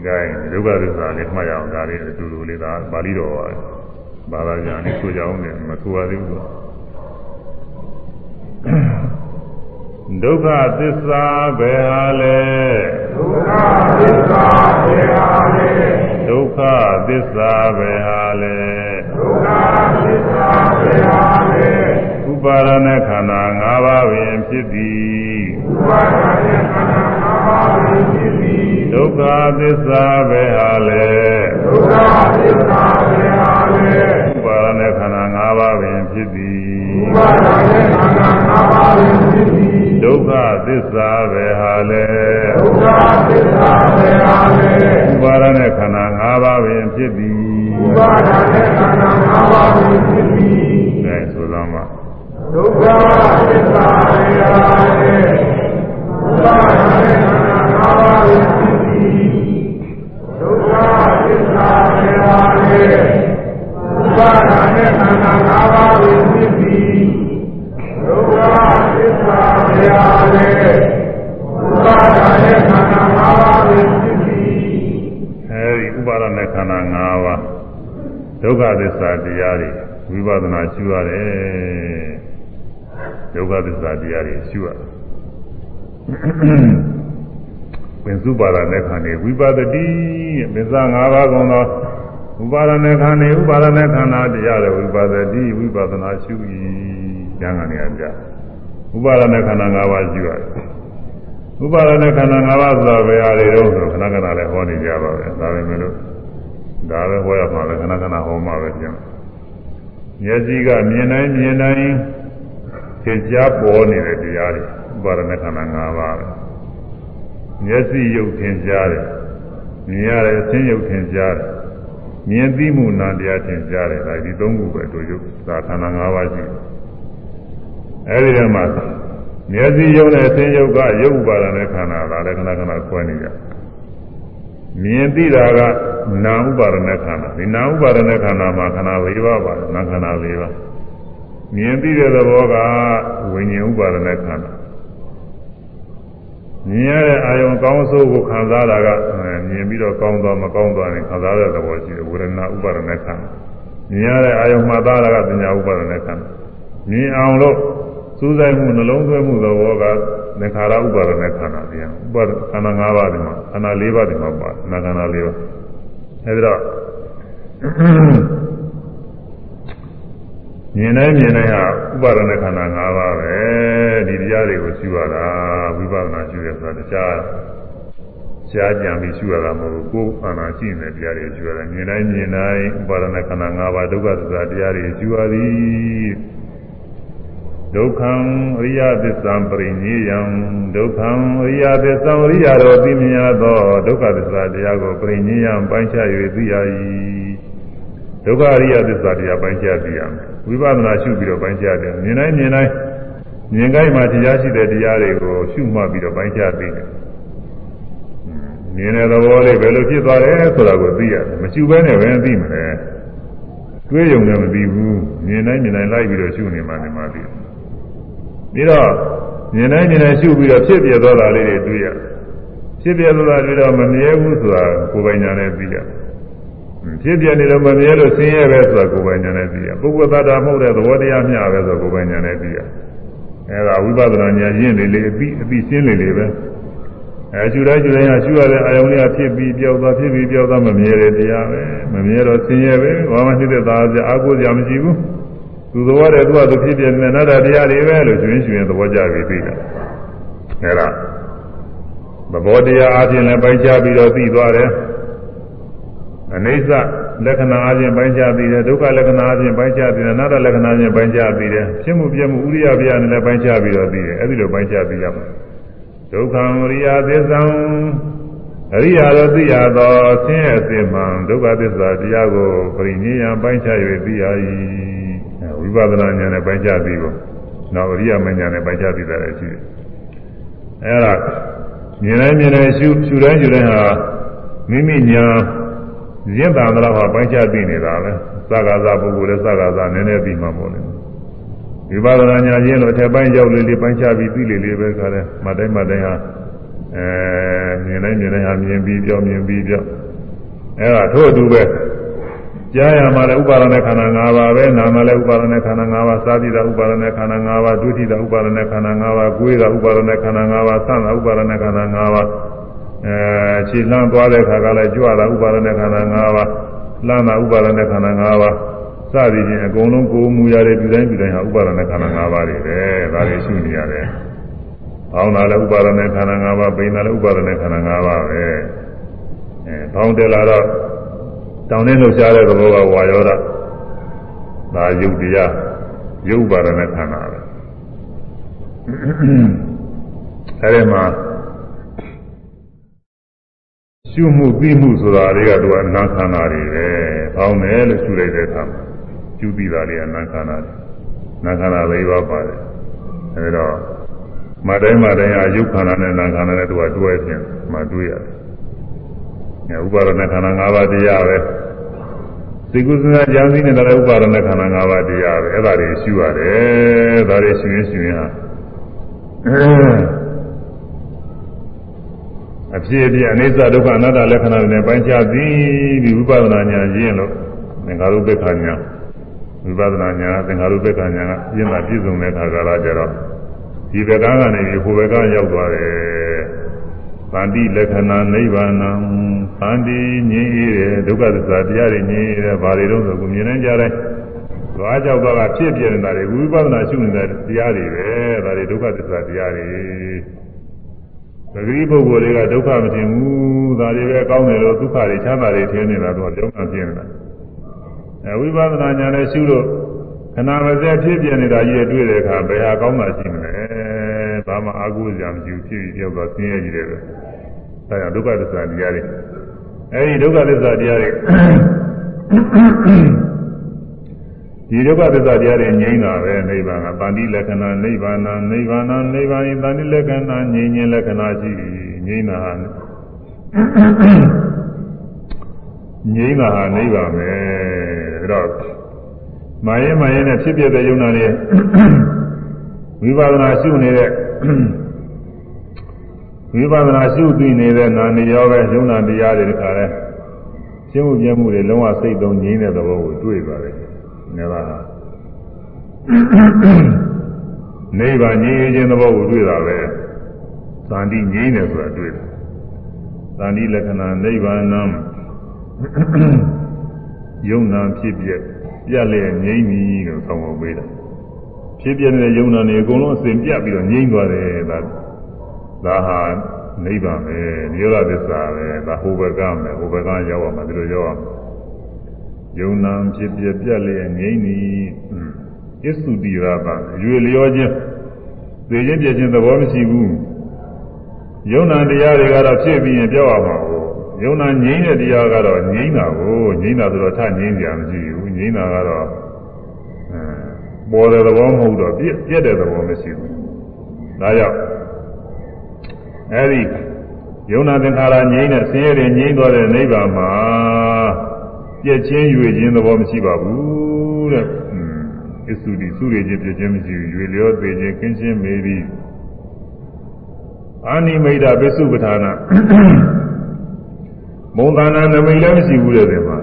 ဒါရင်ဒုက္ခသစ္စာလေးမှတ်ရအောင်ဒါလေးအတူတူလေးဒါပါဠိတော်ပါပဲ။ဘာသာပြန်လေးဆိုကြအောင်လေမဆိုရသေးဘူးဒုက္ခသစ္စာဘယ်ဟာလဲဒုက္ခသစ္စာဘယ်ဟာလဲဒုက္ခသစ္စာဘယ်ဟာလဲ ဥပါရဏခန္ဓာ၅ပါးပင်ဖြစ်သည်ဥပါရဏခန္ဓာ၅ပါးပင်ဖြစ်သည်ဒုက္ခသစ္စာပဲဟာလေဒုက္ခသစ္စာပဲဟာလေဥပါရဏခန္ဓာ၅ပါးပင်ဖြစ်သည်ဥပါရဏခန္ဓာ၅ပါးပင်ဖြစ်သည်ဒုက္ခသစ္စာပဲဟာလေဒုက္ခသစ္စာပဲဟာလေဥပါရဏခန္ဓာ၅ပါးပင်ဖြစ်သည်ဥပါရဏခန္ဓာ ဒုက္ခ ဒုက္ခသစ္စာတရားတွေဝိပဿနာရှုရတယ်ဒုက္ခသစ္စာတရားတွေရှုရပင်စုပါဒနဲ့ခန္ဓာဝိပါဒတိမစ္ဆ၅ပါးကုန်သောဥပါဒနဲ့ခန္ဓာဥပါဒနဲ့ခန္ဓာတရားတွေဝိပါဒတိဝိပဿနာရှု၏ဉာဏ်ကနေအပြဥပါဒနဲ့ခန္ဓာ၅ပါးရှုရတယ်ဥပါဒနဲ့ခန္ဓာ၅ပါးဆိုတာဘယ်ဟာတွေတော့ခဏခဏလည်းဟောနေကြပါပဲဒါပဲမလို့ ဒါပဲဟောရမှာပဲခဏခဏဟောမှာပဲပြန်မျက်စိကမြင်တိုင်းမြင်တိုင်းသင်ကြားပေါ်နေတဲ့တရားတွေဥပါဒณะခန္ဓာ၅ပါးပဲမျက်စိရုပ်သင်ကြားတယ်မြင်ရတယ်အသင်းရုပ်သင်ကြားတယ်မြင်သိမှုနာတရားသင်ကြားတယ်ဒါဒီသုံးခုပဲတို့ရုပ်သာခန္ဓာ၅ပါးရှိတယ်အဲဒီထဲမှာမျက်စိယုံနဲ့အသင်ယုတ်ကရုပ်ဥပါဒနဲ့ခန္ဓာဒါလည်းခဏခဏခွဲနေကြ မြင်သိတာကနာဥပါဒနဲ့ခန္ဓာဒီနာဥပါဒနဲ့ခန္ဓာမှာခန္ဓာ၄ပါးပါနာခန္ဓာ၄ပါးမြင်သိတဲ့သဘောကဝိညာဉ်ဥပါဒနဲ့ခန္ဓာမြင်ရတဲ့အာယုံကောင်းဆိုးကိုခံစားတာကမြင်ပြီးတော့ကောင်းသွားမကောင်းသွားရင်ခံစားတဲ့သဘောရှိတယ်ဝေဒနာဥပါဒနဲ့ခန္ဓာမြင်ရတဲ့အာယုံမှတ်သားတာကပညာဥပါဒနဲ့ခန္ဓာမြင်အောင်လို့စူးစိုက်မှုနှလုံးသွင်းမှုသဘောက သင်္ခါရဥပါဒနဲ့ခန္ဓာတရားဥပါဒခန္ဓာ၅ပါးဒီမှာခန္ဓာ၄ပါးဒီမှာပါနာခန္ဓာ၄ပါးအဲဒီတော့မြင်တိုင်းမြင်တိုင်းဟာဥပါဒနဲ့ခန္ဓာ၅ပါးပဲဒီတရားတွေကိုရှုရတာဝိပဿနာရှုရဆိုတာတရားရှားကြံပြီးရှုရတာမဟုတ်ဘူးကိုယ်ခန္ဓာရှိနေတဲ့တရားတွေရှုရတယ်မြင်တိုင်းမြင်တိုင်းဥပါဒနဲ့ခန္ဓာ၅ပါးဒုက္ခသစ္စာတရားတွေရှုရသည် ဒုက္ခံအရိယသစ္စာပရိညေယံဒုက္ခံအရိယသစ္စာအရိယတော်သိမြင်သောဒုက္ခသစ္စာတရားကိုပရိညေယံပိုင်းခြား၍သိရ၏ဒုက္ခအရိယသစ္စာတရားပိုင်းခြားသိရမယ်ဝိပဿနာရှုပြီးတော့ပိုင်းခြားတယ်မြင်တိုင်းမြင်တိုင်းမြင်ကိုင်းမှာတရားရှိတဲ့တရားတွေကိုရှုမှတ်ပြီးတော့ပိုင်းခြားသိတယ်မြင်တဲ့သဘောလေးဘယ်လိုဖြစ်သွားတယ်ဆိုတာကိုသိရတယ်မရှုဘဲနဲ့ပဲသိမှာလေတွေးယုံလည်းမသိဘူးမြင်တိုင်းမြင်တိုင်းလိုက်ပြီးတော့ရှုနေမှနေမှသိတယ် ပြီးတော့မြင်တိုင်းမြင်တိုင်းရှုပြီးတော့ဖြစ်ပြသွားတာလေးတွေတွေ့ရဖြစ်ပြသွားတာတွေတော့မမြဲဘူးဆိုတာကိုယ်ပိုင်ညာနဲ့သိရဖြစ်ပြနေတော့မမြဲလို့ဆင်းရဲပဲဆိုတာကိုယ်ပိုင်ညာနဲ့သိရပုဂ္ဂိုလ်သတ္တမဟုတ်တဲ့သဘောတရားမျှပဲဆိုကိုယ်ပိုင်ညာနဲ့သိရအဲဒါဝိပဿနာဉာဏ်ရင့်လေလေအပြီးအပြီးရှင်းလေလေပဲအဲရှုတိုင်းရှုတိုင်းကရှုရတဲ့အာယုံလေးကဖြစ်ပြီးပြောက်သွားဖြစ်ပြီးပြောက်သွားမမြဲတဲ့တရားပဲမမြဲတော့ဆင်းရဲပဲဘာမှဖြစ်တဲ့သားစရာအာကိုစရာမရှိဘူး သူသဘောတည်းသူကသူဖြစ်ပြနေနတ္တတရားတွေပဲလို့ရှင်ရှင်သဘောကြပြီးသိတာအဲဒါသဘောတရားအချင်းလည်းပိုင်းခြားပြီးတော့သိသွားတယ်အနိစ္စလက္ခဏာအချင်းပိုင်းခြားသိတယ်ဒုက္ခလက္ခဏာအချင်းပိုင်းခြားသိတယ်အနတ္တလက္ခဏာအချင်းပိုင်းခြားသိတယ်ဖြစ်မှုပြမှုဥရိယပြနဲ့လည်းပိုင်းခြားပြီးတော့သိတယ်အဲဒီလိုပိုင်းခြားသိရမှာဒုက္ခဝရိယသစ္စာအရိယာတို့သိရသောဆင်းရဲအစစ်မှန်ဒုက္ခသစ္စာတရားကိုပရိနိယံပိုင်းခြား၍သိရ၏ ဝိပဿနာဉာဏ်နဲ့ပိုင်းခြားပြီးကိုနောက်အရိယာမဉာဏ်နဲ့ပိုင်းခြားပြီးတာလည်းရှိတယ်အဲဒါမြင်တိုင်းမြင်တိုင်းရှုရှုတိုင်းရှုတိုင်းဟာမိမိညာရင့်တာတော့ဟာပိုင်းခြားသိနေတာပဲသက္ကာသပုဂ္ဂိုလ်လည်းသက္ကာသနည်းနည်းပြီးမှပေါ့လေဝိပဿနာဉာဏ်ရင်းလို့အထက်ပိုင်းရောက်လေလေပိုင်းခြားပြီးသိလေလေပဲခါတယ်မတိုင်းမတိုင်းဟာအဲမြင်တိုင်းမြင်တိုင်းဟာမြင်ပြီးပြောမြင်ပြီးပြောအဲဒါထို့အတူပဲ ကြားရမှာလည်းဥပါဒณะခန္ဓာ၅ပါးပဲနာမှာလည်းဥပါဒณะခန္ဓာ၅ပါးသာတိတာဥပါဒณะခန္ဓာ၅ပါးဒုတိတာဥပါဒณะခန္ဓာ၅ပါးကိုယ်တာဥပါဒณะခန္ဓာ၅ပါးသံတာဥပါဒณะခန္ဓာ၅ပါးအဲခြေလှမ်းသွားတဲ့ခါကလည်းကြွတာဥပါဒณะခန္ဓာ၅ပါးလှမ်းတာဥပါဒณะခန္ဓာ၅ပါးစသည်ဖြင့်အကုန်လုံးကိုယ်မူရတဲ့ဒီတိုင်းဒီတိုင်းဟာဥပါဒณะခန္ဓာ၅ပါးတွေပဲဒါတွေရှိနေရတယ်။ဘောင်းတာလည်းဥပါဒณะခန္ဓာ၅ပါးပိန်တာလည်းဥပါဒณะခန္ဓာ၅ပါးပဲ။အဲဘောင်းတယ်လာတော့ တောင်းနေလှုပ်ရှားတဲ့သဘောကဝါယောဓဒါယုတ်တရားယုတ်ပါဒณะခန္ဓာပဲ။အဲဒီမှာရှုမှုသိမှုဆိုတာတွေကသူကနာခန္ဓာတွေပဲ။ဘောင်းတယ်လို့ရှုလိုက်တဲ့အခါမှာကျူပြီးတာလေးကနာခန္ဓာနာခန္ဓာလေးပါပါတယ်အဲဒါမတိုင်းမတိုင်းအယုတ်ခန္ဓာနဲ့နာခန္ဓာနဲ့သူကတွဲခြင်းမှတွေ့ရတယ်အဲ ဥပါဒณะခန္ဓာ၅ပါးတရားပဲသိကုသနာဉာဏ်သိနေတာလည်းဥပါဒณะခန္ဓာ၅ပါးတရားပဲအဲ့ဒါတွေရှုရတယ်ဒါတွေရှုရင်ရှုရင်ဟာအဖြစ်အပျက်အနိစ္စဒုက္ခအနတ္တလက္ခဏာတွေနဲ့ပိုင်းခြားပြီးပြီးဝိပဿနာဉာဏ်ရင်းလို့သင်္ခါရုပ္ပခဉာဏ်ဝိပဿနာဉာဏ်သင်္ခါရုပ္ပကဉာဏ်ကပြင်းတာပြည့်စုံတဲ့အခါကလာကြတော့ဒီဘက်ကကနေပြီးဟိုဘက်ကရောက်သွားတယ်။သန္တိလက္ခဏာနိဗ္ဗာန် သန္တိငြိမ်းအေးတယ်ဒုက္ခသစ္စာတရားတွေငြိမ်းအေးတယ်ဘာတွေတော့ဆိုကိုမြင်နိုင်ကြတယ်။သွားကြောက်သွားကဖြစ်ပြနေတာတွေဝိပဿနာရှုနေတဲ့တရားတွေပဲဒါတွေဒုက္ခသစ္စာတရားတွေ။ပဂရိပုဂ္ဂိုလ်တွေကဒုက္ခမထင်ဘူးဒါတွေပဲကောင်းတယ်လို့ဒုက္ခတွေချမ်းသာတွေထင်နေတာတော့ကြောင်းမှပြင်းနေတာ။အဲဝိပဿနာဉာဏ်နဲ့ရှုလို့ခဏမစက်ဖြစ်ပြနေတာကြီးတွေ့တဲ့အခါဘယ်ဟာကောင်းတာရှိမလဲဘာမှအာဟုစရာမရှိဘူးဖြစ်ပြီးပြောတော့ဆင်းရဲကြီးတယ်ပဲအဲဒါဒုက္ခသစ္စာတရားတွေ အဲဒီဒုက္ခသစ္စာတရားတွေဒီဒုက္ခသစ္စာတရားတွေငြိမ်းတာပဲနိဗ္ဗာန်ကတန်တိလက္ခဏာနိဗ္ဗာန်နိဗ္ဗာန်နိဗ္ဗာန်တန်တိလက္ခဏာငြိမ်းခြင်းလက္ခဏာရှိငြိမ်းတာငြိမ်းတာဟာနိဗ္ဗာန်ပဲဒါတော့မာရင်မာရင်နဲ့ဖြစ်ပြတဲ့ယုံနာတွေဝိပဿနာရှုနေတဲ့ ဝိပဿနာရှုသိနေတဲ့နာနေရောပဲယုံနာတရားတွေတခါလဲရှင်းမှုပြမှုတွေလုံးဝစိတ်သုံးငြိမ်းတဲ့သဘောကိုတွေ့ပါတယ်။ဒါကနိဗ္ဗာန်ငြိမ်းခြင်းသဘောကိုတွေ့တာပဲ။သန္တိငြိမ်းတယ်ဆိုတာတွေ့တယ်။သန္တိလက္ခဏာနိဗ္ဗာန်ယုံနာဖြစ်ပြပြက်လျက်ငြိမ့်ပြီလို့ဆောင်းဖို့ပေးတယ်ဖြစ်ပြတဲ့ယုံနာနေအကုန်လုံးအစဉ်ပြတ်ပြီးတော့ငြိမ့်သွားတယ်ဒါ ဒါဟာနိဗ္ဗာန်ပဲနိရောဓသစ္စာပဲဒါဟိုဘကမယ်ဟိုဘကရောက်ရမှာဒီလိုရောက်ရမှာယုံနာဖြစ်ပြပြက်လျက်ငြိမ့်ပြီအစ္စုတိရပါရွေလျောခြင်းသိချင်းပြချင်းသဘောမရှိဘူးယုံနာတရားတွေကတော့ဖြစ်ပြီးရင်ပြောက်ရမှာယုံနာငြိမ်းတဲ့တရားကတော့ငြိမ်းတာကိုငြိမ်းတာဆိုတော့ထငြိမ်းကြမရှိဘူးငြိမ်းတာကတော့အဲပေါ်တဲ့သဘောမဟုတ်တော့ပြည့်ပြည့်တဲ့သဘောမရှိဘူးဒါကြောင့် အဲဒီယုံနာသင်္ခါရငြိမ်းတဲ့ဆင်းရဲတွေငြိမ်းသွားတဲ့နိဗ္ဗာန်မှာပြည့်ချင်းရွေခြင်းသဘောမရှိပါဘူးတဲ့အစ္စုတိစုရခြင်းပြည့်ချင်းမရှိဘူးရွေလျောသေးခြင်းကင်းရှင်းမေးပြီးအာနိမိတ်တာပစ္စုပ္ပထာနာမုံသာနာနမိတ်လည်းမရှိဘူးတဲ့ဒီမှာ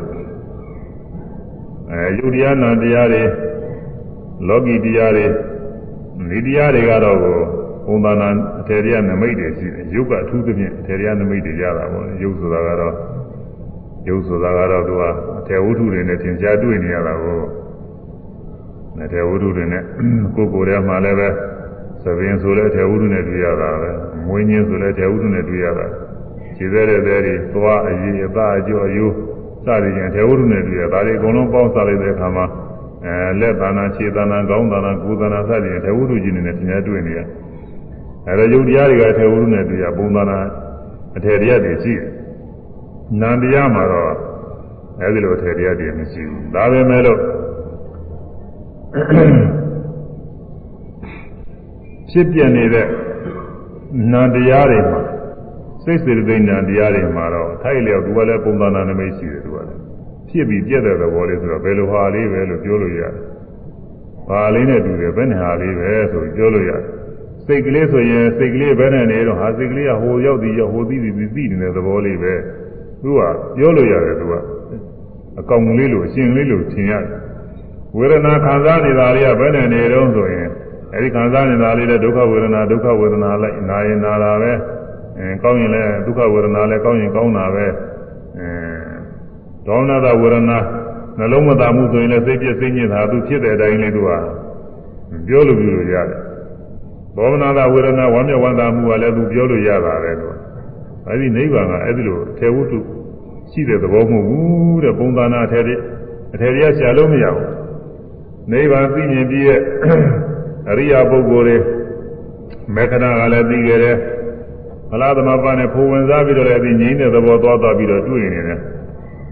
အဲယုတ်တရားနာတရားတွေလောကီတရားတွေဒီတရားတွေကတော့ ဘုံသာနာအထေရနမိတ်တွေရှိတယ်ယုတ်ကအထူးသဖြင့်အထေရနမိတ်တွေရတာပေါ့ယုတ်ဆိုတာကတော့ယုတ်ဆိုတာကတော့သူကအထေဝုဒ္ဓတွေနဲ့သင်ကြားတွေ့နေရတာကိုအထေဝုဒ္ဓတွေနဲ့ကိုယ်ကိုယ်ထဲမှာလည်းပဲသဘင်ဆိုလည်းအထေဝုဒ္ဓနဲ့တွေ့ရတာပဲမွေးညင်းဆိုလည်းအထေဝုဒ္ဓနဲ့တွေ့ရတာခြေသေးတဲ့သေးတွေသွားအရေးအသားအကျော်အယိုးစသည်ဖြင့်ထေဝုဒ္ဓနဲ့တွေ့ရဒါတွေအကုန်လုံးပေါင်းစားလိုက်တဲ့အခါမှာအဲလက်သာနာခြေသာနာခေါင်းသာနာကိုယ်သာနာစသည်ဖြင့်ထေဝုဒ္ဓကြီးနဲ့သင်ကြားတွေ့နေရ အဲဒါယုတ်တရားတွေကထေဝုဒ္ဓနဲ့တွေ့ရပုံသာနာအထေတရားတွေရှိတယ်နန္တရားမှာတော့အဲဒီလိုအထေတရားတွေမရှိဘူးဒါပဲမဲ့လို့ဖြစ်ပြနေတဲ့နန္တရားတွေမှာစိတ်စေတသိက်ဉာဏ်တရားတွေမှာတော့ထိုက်လျောက်သူကလည်းပုံသဏ္ဍာန်နမိတ်ရှိတယ်သူကလည်းဖြစ်ပြီးပြည့်တဲ့သဘောလေးဆိုတော့ဘယ်လိုဟာလေးပဲလို့ပြောလို့ရတယ်။ဟာလေးနဲ့တူတယ်ဘယ်နဲ့ဟာလေးပဲဆိုပြောလို့ရတယ်။ စိတ်ကလေးဆိုရင်စိတ်ကလေးဘယ်နဲ့နေတော့ဟာစိတ်ကလေးကဟိုရောက်သည်ရောက်ဟိုသိသည်သိနေတဲ့သဘောလေးပဲသူကပြောလို့ရတယ်သူကအကောင်လေးလိုအရှင်လေးလိုထင်ရတယ်ဝေဒနာခံစားနေတာလေးကဘယ်နဲ့နေတော့ဆိုရင်အဲဒီခံစားနေတာလေးလည်းဒုက္ခဝေဒနာဒုက္ခဝေဒနာလိုက်နာရင်နာတာပဲအဲကောင်းရင်လည်းဒုက္ခဝေဒနာလည်းကောင်းရင်ကောင်းတာပဲအဲဒေါမနတာဝေဒနာနှလုံးမသာမှုဆိုရင်လည်းစိတ်ပြည့်စိတ်ညစ်တာသူဖြစ်တဲ့အတိုင်းလေးသူကပြောလို့ပြောလို့ရတယ် ဒေါမနတာဝေဒနာဝမ်းမြောက်ဝမ်းသာမှုကလည်းသူပြောလို့ရတာပဲသူအဲဒီနိဗ္ဗာန်ကအဲဒီလိုထေဝတ္ထုရှိတဲ့သဘောမဟုတ်ဘူးတဲ့ပုံသဏ္ဍာန်အထက်အထက်ရရှာလို့မရဘူးနိဗ္ဗာန်သိမြင်ပြီးရဲ့အရိယာပုဂ္ဂိုလ်တွေမေခဏကလည်းသိကြတယ်ဖလားသမပနဲ့ဖိုဝင်စားပြီးတော့လည်းဒီငြိမ်းတဲ့သဘောသွားသွားပြီးတော့တွေ့နေတယ်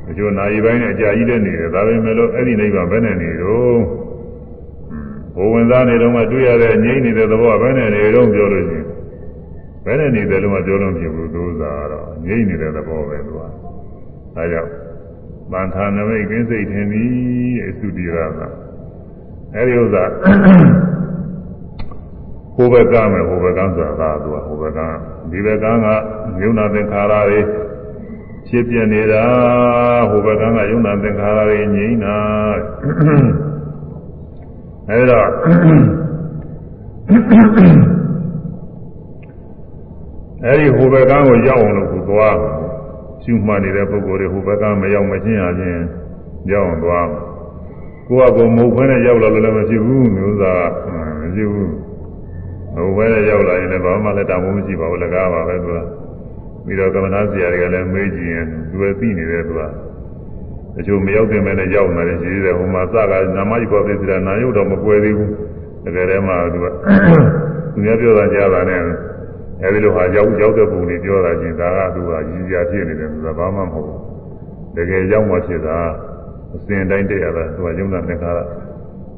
အကျိုးနာရီပိုင်းနဲ့အကြာကြီးတဲ့နေတယ်ဒါပေမဲ့လို့အဲ့ဒီနိဗ္ဗာန်ဘယ်နဲ့နေတော့ ဖိုဝင်စားနေတော့မှတွေ့ရတဲ့ငြိမ်းနေတဲ့သဘောကဘယ်နဲ့နေတော့ပြောလို့ရှိရင်ဘယ်နဲ့နေတယ်လို့မှပြောလို့မဖြစ်ဘူးသူစားတော့ငြိမ်းနေတဲ့သဘောပဲသူကဒါကြောင့်ဗန္ထာနမိတ်ကင်းစိတ်ထင်သည်အသုတိရကအဲဒီဥစ္စာဟိုဘက်ကမယ်ဟိုဘက်ကဆိုတာသူကဟိုဘက်ကဒီဘက်ကကယုံနာသင်္ခါရတွေဖြစ်ပြနေတာဟိုဘက်ကကယုံနာသင်္ခါရတွေငြိမ့်တာ အဲဒါအဲဒီဟိုဘက်ကကိုရောက်အောင်လို့သူသွားရှုမှတ်နေတဲ့ပုဂ္ဂိုလ်တွေဟိုဘက်ကမရောက်မချင်းအချင်းရောက်အောင်သွားကိုယ့်အကောင်မဟုတ်ဘဲနဲ့ရောက်လာလို့လည်းမဖြစ်ဘူးမျိုးသားမဖြစ်ဘူးဟိုဘဲနဲ့ရောက်လာရင်လည်းဘာမှလည်းတာဝန်မရှိပါဘူးလကားပါပဲသူကပြီးတော့ကမ္မနာဆရာတွေကလည်းမေးကြည့်ရင်သူပဲသိနေတယ်သူက တချို့မရောက်တဲ့မဲနဲ့ရောက်လာတယ်ရှိသေးတယ်ဟိုမှာစကားနာမကြီးပေါ်သိစရာနာရုပ်တော့မကွယ်သေးဘူးတကယ်တည်းမှသူကသူများပြောတာကြားတာနဲ့အဲဒီလိုဟာရောက်ရောက်တဲ့ပုံလေးပြောတာချင်းဒါကသူကရည်ရဖြစ်နေတယ်ဆိုတာဘာမှမဟုတ်ဘူးတကယ်ရောက်မှဖြစ်တာအစဉ်တိုင်းတည့်ရတာသူကယုံနာသင်္ခါရ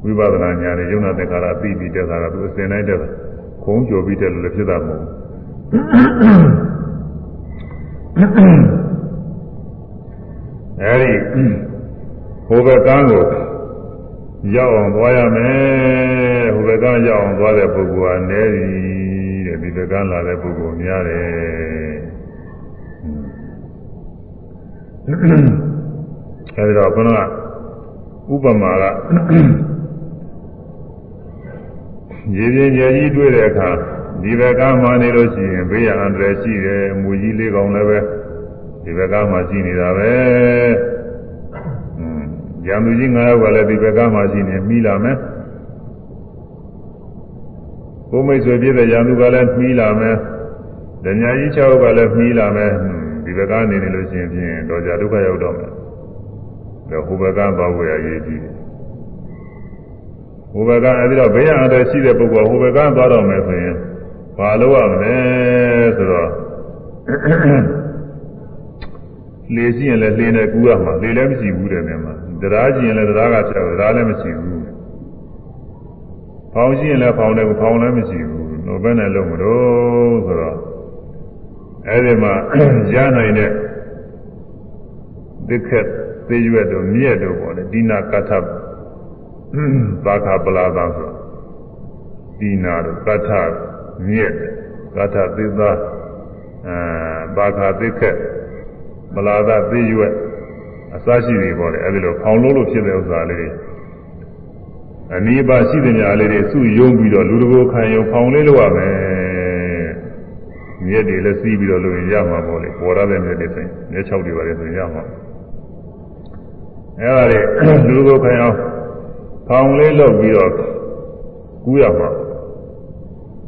ဝိပဿနာဉာဏ်နဲ့ယုံနာသင်္ခါရသိပြီးတက်တာကသူအစဉ်တိုင်းတက်တာခုံးကြော်ပြီးတက်လို့လည်းဖြစ်တာမဟုတ်ဘူး အဲဒီဟိုဘက်ကန်းကိုရောက်အောင်သွားရမယ်ဟိုဘက်ကရောက်အောင်သွားတဲ့ပုဂ္ဂိုလ်ကနေတယ်ဒီဘက်ကလာတဲ့ပုဂ္ဂိုလ်များတယ်အဲဒီတော့ခဏဥပမာကရေပြင်းရေကြီးတွေ့တဲ့အခါဒီဘက်ကမှနေလို့ရှိရင်ဘေးရန်အန္တရာယ်ရှိတယ်မူကြီးလေးကောင်လည်းပဲ ဒီဘက်ကမှရှိနေတာပဲရံသူကြီး9ယောက်ကလည်းဒီဘက်ကမှရှိနေမိလာမယ်ကိုမိတ်ဆွေပြည့်တဲ့ရံသူကလည်းမိလာမယ်ဒညာကြီး6ယောက်ကလည်းမိလာမယ်ဒီဘက်ကနေနေလို့ရှိရင်ဖြင့်တော့ကြဒုက္ခရောက်တော့မယ်ဒါဟိုဘက်ကသွားဝယ်ရရေးကြည့်ဟိုဘက်ကအဲဒီတော့ဘေးရန်အတရှိတဲ့ပုဂ္ဂိုလ်ဟိုဘက်ကသွားတော့မယ်ဆိုရင်ဘာလို့ရမလဲဆိုတော့ လေရှိရင်လည်းလေနဲ့ကူးရမှာလေလည်းမရှိဘူးတဲ့မြန်မာတရားရှိရင်လည်းတရားကဖြတ်တရားလည်းမရှိဘူးဖောင်းရှိရင်လည်းဖောင်းတယ်ဖောင်းလည်းမရှိဘူးတော့ဘယ်နဲ့လုံးမလို့ဆိုတော့အဲဒီမှာရနိုင်တဲ့ဒိက္ခသေရွက်တို့မြက်တို့ပေါ့လေဒီနာကထဘာခပလာသာဆိုဒီနာတို့ကထမြက်ကထသေသာအဲဘာခဒိက္ခ ပလာသာသေရွက်အစရှိတွေပေါ့လေအဲဒီလိုဖောင်လို့လို့ဖြစ်တဲ့ဥစ္စာလေးတွေအနိဗ္ဗာန်ရှိတဲ့ညာလေးတွေစုယုံပြီးတော့လူတကိုခံယုံဖောင်လေးလို့ရမယ်မြက်တွေလည်းစီးပြီးတော့လို့ရမှာပေါ့လေပေါ်ရတဲ့မြက်တွေဆိုရင်မြက်၆တွေပါလေဆိုရင်ရမှာအဲဒါတွေလူတကိုခံအောင်ဖောင်လေးလုပ်ပြီးတော့ကူးရမှာ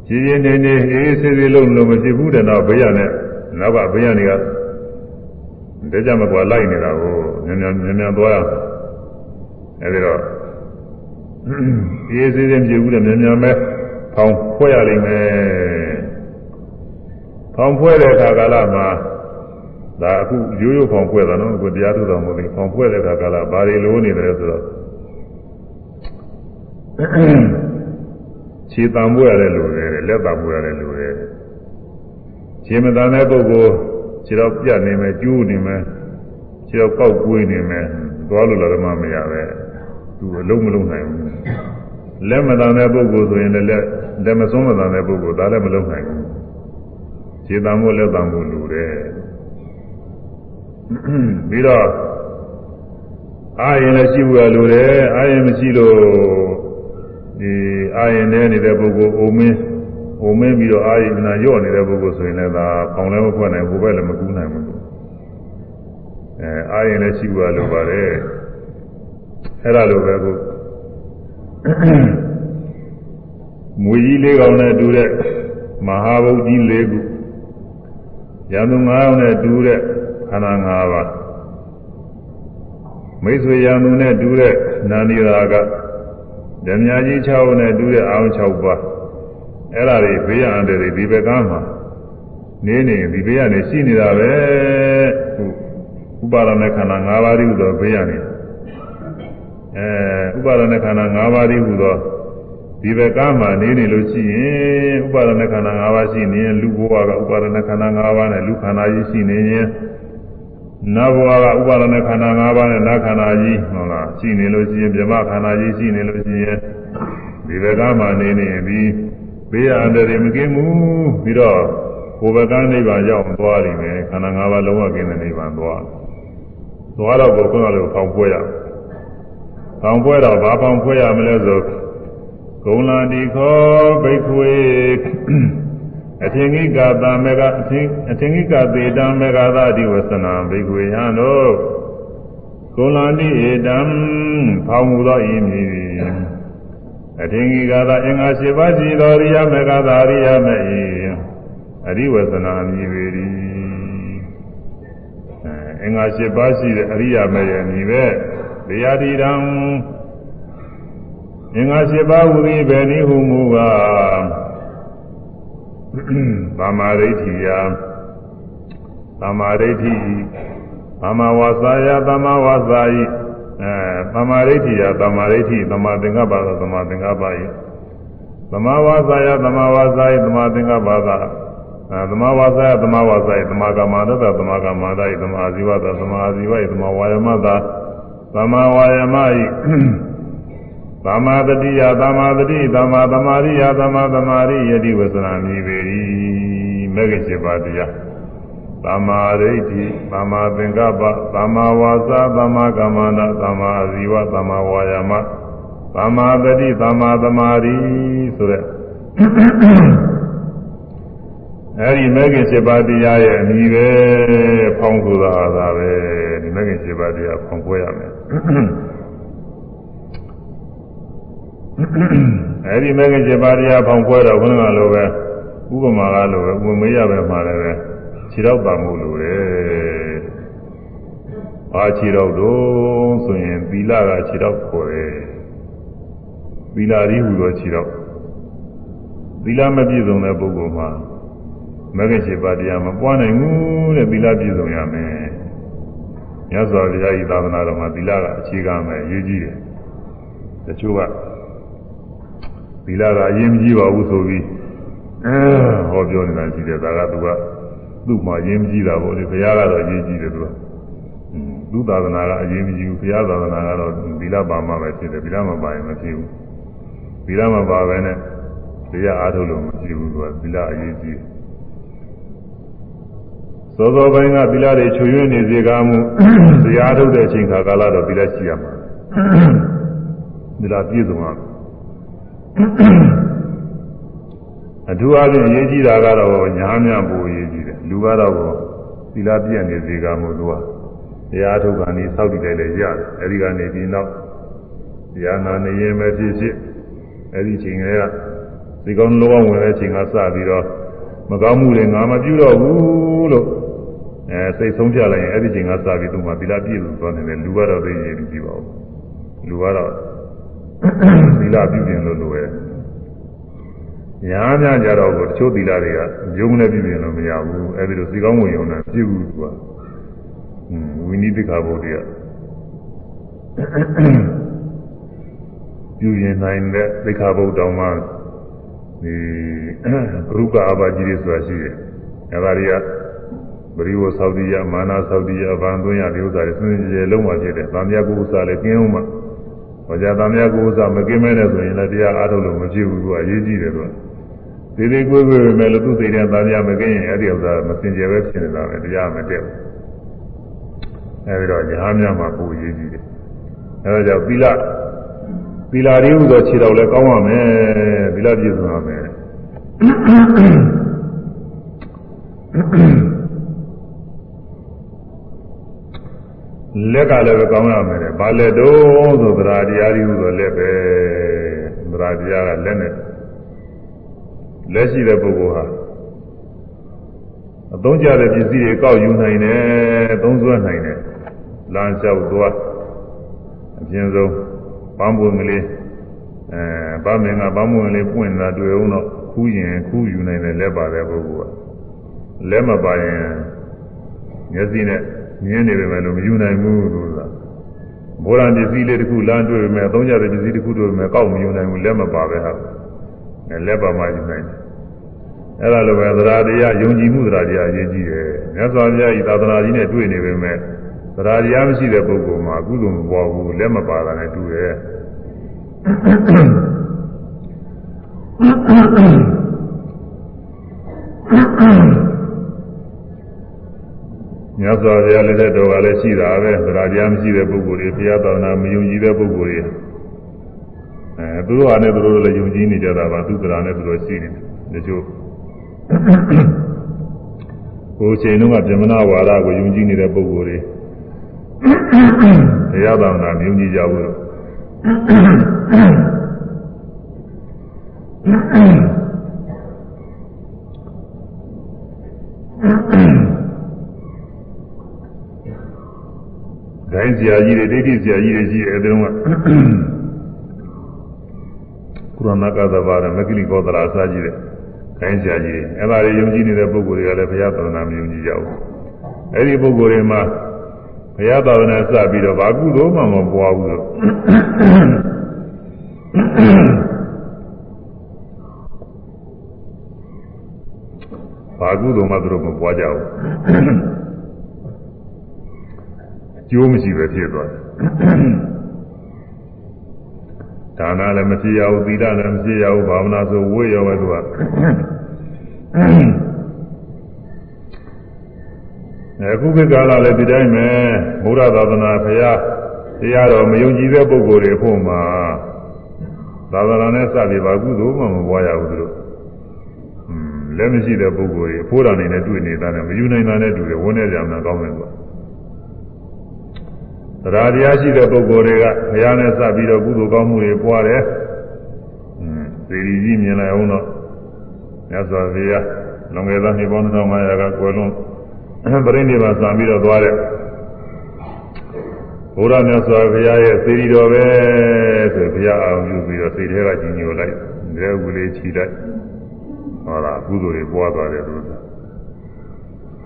ရင်းရင်းနေနေအေးဆေးဆေးလုံးလို့မဖြစ်ဘူးတဲ့တော့ဘေးရနဲ့နောက်ကဘေးရနေက တကြမကွာလိုက်နေတာကိုမြန်မြန်မြန်မြန်သွားရအဲဒီတော့အေးဆေးဆေးမဖြစ်ဘူးတဲ့မြန်မြန်ပဲဖောင်ဖွဲ့ရလိမ့်မယ်ဖောင်ဖွဲ့တဲ့အခါကာလမှာဒါအခုရိုးရိုးဖောင်ဖွဲ့တာနော်အခုတရားထုတော်မဟုတ်ဘူးဖောင်ဖွဲ့တဲ့အခါကာလဘာတွေလိုနေတယ်ဆိုတော့ခြေတံပွေရတယ်လို့ရတယ်လက်တံပွေရတယ်လို့ရတယ်ခြေမတန်တဲ့ပုဂ္ဂိုလ် ခြေတော့ပြတ်နေမယ်ကျိုးနေမယ်ခြေတော့ကောက်ကွေးနေမယ်သွားလို့လည်းမမရပဲသူအလုံးမလုံးနိုင်ဘူးလက်မတန်တဲ့ပုဂ္ဂိုလ်ဆိုရင်လည်းလက်မစွန်းမတန်တဲ့ပုဂ္ဂိုလ်ဒါလည်းမလုံးနိုင်ဘူးခြေတံပွေလက်တံပွေလို့တယ်ပြီးတော့အာရင်လည်းရှိဖို့လိုတယ်အာရင်မရှိလို့ဒီအာရင်နဲ့နေတဲ့ပုဂ္ဂိုလ်အိုမင်း အိုမင်းပြီးတော့အာရင်နာညော့နေတဲ့ပုဂ္ဂိုလ်ဆိုရင်လည်းဒါပေါင်လည်းမဖွက်နိုင်ဘူးဘယ်လည်းမကူးနိုင်ဘူးအဲအာရင်လည်းရှိဖို့လိုပါတယ်အဲ့ဒါလိုပဲခုမွေကြီးလေးကောင်နဲ့တူတဲ့မဟာဗုဒ္ဓကြီးလေးခုရံသူ၅ယောက်နဲ့တူတဲ့ခန္ဓာ၅ပါးမိတ်ဆွေရံသူနဲ့တူတဲ့နာနီရာကဓမြကြီး6ယောက်နဲ့တူတဲ့အောင်6ပါး အဲ့ဒါတွေဘေးရန်တွေဒီဘက်ကမှာနေနေဒီဘေးကနေရှိနေတာပဲဥပါဒณะခန္ဓာ၅ပါးတည်းဟူသောဘေးရန်နေအဲဥပါဒณะခန္ဓာ၅ပါးတည်းဟူသောဒီဘက်ကမှနေနေလို့ရှိရင်ဥပါဒณะခန္ဓာ၅ပါးရှိနေရင်လူဘဝကဥပါဒณะခန္ဓာ၅ပါးနဲ့လူခန္ဓာကြီးရှိနေရင်နတ်ဘဝကဥပါဒณะခန္ဓာ၅ပါးနဲ့နတ်ခန္ဓာကြီးဟုတ်လားရှိနေလို့ရှိရင်ဗြဟ္မခန္ဓာကြီးရှိနေလို့ရှိရင်ဒီဘက်ကမှနေနေပြီ ဘေးရအန္တရာယ်မကင်းဘူးပြီးတော့ကိုယ်ဘက်ကနိဗ္ဗာန်ရောက်သွားလိမ့်မယ်ခန္ဓာ၅ပါးလုံးဝကင်းတဲ့နိဗ္ဗာန်သွားသွားတော့ဘုရားကလည်းဖောင်ပွဲရဖောင်ပွဲတော့ဘာဖောင်ပွဲရမလဲဆိုဂုံလာတိခောဘိက္ခွေအထင်ကိကတာမေကအထင်အထင်ကိကသေတံမေကသာတိဝဆနာဘိက္ခွေယံတို့ဂုံလာတိဧတံဖောင်မူသောဤမည် အထင်ကိကသာအင်္ဂါ၈ပါးရှိသောရိယမေကသာရိယမေဤအရိဝဆနာမြည်ပေ၏အင်္ဂါ၈ပါးရှိတဲ့အရိယာမေရဲ့မြည်ပဲတရားတိတံအင်္ဂါ၈ပါးဟူသည်ဘယ်နည်းဟုမူကားသမာဓိဋ္ဌိယသမာဓိဋ္ဌိသမာဝါစာယသမာဝါစာယ အဲသမာဓိဋ္ဌိယသမာဓိဋ္ဌိသမာသင်္ကပ္ပသောသမာသင်္ကပ္ပယသမာဝါစာယသမာဝါစာယသမာသင်္ကပ္ပသာအဲသမာဝါစာယသမာဝါစာယသမာကမ္မတသမာကမ္မတယသမာအာဇီဝသသမာအာဇီဝယသမာဝါယမသာသမာဝါယမယသမ္မာတတိယသမ္မာတတိသမ္မာသမာရိယသမ္မာသမာရိယတိဝဆနာမြည်ပေ၏မဂ္ဂင်7ပါးတရား သမ္မာဒိဋ္ဌိသမ္မာသင်္ကပ္ပသမ္မာဝါစာသမ္မာကမ္မန္တသမ္မာအာဇီဝသမ္မာဝါယာမသမ္မာတတိသမ္မာသမာရိဆိုတဲ့အဲဒီမဂ္ဂင်7ပါးတရားရဲ့အမည်ပဲဖောင်းဆိုတာသာပဲဒီမဂ္ဂင်7ပါးတရားဖောင်းပွဲရမယ်အဲဒီမဂ္ဂင်7ပါးတရားဖောင်ပွဲတော့ဘုန်းကလိုပဲဥပမာကလိုပဲဝင်မေးရပဲမှာလည်းပဲ ခြေတော့ပါမှုလိုတယ်။ဘာခြေတော့တော့ဆိုရင်သီလကခြေတော့ခေါ်တယ်။သီလရီဟူသောခြေတော့သီလမပြည့်စုံတဲ့ပုဂ္ဂိုလ်မှာမဂ္ဂင်7ပါးတရားမပွားနိုင်ဘူးတဲ့သီလပြည့်စုံရမယ်။မြတ်စွာဘုရားဤသာသနာတော်မှာသီလကအခြေခံမယ်အရေးကြီးတယ်။တချို့ကသီလကအရင်မကြည့်ပါဘူးဆိုပြီးအဲဟောပြောနေတာရှိတယ်ဒါကသူက သူ့မှာအရင်မကြည့်တာပေါ့လေဘုရားကတော့အရင်ကြည့်တယ်သူကသူသာသနာကအရင်မကြည့်ဘူးဘုရားသာသနာကတော့သီလပါမှပဲဖြစ်တယ်သီလမပါရင်မဖြစ်ဘူးသီလမပါဘဲနဲ့တရားအားထုတ်လို့မဖြစ်ဘူးသူကသီလအရင်ကြည့်သောသောပိုင်းကသီလတွေချွေရွံ့နေစေကားမှုတရားထုတ်တဲ့အချိန်ခါကာလတော့သီလရှိရမှာသီလပြည့်စုံရမယ် အထူးအားဖြင့်အရေးကြီးတာကတော့ညာများပူအရေးကြီးတယ်လူကတော့သီလပြည့်နေစေကမို့လို့တရားထုတ်ကနေစောက်တည်လိုက်လေရတယ်အဲဒီကနေဒီနောက်တရားနာနေရင်ပဲဖြစ်ဖြစ်အဲဒီချိန်ကဒီကောင်းလောကဝင်တဲ့ချိန်ကစပြီးတော့မကောင်းမှုတွေငါမပြုတော့ဘူးလို့အဲစိတ်ဆုံးဖြတ်လိုက်ရင်အဲဒီချိန်ကစပြီးသူ့မှာသီလပြည့်စုံသွားနေတယ်လူကတော့သိရင်ကြည့်ပါဦးလူကတော့သီလပြုပြင်လို့လိုရဲ့ ညာများကြတော့ကိုတချို့သီလတွေကယုံနဲ့ပြုပြင်လို့မရဘူးအဲဒီလိုစီကောင်းဝင်ရုံနဲ့ပြည့်ဘူးသူကဝိနည်းတိခါဘုဒ္ဓရပြုရင်နိုင်တဲ့သိခါဘုဒ္ဓတော်မှာဒီဂရုကအဘာကြီးတွေဆိုတာရှိတယ်အဲဒါတွေကပရိဝသောတိယမာနသောတိယဗံသွင်းရဒီဥစ္စာတွေစဉ်းစဉ်ကြယ်လုံးဝဖြစ်တယ်။ဗာမြတ်ကုဥစ္စာလည်းကျင်းအောင်မှာဟောကြားသားများကိုဥစ္စာမကင်းမဲနဲ့ဆိုရင်လည်းတရားအားထုတ်လို့မဖြစ်ဘူးသူကအရေးကြီးတယ် သူကဒီဒီကိုယ်ကိုယ်ပဲမယ်လို့သူစိတ်ထဲသားများမကင်းရင်အဲ့ဒီဥစ္စာမစင်ကြယ်ပဲဖြစ်နေတာပဲတရားမတည့်ဘူးအဲဒီတော့ညာများမှာပူရေးကြီးတယ်အဲဒါကြောင့်သီလသီလရည်ဟူသောခြေတော်လည်းကောင်းပါမယ်သီလပြည့်စုံပါမယ်လက်ကလည်းပဲကောင်းရမယ်တဲ့ဘာလက်တော့ဆိုသရာတရားရည်ဟူသောလက်ပဲသရာတရားကလက်နဲ့ လက်ရှိတဲ့ပုဂ္ဂိုလ်ဟာအသုံးကျတဲ့ပစ္စည်းတွေကောက်ယူနိုင်တယ်သုံးစွဲနိုင်တယ်လမ်းလျှောက်သွားအပြင်ဆုံးပန်းပွင့်ကလေးအဲဗမင်ကပန်းပွင့်ကလေးပွင့်လာတွေ့အောင်တော့ခူးရင်ခူးယူနိုင်တယ်လက်ပါတဲ့ပုဂ္ဂိုလ်ကလက်မပါရင်မျက်စိနဲ့မြင်နေပေမဲ့လို့မယူနိုင်ဘူးလို့ဆိုတာဘုရားပစ္စည်းလေးတစ်ခုလမ်းတွေ့ပေမဲ့အသုံးကျတဲ့ပစ္စည်းတစ်ခုတွေ့ပေမဲ့ကောက်မယူနိုင်ဘူးလက်မပါပဲဟာ လက်ပါမှယူနိုင်တယ်အဲ့ဒါလိုပဲသရာတရားယုံကြည်မှုသရာတရားအရေးကြီးတယ်မြတ်စွာဘုရားဤသာသနာကြီးနဲ့တွေ့နေပေမဲ့သရာတရားမရှိတဲ့ပုဂ္ဂိုလ်မှာအကုသိုလ်မပေါ်ဘူးလက်မပါတာနဲ့တူတယ်မြတ်စွာဘုရားလက်ထက်တော်ကလည်းရှိတာပဲသရာတရားမရှိတဲ့ပုဂ္ဂိုလ်တွေဘုရားသာသနာမယုံကြည်တဲ့ပုဂ္ဂိုလ်တွေ အဲသူတို့ဟာနဲ့သူတို့လည်းယုံကြည်နေကြတာပါသူသရာနဲ့သူတို့ရှိနေတယ်တချို့ကိုယ်ချိန်တုန်းကဗြဟ္မဏဝါဒကိုယုံကြည်နေတဲ့ပုဂ္ဂိုလ်တွေတရားသာနာမြုံကြည်ကြဘူးလို့ဂိုင်းဆရာကြီးတွေဒိဋ္ဌိဆရာကြီးတွေရှိတယ်အဲဒီတော့ ကကုရဏကသဘာရမဂ္ဂလိကောသရာအစာကြီးတဲ့ခိုင်းဆရာကြီးအဲ့ဒါတွေယုံကြည်နေတဲ့ပုဂ္ဂိုလ်တွေကလည်းဘုရားသာသနာမယုံကြည်ကြဘူးအဲ့ဒီပုဂ္ဂိုလ်တွေမှာဘုရားသာသနာစပြီးတော့ဘာကုသိုလ်မှမပွားဘူးလို့ဘာကုသိုလ်မှသူတို့မပွားကြဘူးကျိုးမရှိပဲဖြစ်သွားတယ် ဒါနလည်းမဖြစ်ရဘူးသီလလည်းမဖြစ်ရဘူးဘာဝနာဆိုဝေ့ရောပဲသူကအခုခေတ်ကာလလည်းဒီတိုင်းပဲဘုရားသာသနာဖရာတရားတော်မယုံကြည်တဲ့ပုဂ္ဂိုလ်တွေဖို့မှာသာသနာနဲ့စပြီးပါကုသိုလ်မှမပွားရဘူးသူတို့လက်မရှိတဲ့ပုဂ္ဂိုလ်တွေအဖိုးတော်နေနဲ့တွေ့နေတာနဲ့မယူနိုင်တာနဲ့တူတယ်ဝန်းနေကြမှာကောင်းတယ်ကွာတ ရားတရားရှိတဲ့ပုဂ္ဂိုလ်တွေကဘုရားနဲ့စပ်ပြီးတော့ကုသိုလ်ကောင်းမှုတွေပွားတယ်။အင်းသေရီကြီးမြင်လိုက်အောင်တော့မြတ်စွာဘုရားလွန်ခဲ့သောနှစ်ပေါင်း2500ကကွယ်လွန်ပြိဋိဘဆံပြီးတော့သွားတဲ့ဘုရားမြတ်စွာဘုရားရဲ့သေရီတော်ပဲဆိုဘုရားအောင်ပြုပြီးတော့စိတ်ထဲကကြီးညိုလိုက်ရဲဝူလေးချီလိုက်ဟောလားကုသိုလ်တွေပွားသွားတယ်လို့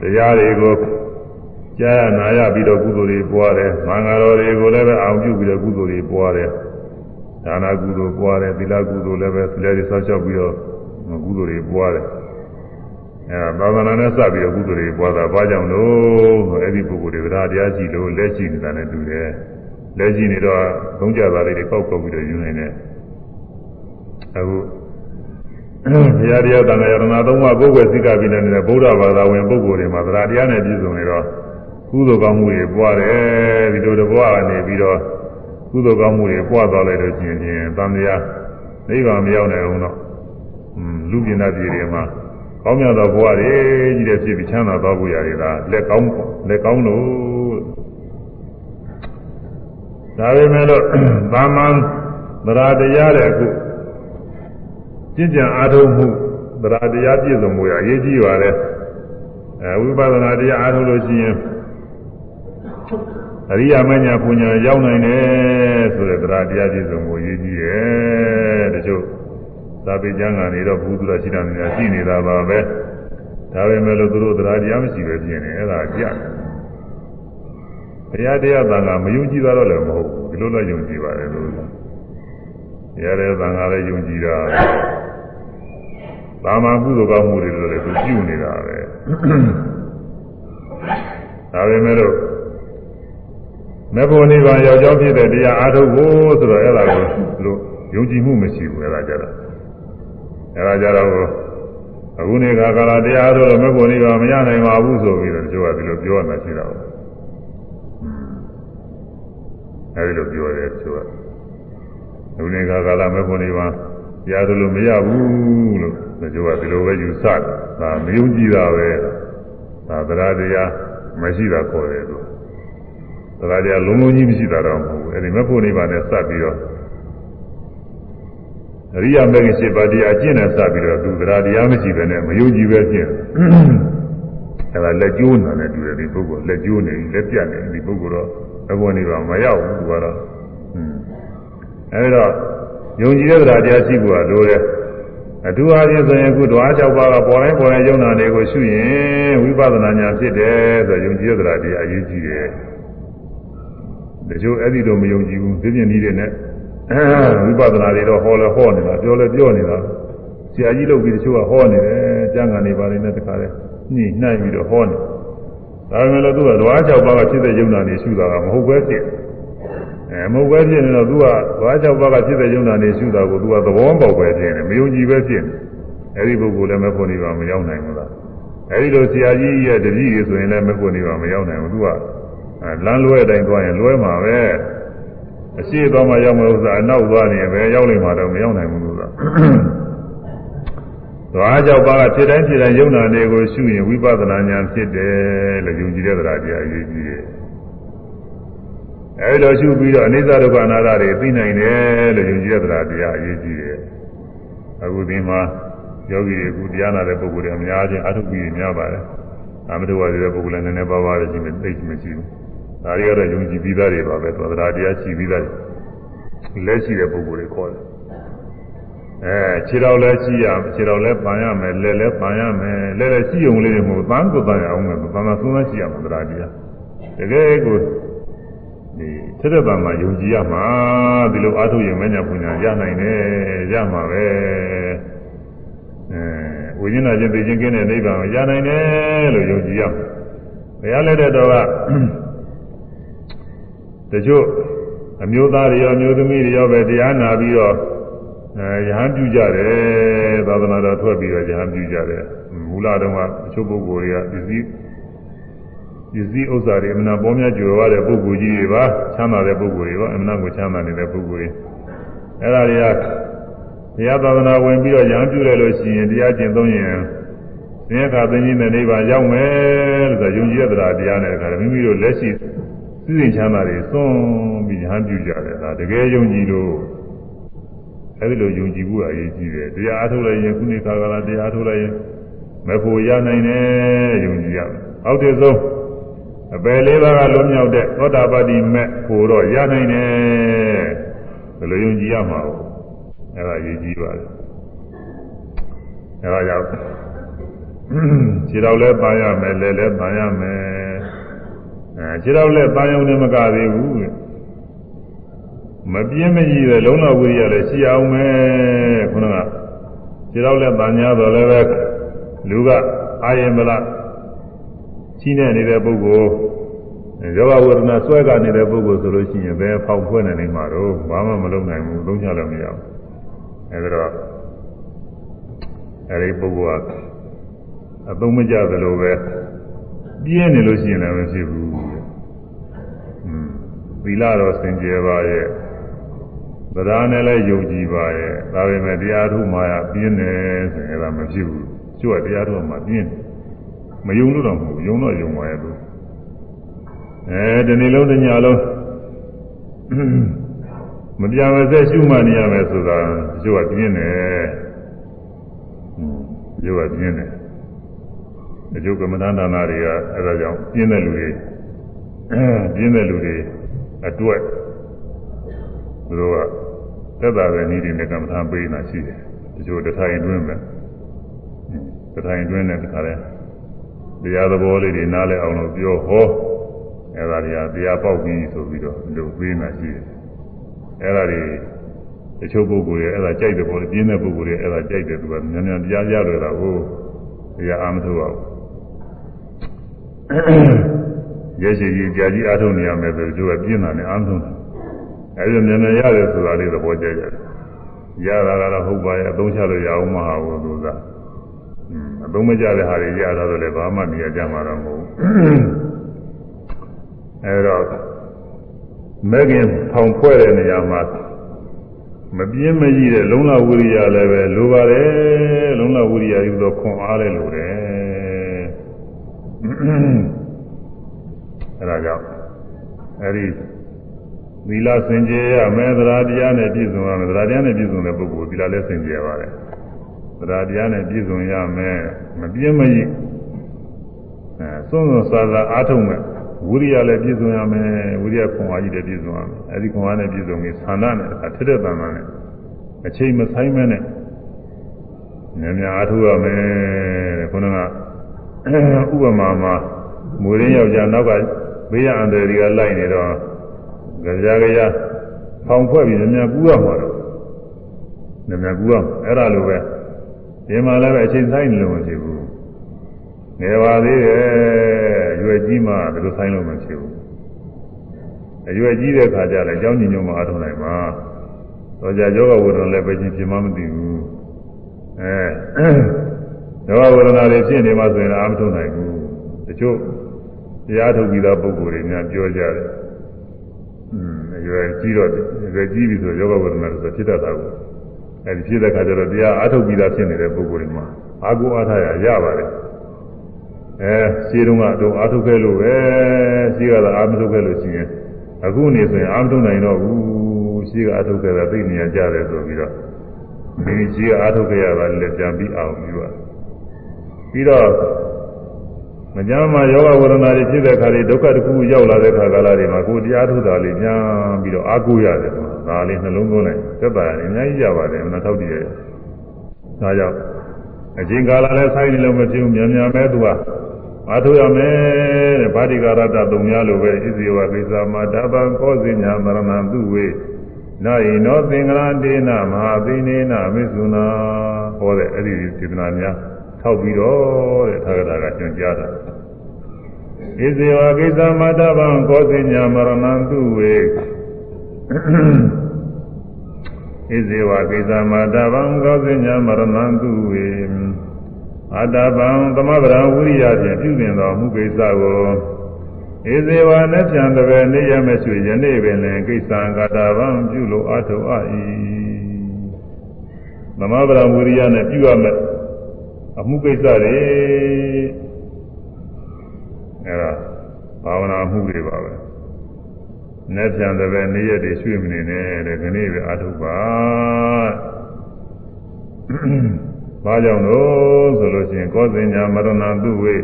တရားတွေကို ကြားရနာရပြီးတော့ကုသိုလ်တွေပွားတယ်မင်္ဂလာတွေကိုလည်းပဲအောင်ပြုပြီးတော့ကုသိုလ်တွေပွားတယ်ဒါနာကုသိုလ်ပွားတယ်သီလကုသိုလ်လည်းပဲသီလတွေဆောက်ရှောက်ပြီးတော့ကုသိုလ်တွေပွားတယ်အဲသာသနာနဲ့စပြီးတော့ကုသိုလ်တွေပွားတာဘာကြောင့်လို့အဲ့ဒီပုဂ္ဂိုလ်တွေတရားတရားကြည့်လို့လက်ရှိနေတာနဲ့တူတယ်လက်ရှိနေတော့သုံးကြတာလေးတွေပောက်ပောက်ပြီးတော့ယူနေတယ်အခုဘုရားတရားတန်ခါရဏသုံးပါးကိုယ်ွယ်စိကပြီးနေတဲ့ဗုဒ္ဓဘာသာဝင်ပုဂ္ဂိုလ်တွေမှာတရားတရားနဲ့ပြည့်စုံနေတော့ ကုသိုလ်ကောင်းမှုတွေပွားတယ်ဒီလိုတဘွားကနေပြီးတော့ကုသိုလ်ကောင်းမှုတွေပွားသွားလိုက်လို့ရှိရင်တန်တရားနိဗ္ဗာန်မရောက်နိုင်အောင်တော့လူပြင်းတဲ့ပြည်တွေမှာကောင်းမြတ်သောဘဝတွေကြီးတဲ့ဖြစ်ပြီးချမ်းသာသွားဖို့ရတယ်ဒါလက်ကောင်းလက်ကောင်းလို့ဒါပေမဲ့လို့သာမန်သရတရားတဲ့အခုကျင့်ကြံအားထုတ်မှုသရတရားပြည့်စုံမှုရအရေးကြီးပါတယ်အဲဝိပဿနာတရားအားထုတ်လို့ရှိရင် အရိယာမညာပူညာရောက်နိုင်တယ်ဆိုတဲ့တရားတရားပြည့်စုံမှုရည်ကြီးတယ်တချို့သာပေကျမ်းကနေတော့ဘုသူရရှိတာနေတာရှိနေတာပါပဲဒါပေမဲ့လို့သူတို့တရားတရားမရှိပဲပြင်နေအဲ့ဒါကြတယ်တရားတရားသံဃာမယုံကြည်တာတော့လည်းမဟုတ်ဘူးဒီလိုလည်းယုံကြည်ပါတယ်လို့တရားတရားသံဃာလည်းယုံကြည်တာသာမန်ကုသိုလ်ကောင်းမှုတွေလို့လည်းသူပြုနေတာပဲဒါပေမဲ့လို့ မေဖို့နိဗ္ဗာန်ရောက်ကြောင်းဖြစ်တဲ့တရားအားထုတ်ဖို့ဆိုတော့အဲ့ဒါကိုသူတို့ယုံကြည်မှုမရှိဘူးအဲ့ဒါကြတော့အဲ့ဒါကြတော့အခုနေခါကာလတရားအားထုတ်လို့မေဖို့နိဗ္ဗာန်မရနိုင်ပါဘူးဆိုပြီးတော့တချို့ကဒီလိုပြောရမှရှိတာပေါ့အဲအဲဒီလိုပြောတယ်သူကလူနေကကာလမေဖို့နေပါတရားသလိုမရဘူးလို့သူကဒီလိုပဲယူဆတယ်ဒါမယုံကြည်တာပဲဒါတရားတရားမရှိတာခေါ်တယ်သူ တရားတရားလုံးလုံးကြီးမရှိတာတော့မဟုတ်ဘူးအဲဒီမေဖို့နေပါနဲ့စပ်ပြီးတော့အရိယာမဂ္ဂင်7ပါးတရားကျင့်နေစပြီးတော့သူတရားတရားမရှိပဲနဲ့မယုံကြည်ပဲကျင့်အဲဒါလက်ကျိုးနာနဲ့တူတယ်ဒီပုဂ္ဂိုလ်လက်ကျိုးနေလက်ပြတ်နေဒီပုဂ္ဂိုလ်တော့ဘဝနေပါမရောက်ဘူးသူကတော့အဲဒီတော့ယုံကြည်တဲ့တရားတရားရှိဖို့ကလိုတယ်အထူးအားဖြင့်ဆိုရင်အခုဓဝါ၆ပါးကပေါ်တိုင်းပေါ်တိုင်းယုံနာတွေကိုရှုရင်ဝိပဿနာဉာဏ်ဖြစ်တယ်ဆိုယုံကြည်တဲ့တရားတရားအရေးကြီးတယ် တချို့အဲ့ဒီတော့မယုံကြည်ဘူးသိပြင်းနည်းတွေနဲ့ဝိပဿနာတွေတော့ဟောလဲဟောနေတာပြောလဲပြောနေတာဆရာကြီးလုပ်ပြီးတချို့ကဟောနေတယ်ကျမ်းဂန်တွေပါတယ်နဲ့တခါလဲညှိနှိုင်းပြီးတော့ဟောနေဒါပေမဲ့လည်းသူကဓဝါ၆ပါးကဖြစ်တဲ့ယုံနာတွေရှုတာကမဟုတ်ပဲဖြစ်အဲမဟုတ်ပဲဖြစ်နေတော့သူကဓဝါ၆ပါးကဖြစ်တဲ့ယုံနာတွေရှုတာကိုသူကသဘောပေါက်ပဲဖြစ်နေမယုံကြည်ပဲဖြစ်နေအဲဒီပုဂ္ဂိုလ်လည်းမဖို့နေပါမရောက်နိုင်ဘူးလားအဲဒီလိုဆရာကြီးရဲ့တပည့်တွေဆိုရင်လည်းမဖို့နေပါမရောက်နိုင်ဘူးသူက လမ်းလွဲတိုင်းသွားရင်လွဲမှာပဲအရှိသွားမှရောက်မလို့ဆိုအနောက်သွားနေပဲရောက်လိမ့်မှာတော့မရောက်နိုင်ဘူးလို့ဆိုသွားကြောက်ပါကဖြစ်တိုင်းဖြစ်တိုင်းယုံနာတွေကိုရှုရင်ဝိပဿနာဉာဏ်ဖြစ်တယ်လို့ယုံကြည်တဲ့တရားတရားအရေးကြီးတယ်အဲဒီလိုရှုပြီးတော့အနိစ္စဒုက္ခအနာတ္တတွေသိနိုင်တယ်လို့ယုံကြည်တဲ့တရားတရားအရေးကြီးတယ်အခုဒီမှာယောဂီတွေအခုတရားနာတဲ့ပုဂ္ဂိုလ်တွေအများကြီးအထုပ်ပြီးများပါတယ်အမတဝါတွေတဲ့ပုဂ္ဂိုလ်လည်းနည်းနည်းပါးပါးလည်းရှိမယ်သိချင်မရှိဘူး ဒါတွေကတော့ယုံကြည်ပြီးသားတွေပါပဲသောတရားတရားရှိပြီးသားလက်ရှိတဲ့ပုဂ္ဂိုလ်တွေခေါ်တယ်အဲခြေတော်လည်းရှိရခြေတော်လည်းပန်ရမယ်လက်လည်းပန်ရမယ်လက်လည်းရှိုံလေးတွေမဟုတ်သန်းကိုပန်ရအောင်မယ်ပန်ပန်သုံးသန်းရှိရမှာတရားတရားတကယ်ကိုဒီသက်သက်ပန်မှာယုံကြည်ရမှာဒီလိုအားထုတ်ရင်မညာပညာရနိုင်တယ်ရမှာပဲအဲဝိညာဉ်ချင်းသိချင်းကင်းတဲ့နိဗ္ဗာန်ကိုရနိုင်တယ်လို့ယုံကြည်ရမှာဘုရားလက်တဲ့တော်က တချို့အမျိုးသားတွေရောအမျိုးသမီးတွေရောပဲတရားနာပြီးတော့အဲရဟန်းပြုကြတယ်သာသနာတော်ထွက်ပြီးတော့ရဟန်းပြုကြတယ်မူလတုန်းကတချို့ပုဂ္ဂိုလ်တွေကပစ္စည်းပစ္စည်းဥစ္စာတွေအမှန်ပေါ်များကြွယ်ဝတဲ့ပုဂ္ဂိုလ်ကြီးတွေပါချမ်းသာတဲ့ပုဂ္ဂိုလ်တွေပါအမှန်ကိုချမ်းသာနေတဲ့ပုဂ္ဂိုလ်တွေအဲ့ဒါတွေကတရားသာသနာဝင်ပြီးတော့ရဟန်းပြုရလို့ရှိရင်တရားကျင့်သုံးရင်သင်္ခါသိင်းကြီးတဲ့နိဗ္ဗာန်ရောက်မယ်လို့ဆိုယုံကြည်တဲ့တရားနဲ့ခါမိမိတို့လက်ရှိ သိစဉ်ချမ်းသာတွေသွန်ပြီးဟန်ပြုကြတယ်ဒါတကယ်ယုံကြည်လို့အဲဒီလိုယုံကြည်ဖို့အရေးကြီးတယ်တရားအားထုတ်လိုက်ရင်ခုနှစ်ခါကလာတရားအားထုတ်လိုက်ရင်မဖို့ရနိုင်တယ်ယုံကြည်ရမယ်အောက်တည်းဆုံးအပယ်လေးပါးကလွတ်မြောက်တဲ့သောတာပတိမဲ့ဖို့တော့ရနိုင်တယ်ဘယ်လိုယုံကြည်ရမှာလဲအဲဒါအရေးကြီးပါတယ်အဲဒါကြောင့်ခြေတော်လည်းပါရမယ်လက်လည်းပါရမယ် အဲခြေတော်လည်းပါရုံနဲ့မကသေးဘူးမပြင်းမကြီးတဲ့လုံးတော်ဝိရိယလည်းရှိအောင်မယ်ခုနကခြေတော်လည်းပါညာတော်လည်းပဲလူကအာယံမလားကြီးနေနေတဲ့ပုဂ္ဂိုလ်ယောဂဝေဒနာဆွဲကနေတဲ့ပုဂ္ဂိုလ်ဆိုလို့ရှိရင်ဘယ်ဖောက်ဖွဲ့နေနိုင်မှာတော့ဘာမှမလုပ်နိုင်ဘူးလုံးချလို့မရဘူးအဲဒါတော့အဲဒီပုဂ္ဂိုလ်ကအသုံးမကျသလိုပဲ ပြင်းနေလို့ရှိရင်လည်းမဖြစ်ဘူးသီလတော့စင်ကြယ်ပါရဲ့သဒ္ဒါနဲ့လည်းယုံကြည်ပါရဲ့ဒါပေမဲ့တရားထုမှရပြင်းတယ်ဆိုရင်လည်းမဖြစ်ဘူးကျွတ်တရားထုမှပြင်းတယ်မယုံလို့တော့မဟုတ်ဘူးယုံတော့ယုံပါရဲ့သူအဲဒီနေ့လုံးတညလုံးမပြမစက်ရှုမှနေရမယ်ဆိုတာကျွတ်ပြင်းတယ်ကျွတ်ပြင်းတယ် အကျုပ်ကမ္မဋ္ဌာန်းဒါနတွေကအဲဒါကြောင့်ပြင်းတဲ့လူတွေပြင်းတဲ့လူတွေအတွက်သူတို့ကသက်သာတဲ့နည်းတွေနဲ့ကမ္မဋ္ဌာန်းပေးနေတာရှိတယ်တချို့တထိုင်တွင်းပဲတထိုင်တွင်းနဲ့တခါလဲတရားသဘောလေးတွေနားလည်အောင်လို့ပြောဟောအဲဒါတွေကတရားပေါက်ပြီးဆိုပြီးတော့လူပေးနေတာရှိတယ်အဲဒါတွေတချို့ပုဂ္ဂိုလ်တွေအဲဒါကြိုက်တယ်ပေါ့ပြင်းတဲ့ပုဂ္ဂိုလ်တွေအဲဒါကြိုက်တယ်သူကမြန်မြန်တရားရလွယ်တာကိုတရားအားမထုတ်ပါဘူး ရဲရှိကြီးကြာကြီးအားထုတ်နေရမယ်ဆိုသူကပြင်းတာနဲ့အားထုတ်တယ်အဲဒီမြန်မြန်ရတယ်ဆိုတာလေးသဘောကျကြတယ်ရတာကတော့ဟုတ်ပါရဲ့အသုံးချလို့ရအောင်မဟာဘူးသူကအသုံးမကျတဲ့ဟာတွေရတာတော့လည်းဘာမှနေရာကြမှာတော့မဟုတ်ဘူးအဲတော့မဲခင်ထောင်ဖွဲ့တဲ့နေရာမှာမပြင်းမကြီးတဲ့လုံလဝိရိယလည်းပဲလိုပါတယ်လုံလဝိရိယယူတော့ခွန်အားလည်းလိုတယ် အဲဒါကြောင့်အဲဒီသီလစင်ကြယ်ရမယ်သရာတရားနဲ့ပြည့်စုံရမယ်သရာတရားနဲ့ပြည့်စုံတဲ့ပုဂ္ဂိုလ်သီလလည်းစင်ကြယ်ပါတယ်သရာတရားနဲ့ပြည့်စုံရမယ်မပြင်းမကြီးအဲစွန့်စွန့်စားစားအားထုတ်မယ်ဝိရိယလည်းပြည့်စုံရမယ်ဝိရိယခွန်အားကြီးလည်းပြည့်စုံရမယ်အဲဒီခွန်အားနဲ့ပြည့်စုံပြီးသာနာနဲ့အထက်တဲ့တန်ခါနဲ့အချိန်မဆိုင်မဲနဲ့ညများအားထုတ်ရမယ်တဲ့ခုနက ဥပမာမှာမွေရင်းယောက်ျားနောက်ကဘေးရအန္တရာယ်တွေကလိုက်နေတော့ကြာကြာဖောင်ဖွဲ့ပြီးညများကူးရမှာတော့ညများကူးရအဲ့ဒါလိုပဲဒီမှာလည်းပဲအချိန်ဆိုင်နေလို့မရှိဘူးငယ်ပါသေးတယ်ရွယ်ကြီးမှဘယ်လိုဆိုင်လို့မရှိဘူးအရွယ်ကြီးတဲ့ခါကျလည်းအကြောင်းညညုံမအားထုတ်နိုင်ပါတော့ကြာယောဂဝိဒ္ဓလည်းပဲချင်းပြင်မမသိဘူးအဲ ယောဂဝိဒ္ဓတွေဖြစ်နေမှဆိုရင်အာမထုတ်နိုင်ဘူးတချို့တရားထုတ်ပြီးသားပုဂ္ဂိုလ်တွေများပြောကြတယ်อืมအရွယ်ကြီးတော့အရွယ်ကြီးပြီဆိုယောဂဝိဒ္ဓဆိုဖြစ်တတ်တာကိုအဲဒီဖြစ်တဲ့ခါကျတော့တရားအားထုတ်ပြီးသားဖြစ်နေတဲ့ပုဂ္ဂိုလ်တွေမှာအာကိုအားထားရရပါတယ်အဲရှင်းတော့ကတော့အာထုတ်ခဲ့လို့ပဲရှင်းကတော့အာမထုတ်ခဲ့လို့ရှိရင်အခုနေဆိုရင်အာမထုတ်နိုင်တော့ဘူးရှင်းကအာထုတ်ခဲ့တာသိနေရကြတယ်ဆိုပြီးတော့ဒီရှင်းကအာထုတ်ခဲ့ရတာလည်းပြန်ပြီးအောင်ပြီးပါ ပြီးတော့မကြမ်းမှာယောဂဝရဏတွေဖြစ်တဲ့ခါတွေဒုက္ခတစ်ခုရောက်လာတဲ့ခါကာလတွေမှာကိုတရားထုတ်တာလေးညာပြီးတော့အာကိုရတယ်ဒါလေးနှလုံးသွင်းလိုက်သက်သာတယ်အများကြီးရပါတယ်မနှထောက်တည်းရဲ့ဒါကြောင့်အချိန်ကာလလည်းဆိုင်နေလို့မဖြစ်ဘူးမြန်မြန်ပဲသူကအားထုတ်ရမယ်တဲ့ဗာတိကာရတသုံးများလိုပဲဣဇေဝကိစ္စမှာတပံကောဇိညာမရဏံသူဝေနာယိနောသင်္ကလာတေနမဟာသိနေနမိစုနာဟောတဲ့အဲ့ဒီဒေသနာများ ထောက်ပြီးတော့တဲ့သာဂတာကညွှန်ကြားတာဣဇေဝကိစ္စမှာတပံကောဇိညာမရဏံသူဝေဣဇေဝကိစ္စမှာတပံကောဇိညာမရဏံသူဝေအတ္တပံသမဗရာဝိရိယဖြင့်ပြုပြင်တော်မူကိစ္စကိုဧဇေဝနဲ့ပြန်တဲ့ပဲနေရမဆွေယနေ့ပင်လင်ကိစ္စံကတာပံပြုလို့အထုအဤသမဗရာဝိရိယနဲ့ပြုရမယ် အမှုကိစ္စတွေအဲဒါဘာဝနာမှုတွေပါပဲနဲ့ပြန်တဲ့ပဲနေရတွေရွှေ့မနေနဲ့တဲ့ခဏလေးပဲအထုပါဘာကြောင့်လို့ဆိုလို့ရှိရင်ကောဇင်ညာမရဏသူဝေ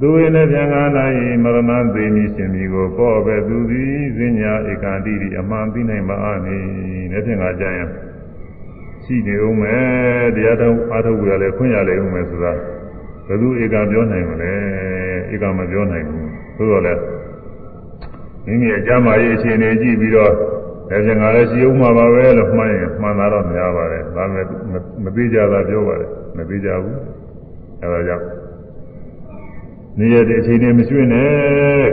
သူဝေနဲ့ပြန်ကားနိုင်မရဏသေမိရှင်မီကိုကောပဲသူသည်ဇင်ညာဧကတိတိအမှန်သိနိုင်ပါအနေနဲ့ဖြင့်ကကြရင် ရှိနေဦးမယ်တရားတော်အားထုတ်ရလဲခွင့်ရလဲဦးမယ်ဆိုတာဘယ်သူဧကပြောနိုင်မလဲဧကမပြောနိုင်ဘူးသို့တော်လဲမိမိအကြမ်းမာရေးအခြေအနေကြည့်ပြီးတော့ဒါပြန်ငါလည်းရှိဦးမှာပါပဲလို့မှန်းရင်မှန်တာတော့များပါတယ်ဒါပေမဲ့မသိကြတာပြောပါတယ်မသိကြဘူးအဲဒါကြောင့်နေရတဲ့အချိန်နဲ့မရွှေ့နဲ့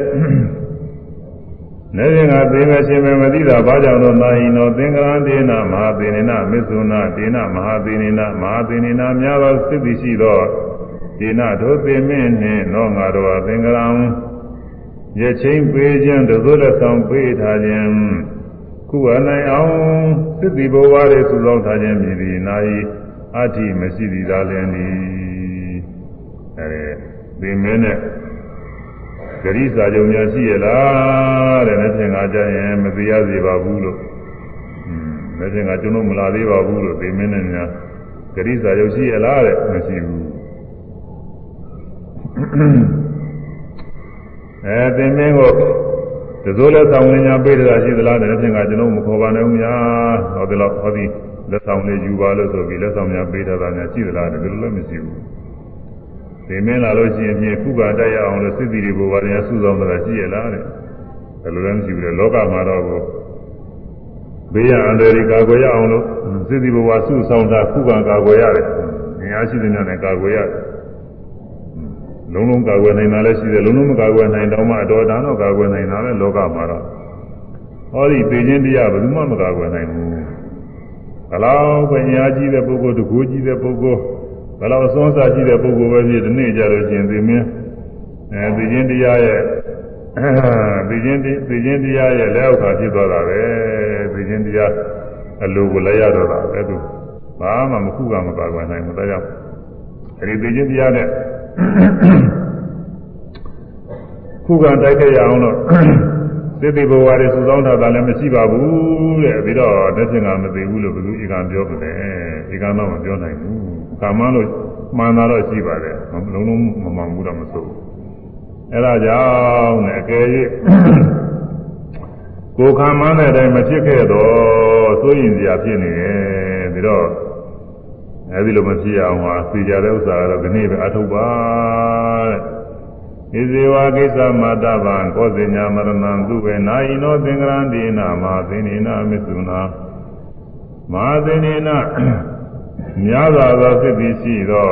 နေရင်ကသိမရှင်ပဲမသိတာဘာကြောင့်လို့သာဟိနောသင်္ကရံဒေနမဟာသေနေနမစ္ဆုနာဒေနမဟာသေနေနမဟာသေနေနများသောစိတ်သိရှိသောဒေနတို့သေမင်းနှင့်သောငါတို့ဟာသင်္ကရံရချင်းပေးခြင်းတို့လက်ဆောင်ပေးထားခြင်းခုအနိုင်အောင်သစ္တိဘဝတွေသုသောထားခြင်းမြည်သည်နာယီအဋ္ဌိမရှိသည်သာလျင်သည်အဲဒီမင်းနဲ့ ဂရိစာကြုံများရှိရလားတဲ့နဲ့ဖြင့်ငါကြရင်မသိရစေပါဘူးလို့อืมနဲ့ဖြင့်ငါကျွန်တော်မလာသေးပါဘူးလို့ဒီမင်းနဲ့များဂရိစာကြုံရှိရလားတဲ့မရှိဘူးအဲသင်မင်းကိုတစိုးလက်ဆောင်လေးညာပေးတာရှိသလားတဲ့ဖြင့်ကကျွန်တော်မခေါ်ပါနဲ့ဦးများဟောဒီလောက်ဟောဒီလက်ဆောင်လေးယူပါလို့ဆိုပြီးလက်ဆောင်များပေးတာများရှိသလားတဲ့ဘယ်လိုလဲမရှိဘူး ဒီမင်းလာလို့ရှိရင်မြေခုပါတက်ရအောင်လို့စိတ်တည်တွေပေါ်ပါတယ်စုဆောင်တာရှိရလားတဲ့ဘယ်လိုလဲမရှိဘူးလေလောကမှာတော့ကိုဘေးရအန္တရာယ်ကာကွယ်ရအောင်လို့စိတ်တည်ဘဝစုဆောင်တာခုပါကာကွယ်ရတယ်ဉာဏ်ရှိတဲ့ဉာဏ်နဲ့ကာကွယ်ရတယ်လုံးလုံးကာကွယ်နိုင်တာလည်းရှိတယ်လုံးလုံးမကာကွယ်နိုင်တော့မှအတော်ဒါတော့ကာကွယ်နိုင်တာလည်းလောကမှာတော့ဟောဒီပေခြင်းတရားဘယ်သူမှမကာကွယ်နိုင်ဘူးဘလောက်ပညာကြီးတဲ့ပုဂ္ဂိုလ်တကူကြီးတဲ့ပုဂ္ဂိုလ် ဘလောက်အစွမ်းစားကြီးတဲ့ပုဂ္ဂိုလ်ပဲဖြစ်ဒီနေ့ကြလို့ရှိရင်ဒီမင်းအဲပေခြင်းတရားရဲ့သိချင်းသိချင်းတရားရဲ့လက်အောက်ခံဖြစ်သွားတာပဲသိချင်းတရားအလိုကိုလည်းရတော့တာပဲသူဘာမှမခုကမပါကွယ်နိုင်ဘူးဒါကြောင့်အဲဒီသိချင်းတရားနဲ့ခုကတိုက်ခဲ့ရအောင်လို့သစ်တိဘဝတွေစုဆောင်းထားတာလည်းမရှိပါဘူးတဲ့ပြီးတော့တက်ချင်းကမသိဘူးလို့ဘယ်သူဧကံပြောမလဲဧကံတော့မပြောနိုင်ဘူး ကာမလို့မှန်တာတော့ရှိပါတယ်လုံးလုံးမမှန်ဘူးတော့မဆိုဘူးအဲဒါကြောင့်နဲ့အကယ်၍ကိုခံမှန်းတဲ့အတိုင်းမဖြစ်ခဲ့တော့စိုးရင်စရာဖြစ်နေတယ်ပြီးတော့အဲဒီလိုမဖြစ်အောင်ဟာသိကြတဲ့ဥစ္စာကတော့ဒီနေ့ပဲအထုတ်ပါတဲ့ဣဇေဝကိစ္စမတဗံကောဇေညာမရဏံသူပဲနာယိနောသင်္ကရန္တိနာမာသင်္နေနာမစ္ဆုနာမာသင်္နေနာ များစွာသောစိတ်ပြီးရှိသော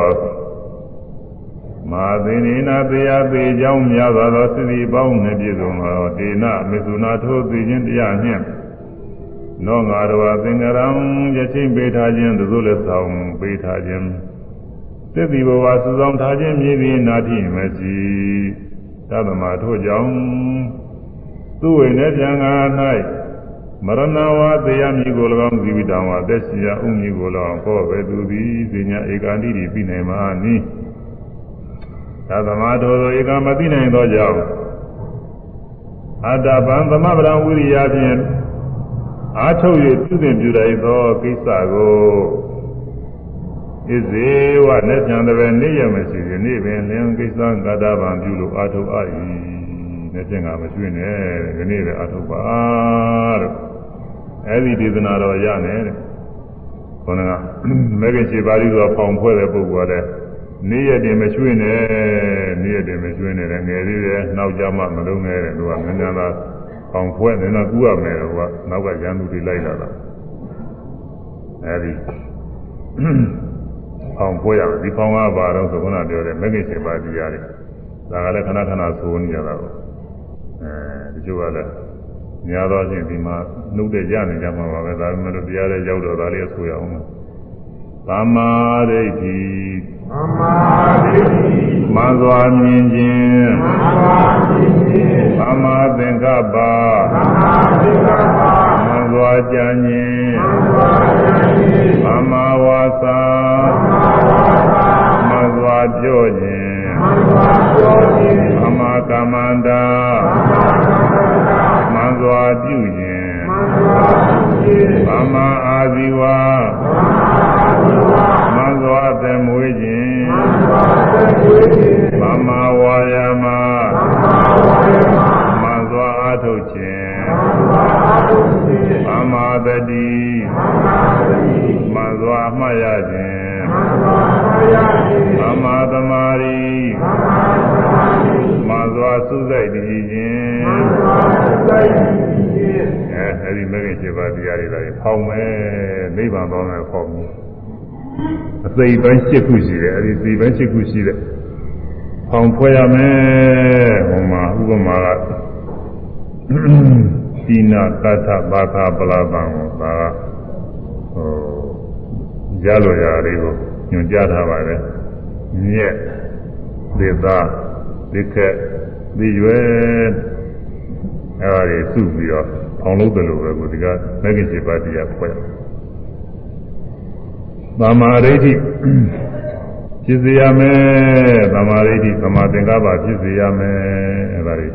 မာသင်္နေနာတရားသေးကြောင်းများစွာသောစိတ်ပြီးပေါင်းနှင့်ပြည့်စုံသောဒေနမစ္ဆုနာထိုသိခြင်းတရားနှင့်နောငါတော်သင်္ကရံယချင်းပေးထားခြင်းသို့လည်းဆောင်ပေးထားခြင်းသစ္တိဘဝစုဆောင်ထားခြင်းမြည်ပြီးနာတိမရှိသဗ္ဗမထို့ကြောင့်သူဝိနေပြန်ငါ၌ မရဏဝါတရားမြည်ကို၎င်းဇီဝတံဝါသက်ရှိရာဥမြည်ကို၎င်းကောပဲသူသည်ဇိညာဧကာတိတိပြီးနိုင်မှာနိသဗ္ဗမထို့သောဧကမသိနိုင်သောကြောင့်အတ္တပံသမဗရံဝိရိယဖြင့်အားထုတ်၍ပြုစဉ်ပြုလိုက်သောကိစ္စကိုဣဇေဝနဲ့ပြန်တဲ့နေ့ရမရှိရင်နေ့ပင်လင်းကိစ္စကာတာပံပြုလို့အားထုတ်အပ်၏ နဲ့ပြန်ကမရှိနဲ့ဒီနေ့ပဲအားထုတ်ပါလို့အဲဒီဒေသနာတော်ရနဲ့တဲ့ခေါင်းကမဲခင်ခြေပါဠိတော်ဖောင်ဖွဲ့တဲ့ပုဂ္ဂိုလ်ကလည်းနေ့ရက်တင်မရွှေ့နဲ့နေ့ရက်တင်မရွှေ့နဲ့ငယ်သေးတယ်နောက်ကြမှမလုံးနဲ့တဲ့သူကငန်းငန်းသားအောင်ဖွဲနေတော့ကူရမယ်တော့ကနောက်ကရန်သူတွေလိုက်လာတာအဲဒီအောင်ဖွဲရမယ်ဒီဖောင်းကပါတော့ဆိုခုနပြောတယ်မဂ္ဂင်7ပါးတရားတွေဒါကလည်းခဏခဏဆိုနေကြတာပေါ့ အဲဒီကျိုးကလည်းများသောဖြင့်ဒီမှာနှုတ်တဲ့ရနေကြမှာပါပဲဒါပေမဲ့တရားလည်းရောက်တော့ဒါလေးဆိုရအောင်သမ္မာဒိဋ္ဌိသမ္မာဒိဋ္ဌိမှန်စွာမြင်ခြင်းမှန်စွာမြင်ခြင်းသမ္မာသင်္ကပ္ပသမ္မာသင်္ကပ္ပမှန်စွာကြံခြင်းမှန်စွာကြံခြင်းသမ္မာဝါစာသမ္မာဝါစာမှန်စွာပြောခြင်းမှန်စွာပြောခြင်းသမ္မာ ကမ္မန္တာသမ္မာကမ္မန္တာမှန်စွာပြုခြင်းမှန်စွာပြုခြင်းသမ္မာအာဇီဝသမ္မာအာဇီဝမှန်စွာသမွေးခြင်းမှန်စွာသမွေးခြင်းသမ္မာဝါယာမသမ္မာဝါယာမမှန်စွာအားထုတ်ခြင်းမှန်စွာအားထုတ်ခြင်းသမ္မာတတိသမ္မာတတိမှန်စွာအမှတ်ရခြင်းမှန်စွာအမှတ်ရခြင်းသမ္မာသမာဓိသမ္မာသမာဓိ မှန်စွာစုစိတ်တည်ခြင်းမှန်စွာစုစိတ်တည်ခြင်းအဲအဲဒီမဂ္ဂင်7ပါးတရားတွေလည်းဖောင်းမယ်နိဗ္ဗာန်ပေါင်းမယ်ဖောင်းမယ်အသိပိုင်း7ခုရှိတယ်အဲဒီသိပိုင်း7ခုရှိတယ်ဖောင်းဖွဲ့ရမယ်ဟိုမှာဥပမာကဒီနာတထဘာသာပလာပံကိုဒါကဟိုရလိုရာလေးကိုညွှန်ကြားထားပါတယ်မြက်သေသား သိခက်သိရွယ်အဲဒါတွေစုပြီးတော့ဖောင်းလို့တယ်လို့ပဲကိုဒီကမဂ္ဂင်7ပါးတရားဖွဲ့သမာဓိဋ္ဌိဖြစ်စေရမယ်သမာဓိဋ္ဌိသမာသင်္ကပ္ပဖြစ်စေရမယ်အဲဒါတွေ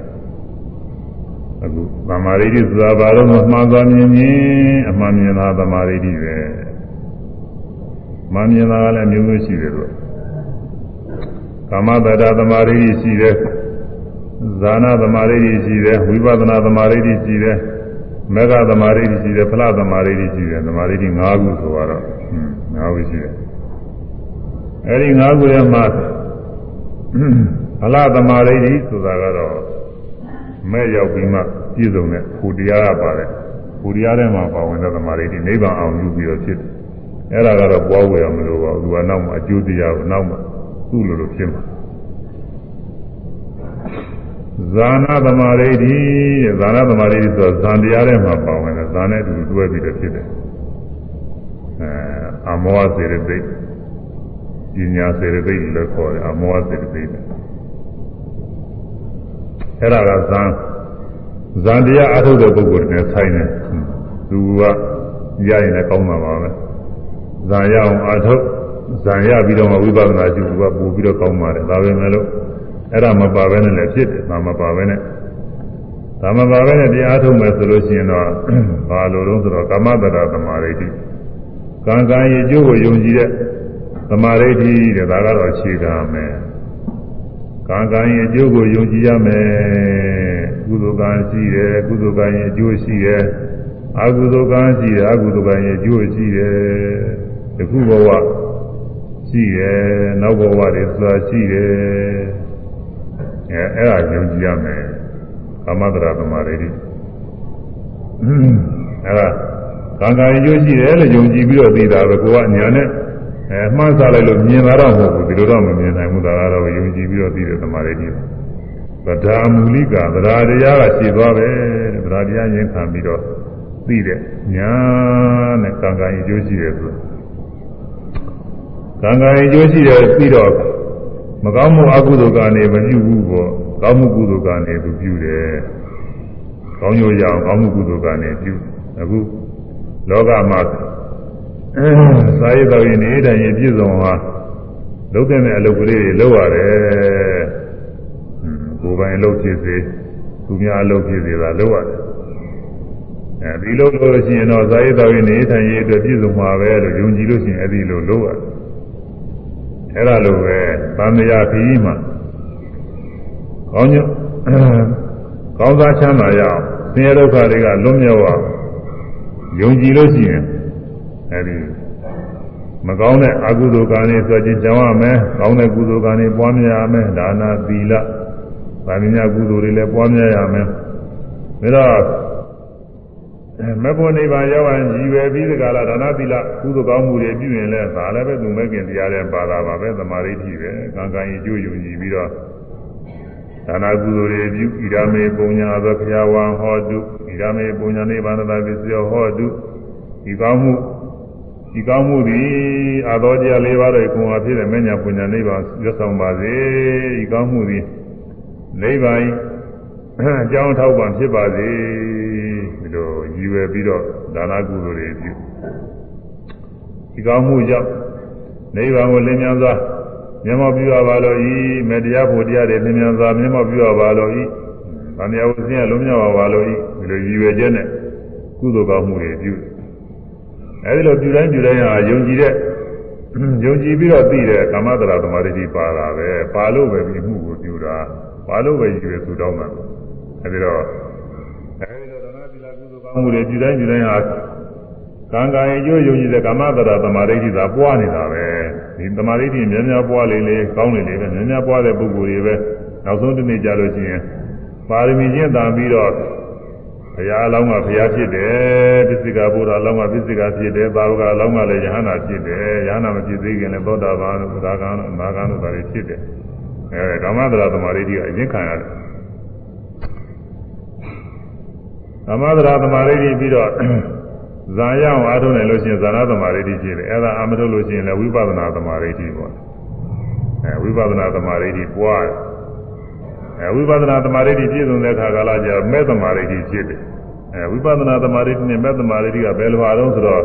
အခုသမာဓိဋ္ဌိဆိုတာဘာလို့မမှန်သွားမြင်ရင်အမှန်မြင်တာသမာဓိဋ္ဌိပဲမှန်မြင်တာကလည်းမျိုးမျိုးရှိတယ်လို့ ကာမတ္တသမာဓိဋ္ဌိရှိတယ်ဇာနာသမာဓိဋ္ဌိရှိတယ်ဝိပဿနာသမာဓိဋ္ဌိရှိတယ်မေဃသမာဓိဋ္ဌိရှိတယ်ဖလားသမာဓိဋ္ဌိရှိတယ်သမာဓိဋ္ဌိ၅ခုဆိုတော့၅ခုရှိတယ်အဲဒီ၅ခုထဲမှာဖလားသမာဓိဋ္ဌိဆိုတာကတော့မဲ့ရောက်ပြီးမှပြည့်စုံတဲ့ဟူတရားကပါတယ်ဟူတရားထဲမှာပါဝင်တဲ့သမာဓိဋ္ဌိနိဗ္ဗာန်အောင်ယူပြီးတော့ဖြစ်တယ်အဲ့ဒါကတော့ပွားဝယ်ရမလို့ပါဘူးသူကနောက်မှအကျိုးတရားကိုနောက်မှ သူ့လိုလိုဖြစ်မှာဇာနာသမာဓိတိဇာနာသမာဓိတိဆိုဇန်တရားထဲမှာပါဝင်တယ်ဇာနဲ့အတူတွဲပြီးတော့ဖြစ်တယ်အဲအမောစေရသိပညာစေရသိလည်းခေါ်တယ်အမောစေရသိတယ်အဲ့ဒါကဇန်ဇန်တရားအထုတ်တဲ့ပုဂ္ဂိုလ်တွေနဲ့ဆိုင်တယ်သူကရရင်လည်းကောင်းမှာပါပဲဇန်ရအောင်အထုတ် ဇန်ရပြီးတော့မှဝိပဿနာရှုသူကပို့ပြီးတော့ကောင်းပါတယ်ဒါပဲမဲ့လို့အဲ့ဒါမပါဘဲနဲ့လည်းဖြစ်တယ်ဒါမပါဘဲနဲ့ဒါမပါပဲနဲ့တရားထုတ်မယ်ဆိုလို့ရှိရင်တော့ဘာလို့လဲဆိုတော့ကာမတ္တသမာဓိတိကံကံရဲ့အကျိုးကိုယုံကြည်တဲ့သမာဓိတိတဲ့ဒါကတော့အခြေခံမယ်ကံကံရဲ့အကျိုးကိုယုံကြည်ရမယ်ကုသိုလ်ကံရှိတယ်ကုသိုလ်ကံရဲ့အကျိုးရှိတယ်အကုသိုလ်ကံရှိတယ်အကုသိုလ်ကံရဲ့အကျိုးရှိတယ်တခုဘဝ ရှိတယ်နောက်ဘဝတွေဆိုတာရှိတယ်အဲအဲ့ဒါယုံကြည်ရမယ်ကာမတရာသမာဓိတိအဲ့ဒါကံကံအကျိုးရှိတယ်လို့ယုံကြည်ပြီးတော့သိတာပဲကိုကညာနဲ့အဲမှန်းစားလိုက်လို့မြင်လာတော့မဟုတ်ဘူးဒီလိုတော့မမြင်နိုင်ဘူးဒါကတော့ယုံကြည်ပြီးတော့သိတဲ့သမာဓိတိဗဒာမူလိကဗဒာတရားကရှိသွားပဲဗဒာတရားရင်ခံပြီးတော့သိတဲ့ညာနဲ့ကံကံအကျိုးရှိတယ်ဆို ကံကံအကျိုးရှိတယ်ပြီးတော့မကောင်းမှုအကုသိုလ်ကနေမပြုဘူးပေါ့ကောင်းမှုကုသိုလ်ကနေသူပြုတယ်ကောင်းကျိုးရအောင်ကောင်းမှုကုသိုလ်ကနေပြုအခုလောကမှာစာရေးတော်ရင်နေတိုင်းပြည့်စုံဟာလုပ်တဲ့အလုပ်ကလေးတွေလုပ်ရတယ်ကိုယ်ပိုင်အလုပ်ဖြစ်စေသူများအလုပ်ဖြစ်စေတာလုပ်ရတယ်အဲဒီလိုလို့ရှိရင်တော့စာရေးတော်ရင်နေတိုင်းရေးအတွက်ပြည့်စုံမှာပဲလို့ယုံကြည်လို့ရှိရင်အဲဒီလိုလုပ်ရတယ် အဲ့ဒါလိုပဲသံဃာခီးမှာကောင်းညကောင်းစားချမ်းသာရအောင်ဆင်းရဲဒုက္ခတွေကလွတ်မြောက်အောင်ယုံကြည်လို့ရှိရင်အဲဒီမကောင်းတဲ့အကုသိုလ်ကံတွေဆိုခြင်းကြောင်းရမယ်ကောင်းတဲ့ကုသိုလ်ကံတွေပွားများရမယ်ဒါနာသီလဗာမညာကုသိုလ်တွေလည်းပွားများရမယ်ဒါတော့ မဘုံနိဗ္ဗာန်ရောက်ရင်ရည်ရွယ်ပြီးဒီကလာဒါနသီလကုသိုလ်ကောင်းမှုတွေပြုရင်လည်းဒါလည်းပဲသူမဲ့ခင်တရားတဲ့ပါတာပါပဲသမာဓိရှိပဲကံကံရင်ကြိုးယုံကြည်ပြီးတော့ဒါနာကုသိုလ်တွေပြုဣဒာမေပုံညာသောခရာဝံဟောတုဣဒာမေပုံညာနိဗ္ဗာန်တပစ္စယောဟောတုဒီကောင်းမှုဒီကောင်းမှုသည်အာသောတရား၄ပါးတို့ကိုယ်အဖြစ်တဲ့မညာပုံညာနိဗ္ဗာန်ရွတ်ဆောင်ပါစေဒီကောင်းမှုသည်နိဗ္ဗာန်အကြောင်းထောက်ပံ့ဖြစ်ပါစေဒီ လိုရည်ရွယ်ပြီးတော့ဒါနာကုသိုလ်တွေပြုဒီကောင်းမှုကြောင့်နိဗ္ဗာန်ကိုလင်းမြန်စွာမျက်မှောက်ပြုရပါလို့ဤမေတ္တရားဖို့တရားတွေလင်းမြန်စွာမျက်မှောက်ပြုရပါလို့ဤဗာမယဝဆင်းရလုံးမြောက်ပါပါလို့ဤဒီလိုရည်ရွယ်ချက်နဲ့ကုသိုလ်ကောင်းမှုတွေပြုအဲဒီလိုပြုတိုင်းပြုတိုင်းဟာယုံကြည်တဲ့ယုံကြည်ပြီးတော့သိတဲ့ကာမတရာသမာဓိပါတာပဲပါလို့ပဲဒီမှုကိုပြုတာပါလို့ပဲရည်ရွယ်သူတောင်းတာအဲဒီတော့အဲဒီလိုဒနာသီလကုသိုလ်ကောင်း မှုတွေပြုတိုင်းပြုတိုင်းဟာကံကံရဲ့ကျိုးယုံကြည်တဲ့ကာမတရာသမာဓိသာပွားနေတာပဲဒီသမာဓိများများပွားလေလေကောင်းလေလေပဲများများပွားတဲ့ပုဂ္ဂိုလ်တွေပဲနောက်ဆုံးတစ်နေ့ကြာလို့ရှိရင်ပါရမီကျင့်တာပြီးတော့ဘုရားအလောင်းကဘုရားဖြစ်တယ်ပစ္စည်းကဘုရားအလောင်းကပစ္စည်းကဖြစ်တယ်သာဝကအလောင်းကလည်းယဟနာဖြစ်တယ်ယဟနာမဖြစ်သေးခင်လည်းသောတာပန်တို့သာဂန်တို့မာဂန်တို့ဒါတွေဖြစ်တယ်အဲကာမတရာသမာဓိကအရင်ခံရတယ် ကာမတရာသမာဓိပြီးတော့ဇာရအောင်အားထုတ်နိုင်လို့ရှိရင်ဇာနာသမာဓိဖြစ်တယ်အဲ့ဒါအာမထုတ်လို့ရှိရင်လည်းဝိပဿနာသမာဓိပေါ့အဲဝိပဿနာသမာဓိပွားတယ်အဲဝိပဿနာသမာဓိပြည့်စုံတဲ့အခါကာလကျမဲ့သမာဓိဖြစ်တယ်အဲဝိပဿနာသမာဓိနဲ့မဲ့သမာဓိကဘယ်လိုအားလုံးဆိုတော့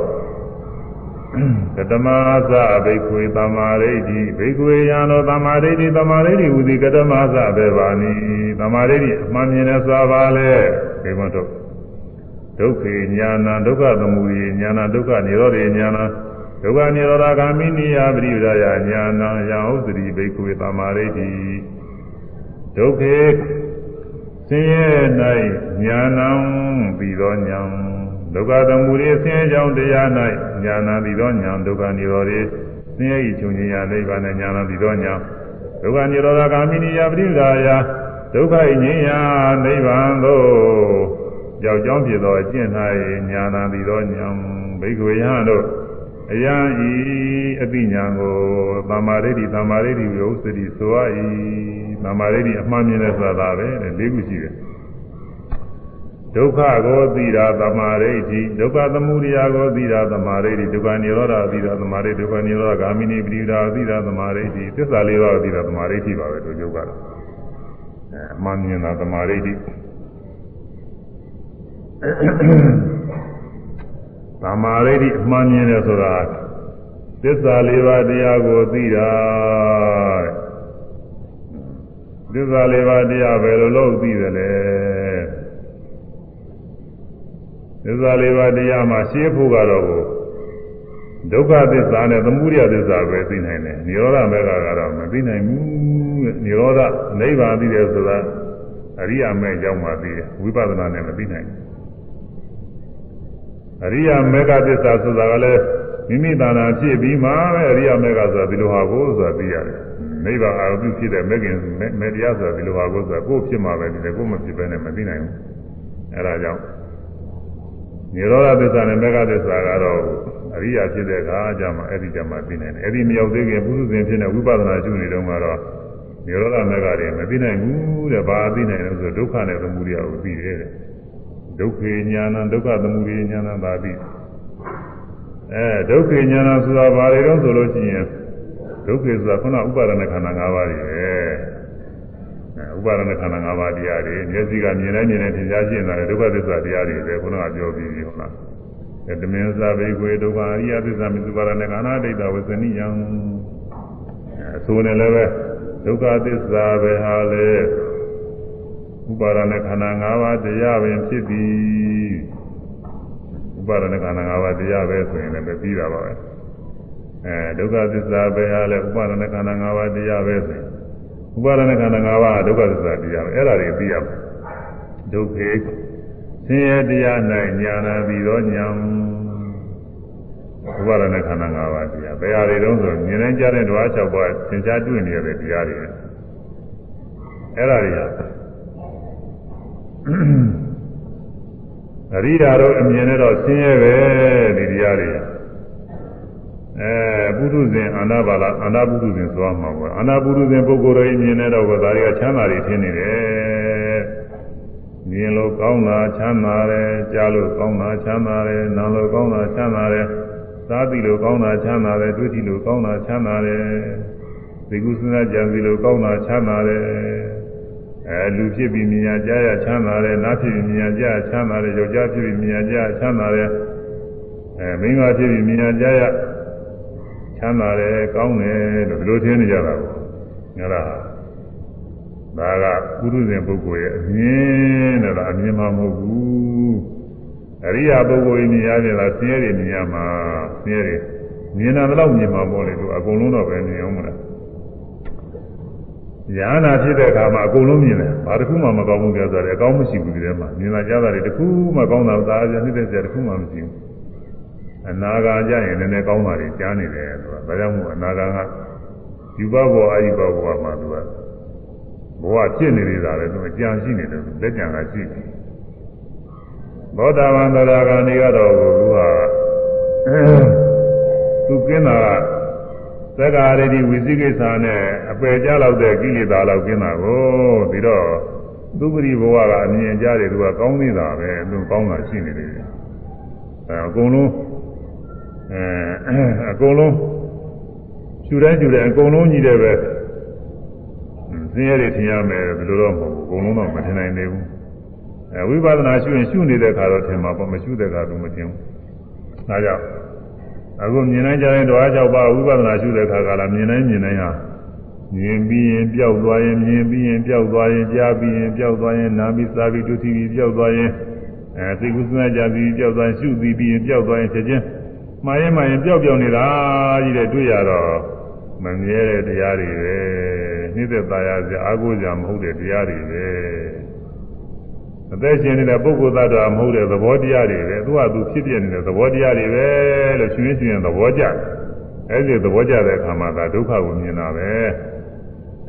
ကတမသဘိက္ခွေသမာဓိတိဘိက္ခွေယံသောသမာဓိတိသမာဓိတိဟူသည်ကတမသဘေဘာနိသမာဓိတိအမှန်မြင်တဲ့စွာပါလေဒီမတော့ ဒုက္ခေညာနာဒုက္ခသမုဒိညာနာဒုက္ခនិရောဓေညာနာဒုက္ခនិရောဓဂာမိနိယပရိဒါယညာနာယံဥစ္စရိဘိက္ခွေသမာဓိတိဒုက္ခေဆင်းရဲ၌ညာနံပြီးသောညာဒုက္ခသမုဒိဆင်းရဲကြောင့်တရား၌ညာနာပြီးသောညာဒုက္ခនិရောဓေဆင်းရဲ၏ချုပ်ငြိမ်းရာနိဗ္ဗာန်နဲ့ညာနာပြီးသောညာဒုက္ခនិရောဓဂာမိနိယပရိဒါယဒုက္ခ၏ငြိမ်းရာနိဗ္ဗာန်သို့ ကြောက်ကြောင်းဖြစ်သောအကျင့်၌ညာနာပြီးသောညာဘိက္ခဝေယံတို့အယံဤအပိညာကိုသမ္မာဒိဋ္ဌိသမ္မာဒိဋ္ဌိဝိဥစ္စတိဆိုရ၏သမ္မာဒိဋ္ဌိအမှန်မြင်တဲ့ဆိုတာပဲတဲ့၄ခုရှိတယ်ဒုက္ခကိုသိတာသမ္မာဒိဋ္ဌိဒုက္ခသမုဒယကိုသိတာသမ္မာဒိဋ္ဌိဒုက္ခនិရောဓသိတာသမ္မာဒိဋ္ဌိဒုက္ခនិရောဓဂာမိနိပရိဒါသိတာသမ္မာဒိဋ္ဌိသစ္စာလေးပါးသိတာသမ္မာဒိဋ္ဌိပါပဲတို့ယုတ်ကတော့အဲအမှန်မြင်တာသမာဓိတိ သမာဓိတိအမှန်မြင်တယ်ဆိုတာသစ္စာလေးပါးတရားကိုသိတာသစ္စာလေးပါးတရားဘယ်လိုလုပ်သိသလဲသစ္စာလေးပါးတရားမှာရှင်းဖို့ကတော့ဒုက္ခသစ္စာနဲ့သမုဒယသစ္စာပဲသိနိုင်တယ်။និရောဓမေဃကတော့မသိနိုင်ဘူးတဲ့။និရောဓနိဗ္ဗာန်သိတယ်ဆိုတာအရိယာမေရောက်မှသိတယ်။ဝိပဿနာနဲ့မသိနိုင်ဘူး။ အရိယာမေဃသစ္စာဆိုတာကလည်းမိမိတဏ္ဍာဖြစ်ပြီးမှပဲအရိယာမေဃဆိုတာဒီလိုဟာကိုဆိုတာသိရတယ်။နိဗ္ဗာန်အာရုံဖြစ်တဲ့မေခင်မေတရားဆိုတာဒီလိုဟာကိုဆိုတာကိုယ်ဖြစ်မှပဲဒီလေကိုယ်မဖြစ်ဘဲနဲ့မသိနိုင်ဘူး။အဲဒါကြောင့်နိရောဓသစ္စာနဲ့မေဃသစ္စာကတော့အရိယာဖြစ်တဲ့အခါကျမှအဲ့ဒီကျမှသိနိုင်တယ်အဲ့ဒီမရောက်သေးခင်ပုထုဇဉ်ဖြစ်တဲ့ဝိပဿနာရှုနေတုန်းကတော့နိရောဓမေဃတွေမသိနိုင်ဘူးတဲ့ဘာသိနိုင်လို့ဆိုဒုက္ခနဲ့သမုဒယကိုသိတယ်တဲ့ ဒုက္ခေညာဏဒုက္ခသမုဒယညာဏသာသိအဲဒုက္ခေညာဏဆိုတာဘာတွေတော့ဆိုလို့ရှိရင်ဒုက္ခေဆိုတာခုနဥပါဒနာခန္ဓာ၅ပါးတွေပဲဥပါဒနာခန္ဓာ၅ပါးတရားတွေမျက်စိကမြင်တိုင်းမြင်တိုင်းသင်ကြားရှင်းတာဒုက္ခသစ္စာတရားတွေပဲခုနကပြောပြီးပြီဟုတ်လားတမင်္စာဘေကွေဒုက္ခအရိယသစ္စာမစ္စုပါဒနဲ့ကာနာဒိဋ္ဌဝဇနိယံအဆိုးနဲ့လည်းပဲဒုက္ခသစ္စာပဲဟာလေ ဥပါဒနဲ့ခန္ဓာ၅ပါးတရားပင်ဖြစ်သည်ဥပါဒနဲ့ခန္ဓာ၅ပါးတရားပဲဆိုရင်လည်းပြီးတာပါပဲအဲဒုက္ခသစ္စာပဲဟာလေဥပါဒနဲ့ခန္ဓာ၅ပါးတရားပဲဆိုရင်ဥပါဒနဲ့ခန္ဓာ၅ပါးဒုက္ခသစ္စာတရားပဲအဲ့ဒါတွေသိရမယ်ဒုက္ခေဆင်းရဲတရား၌ညာနာပြီးတော့ညာဥပါဒနာခန္ဓာ၅ပါးတရားဘယ်ဟာတွေတုံးဆိုမြင်နိုင်ကြတဲ့ဓဝါ၆ပါးသင်္ချာတွေ့နေရတဲ့တရားတွေအဲ့ဒါတွေက အရိယာတို့အမြင်နဲ့တော့ဆင်းရဲပဲဒီတရားတွေအဲပုထုဇဉ်အာနာပါလာအာနာပုထုဇဉ်ဆိုမှမှာအာနာပုထုဇဉ်ပုဂ္ဂိုလ်တွေမြင်တဲ့တော့ကဒါတွေကချမ်းသာတွေထင်နေတယ်မြင်လို့ကောင်းတာချမ်းသာတယ်ကြားလို့ကောင်းတာချမ်းသာတယ်နားလို့ကောင်းတာချမ်းသာတယ်စားပြီးလို့ကောင်းတာချမ်းသာတယ်တွေ့ကြည့်လို့ကောင်းတာချမ်းသာတယ်ဒီကုသနာကြံစီလို့ကောင်းတာချမ်းသာတယ် အဲလူဖြစ်ပြီးမြင်ရကြားရချမ်းသာတယ်နားဖြစ်ပြီးမြင်ရကြားချမ်းသာတယ်ယောက်ျားဖြစ်ပြီးမြင်ရကြားချမ်းသာတယ်အဲမိန်းမဖြစ်ပြီးမြင်ရကြားရချမ်းသာတယ်ကောင်းတယ်လို့ဒီလိုထင်နေကြတာပေါ့ငါလားဒါကပုရုဇဉ်ပုဂ္ဂိုလ်ရဲ့အမြင်တဲ့လားအမြင်မှမဟုတ်ဘူးအရိယာပုဂ္ဂိုလ်ကြီးမြင်ရတယ်လားဆင်းရဲတွေမြင်ရမှာဆင်းရဲတွေမြင်တာတော့မြင်မှာပေါ့လေသူအကုန်လုံးတော့ပဲမြင်အောင်မလား ညာနာဖြစ်တဲ့အခါမှာအကုန်လုံးမြင်တယ်ဘာတစ်ခုမှမကောင်းဘူးကြဆိုတယ်အကောင်းမရှိဘူးဒီထဲမှာမြင်လာကြတာတွေတစ်ခုမှကောင်းတာသာကြနှိမ့်တဲ့ကြတစ်ခုမှမရှိဘူးအနာဂါကြရင်လည်းနည်းနည်းကောင်းတာတွေကြားနေတယ်ဆိုတာဒါကြောင့်မို့အနာဂါကယူဘဘောအာယုဘဘောမှာသူကဘဝဖြစ်နေသေးတာလေသူအကြံရှိနေတယ်လက်ကြံကရှိတယ်သောတာပန်သရဂာနေကတော့သူက သက္ကာရတိဝိသိကိစ္စနဲ့အပယ်ကြလောက်တဲ့ကိလေသာလောက်ကင်းတာကိုပြီးတော့သူပရိဘဝကအမြင်ကြတယ်သူကကောင်းနေတာပဲသူကောင်းတာရှိနေတယ်အဲအကုန်လုံးအဲအကုန်လုံးရှူတိုင်းရှူတိုင်းအကုန်လုံးကြီးတယ်ပဲဆင်းရဲတွေထင်ရမယ်ဘယ်လိုတော့မဟုတ်ဘူးအကုန်လုံးတော့မထင်နိုင်သေးဘူးအဲဝိပဿနာရှုရင်ရှုနေတဲ့ခါတော့ထင်မှာပေါ့မရှုတဲ့ခါတော့မထင်ဘူးဒါကြောင့် အခုမြင်နိုင်ကြတဲ့ဓဝါ၆ပါးဝိပဿနာရှုတဲ့ခါကလာမြင်နိုင်မြင်နိုင်ဟာမြင်ပြီးရင်ပျောက်သွားရင်မြင်ပြီးရင်ပျောက်သွားရင်ကြားပြီးရင်ပျောက်သွားရင်နားပြီးစားပြီးဒုတိယပျောက်သွားရင်အဲသိကုသနာကြပြီးပျောက်သွားရင်ရှုပြီးပြီးရင်ပျောက်သွားရင်ချက်ချင်းမှားရင်မှားရင်ပျောက်ပျောက်နေတာကြီးတဲ့တွေ့ရတော့မမြဲတဲ့တရားတွေပဲနှိမ့်သက်သာရစရာအာကိုစရာမဟုတ်တဲ့တရားတွေပဲ အသက်ရှင်နေတဲ့ပုဂ္ဂိုလ်သတ္တဝါမဟုတ်တဲ့သဘောတရားတွေပဲသူကသူဖြစ်ပြနေတဲ့သဘောတရားတွေပဲလို့ရှင်ရှင်ရှင်သဘောကျတယ်အဲဒီသဘောကျတဲ့အခါမှာဒါဒုက္ခကိုမြင်တာပဲ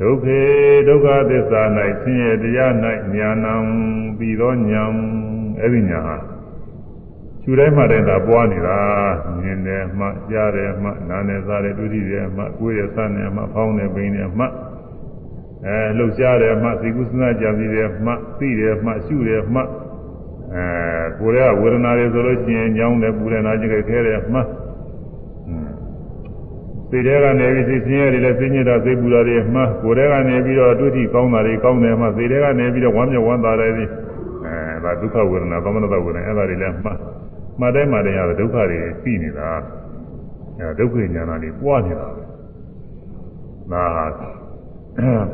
ဒုက္ခေဒုက္ခသစ္စာ၌ဆင်းရဲတရား၌ညာဏံပြီးသောညာအဲဒီညာဟာခြူတိုင်းမှတိုင်းသာပွားနေတာမြင်တယ်မှကြားတယ်မှနားတယ်စားတယ်တွေ့တယ်မှကိုယ်ရဆန်းတယ်မှဖောင်းတယ်ပိန်တယ်မှ အဲလှုပ်ရှားတယ်မှစိတ်ကူးစဉ်းစားကြံစည်တယ်မှသိတယ်မှရှုတယ်မှအဲကိုယ်ကဝေဒနာတွေဆိုလို့ရှိရင်ညောင်းတယ်ပူတယ်နာကျင်ခဲတယ်မှစစိတ်ထဲကနေပြီးစိတ်ဆင်းရဲတွေလည်းဆင်းရဲတာစိတ်ပူတာတွေမှကိုယ်ထဲကနေပြီးတော့တွေ့ထိကောင်းတာတွေကောင်းတယ်မှစိတ်ထဲကနေပြီးတော့ဝမ်းမြောက်ဝမ်းသာတယ်ဒီအဲဒါဒုက္ခဝေဒနာသမဏတဝေဒနာအဲ့ဒါတွေလည်းမှမှတ်တိုင်းမှတိုင်းရဒုက္ခတွေပြီးနေတာအဲဒုက္ခဉာဏ်တွေပွားနေတာပဲဒါ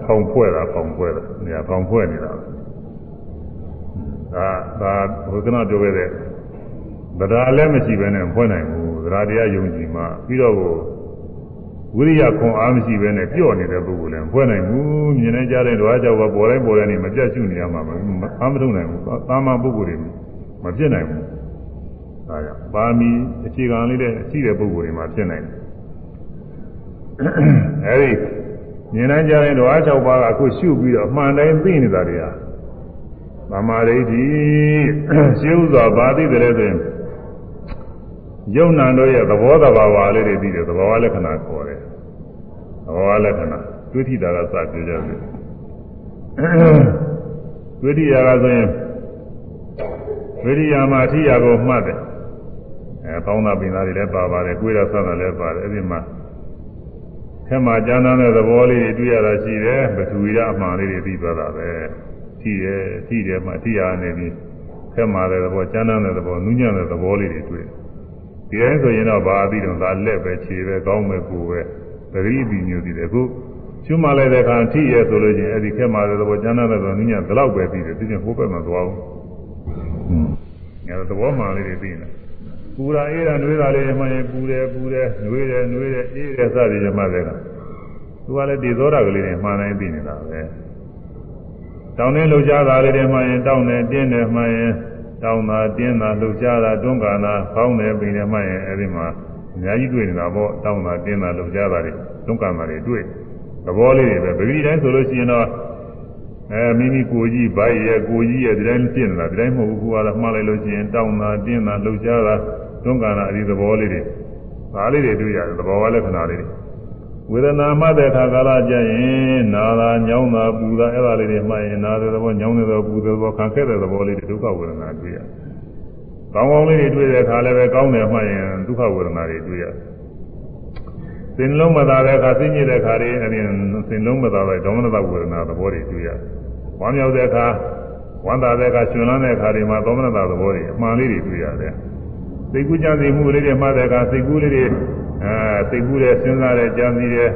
ဖောင်ဖွဲ့တာဖောင်ဖွဲ့တာနေရာဖောင်ဖွဲ့နေတာဒါဒါဘုရားပြောခဲ့တဲ့တရားလည်းမရှိဘဲနဲ့ဖွဲ့နိုင်ဘူးတရားတရားယုံကြည်မှပြီးတော့ဝိရိယခွန်အားမရှိဘဲနဲ့ပြော့နေတဲ့ပုဂ္ဂိုလ်လည်းဖွဲ့နိုင်ဘူးမြင်နေကြတဲ့ဓဝါကြောင့်ပေါ်တိုင်းပေါ်တိုင်းနေမပြတ်ရှုနေရမှာမအားမထုတ်နိုင်ဘူးသာမန်ပုဂ္ဂိုလ်တွေမဖြစ်နိုင်ဘူးဒါကြောင့်ပါမီအခြေခံလေးတဲ့ရှိတဲ့ပုဂ္ဂိုလ်တွေမှာဖြစ်နိုင်တယ်အဲဒီ မြင်နိုင်ကြတဲ့ဓဝါ၆ပါးကအခုရှုပြီးတော့အမှန်တိုင်းသိနေတာတွေဟာသမာဓိတိရှင်းဥစွာဗာသိတယ်ဆိုရင်ယုံနာတို့ရဲ့သဘောတဘာဝလေးတွေသိတယ်သဘောလက္ခဏာခေါ်တယ်သဘောလက္ခဏာတွေ့ထိတာကစပြောကြတယ်တွေ့ထိတာကဆိုရင်ဝိရိယမှာအထိယာကိုမှတ်တယ်အဲပေါင်းတာပင်သားတွေလည်းပါပါတယ်ကိုယ်ရဆန်းတာလည်းပါတယ်အဲ့ဒီမှာ ထဲမှာကျမ်းသာတဲ့သဘောလေးတွေတွေ့ရတာရှိတယ်ပထဝီရအမှန်လေးတွေသိသွားတာပဲထိတယ်ထိတယ်မှအထိယာနေပြီးထဲမှာတဲ့သဘောကျမ်းသာတဲ့သဘောနူးညံ့တဲ့သဘောလေးတွေတွေ့ဒီတိုင်းဆိုရင်တော့ဘာအပြီးတော့ဒါလက်ပဲခြေပဲကောင်းပဲကိုယ်ပဲပရိသီမျိုးတည်တယ်အခုကျွမလိုက်တဲ့အခါထိရဲဆိုလို့ချင်းအဲ့ဒီခက်မှာတဲ့သဘောကျမ်းသာတဲ့သဘောနူးညံ့ဒီလောက်ပဲပြီးတယ်သူချင်းဟိုဘက်မှာသွားအောင်ဟွန်းအဲသဘောမှန်လေးတွေပြီးနေ ပူရာအေးတာနှွေးတာလေးမှရင်ပူတယ်ပူတယ်နှွေးတယ်နှွေးတယ်အေးတယ်စသည်မှတဲ့ကသူကလည်းဒီသောတာကလေးတွေမှန်တိုင်းပြီးနေတာပဲတောင်းနေလှုပ်ရှားတာလေးတွေမှရင်တောင်းနေတင်းတယ်မှရင်တောင်းတာတင်းတာလှုပ်ရှားတာတွန်းကန်တာဖောင်းတယ်ပင်တယ်မှရင်အဲဒီမှာအများကြီးတွေ့နေတာပေါ့တောင်းတာတင်းတာလှုပ်ရှားတာတွေတွန်းကန်တာတွေတွေ့သဘောလေးတွေပဲဗတိတိုင်းဆိုလို့ရှိရင်တော့အဲမိမိကိုကြီးဗိုက်ရဲ့ကိုကြီးရဲ့ဒီတိုင်းဖြစ်နေတာဒီတိုင်းမဟုတ်ဘူးကတော့မှားလိုက်လို့ရှိရင်တောင်းတာတင်းတာလှုပ်ရှားတာ တွန်းကန်တာအဲဒီသဘောလေးတွေဒါလေးတွေတွေ့ရတယ်သဘောဝလက္ခဏာလေးတွေဝေဒနာမှတဲ့အခါကာလကြရင်နာတာညောင်းတာပူတာအဲ့ဒါလေးတွေမှရင်နာတဲ့သဘောညောင်းတဲ့သဘောပူတဲ့သဘောခံခဲ့တဲ့သဘောလေးတွေဒုက္ခဝေဒနာတွေ့ရတယ်။ကောင်းကောင်းလေးတွေတွေ့တဲ့အခါလည်းပဲကောင်းတယ်မှရင်ဒုက္ခဝေဒနာတွေတွေ့ရတယ်။စိတ်လုံးမသာတဲ့အခါသိညစ်တဲ့အခါတွေအရင်စိတ်လုံးမသာတဲ့ဒေါမနတဝေဒနာသဘောတွေတွေ့ရတယ်။ဝမ်းမြောက်တဲ့အခါဝမ်းသာတဲ့အခါရှင်လန်းတဲ့အခါတွေမှာဒေါမနတသဘောတွေအမှန်လေးတွေတွေ့ရတယ်။ စိတ်ကူးကြသိမှုလေးတွေမှတဲ့အခါစိတ်ကူးလေးတွေအဲစိတ်ကူးတဲ့စဉ်းစားတဲ့ကြံစည်တဲ့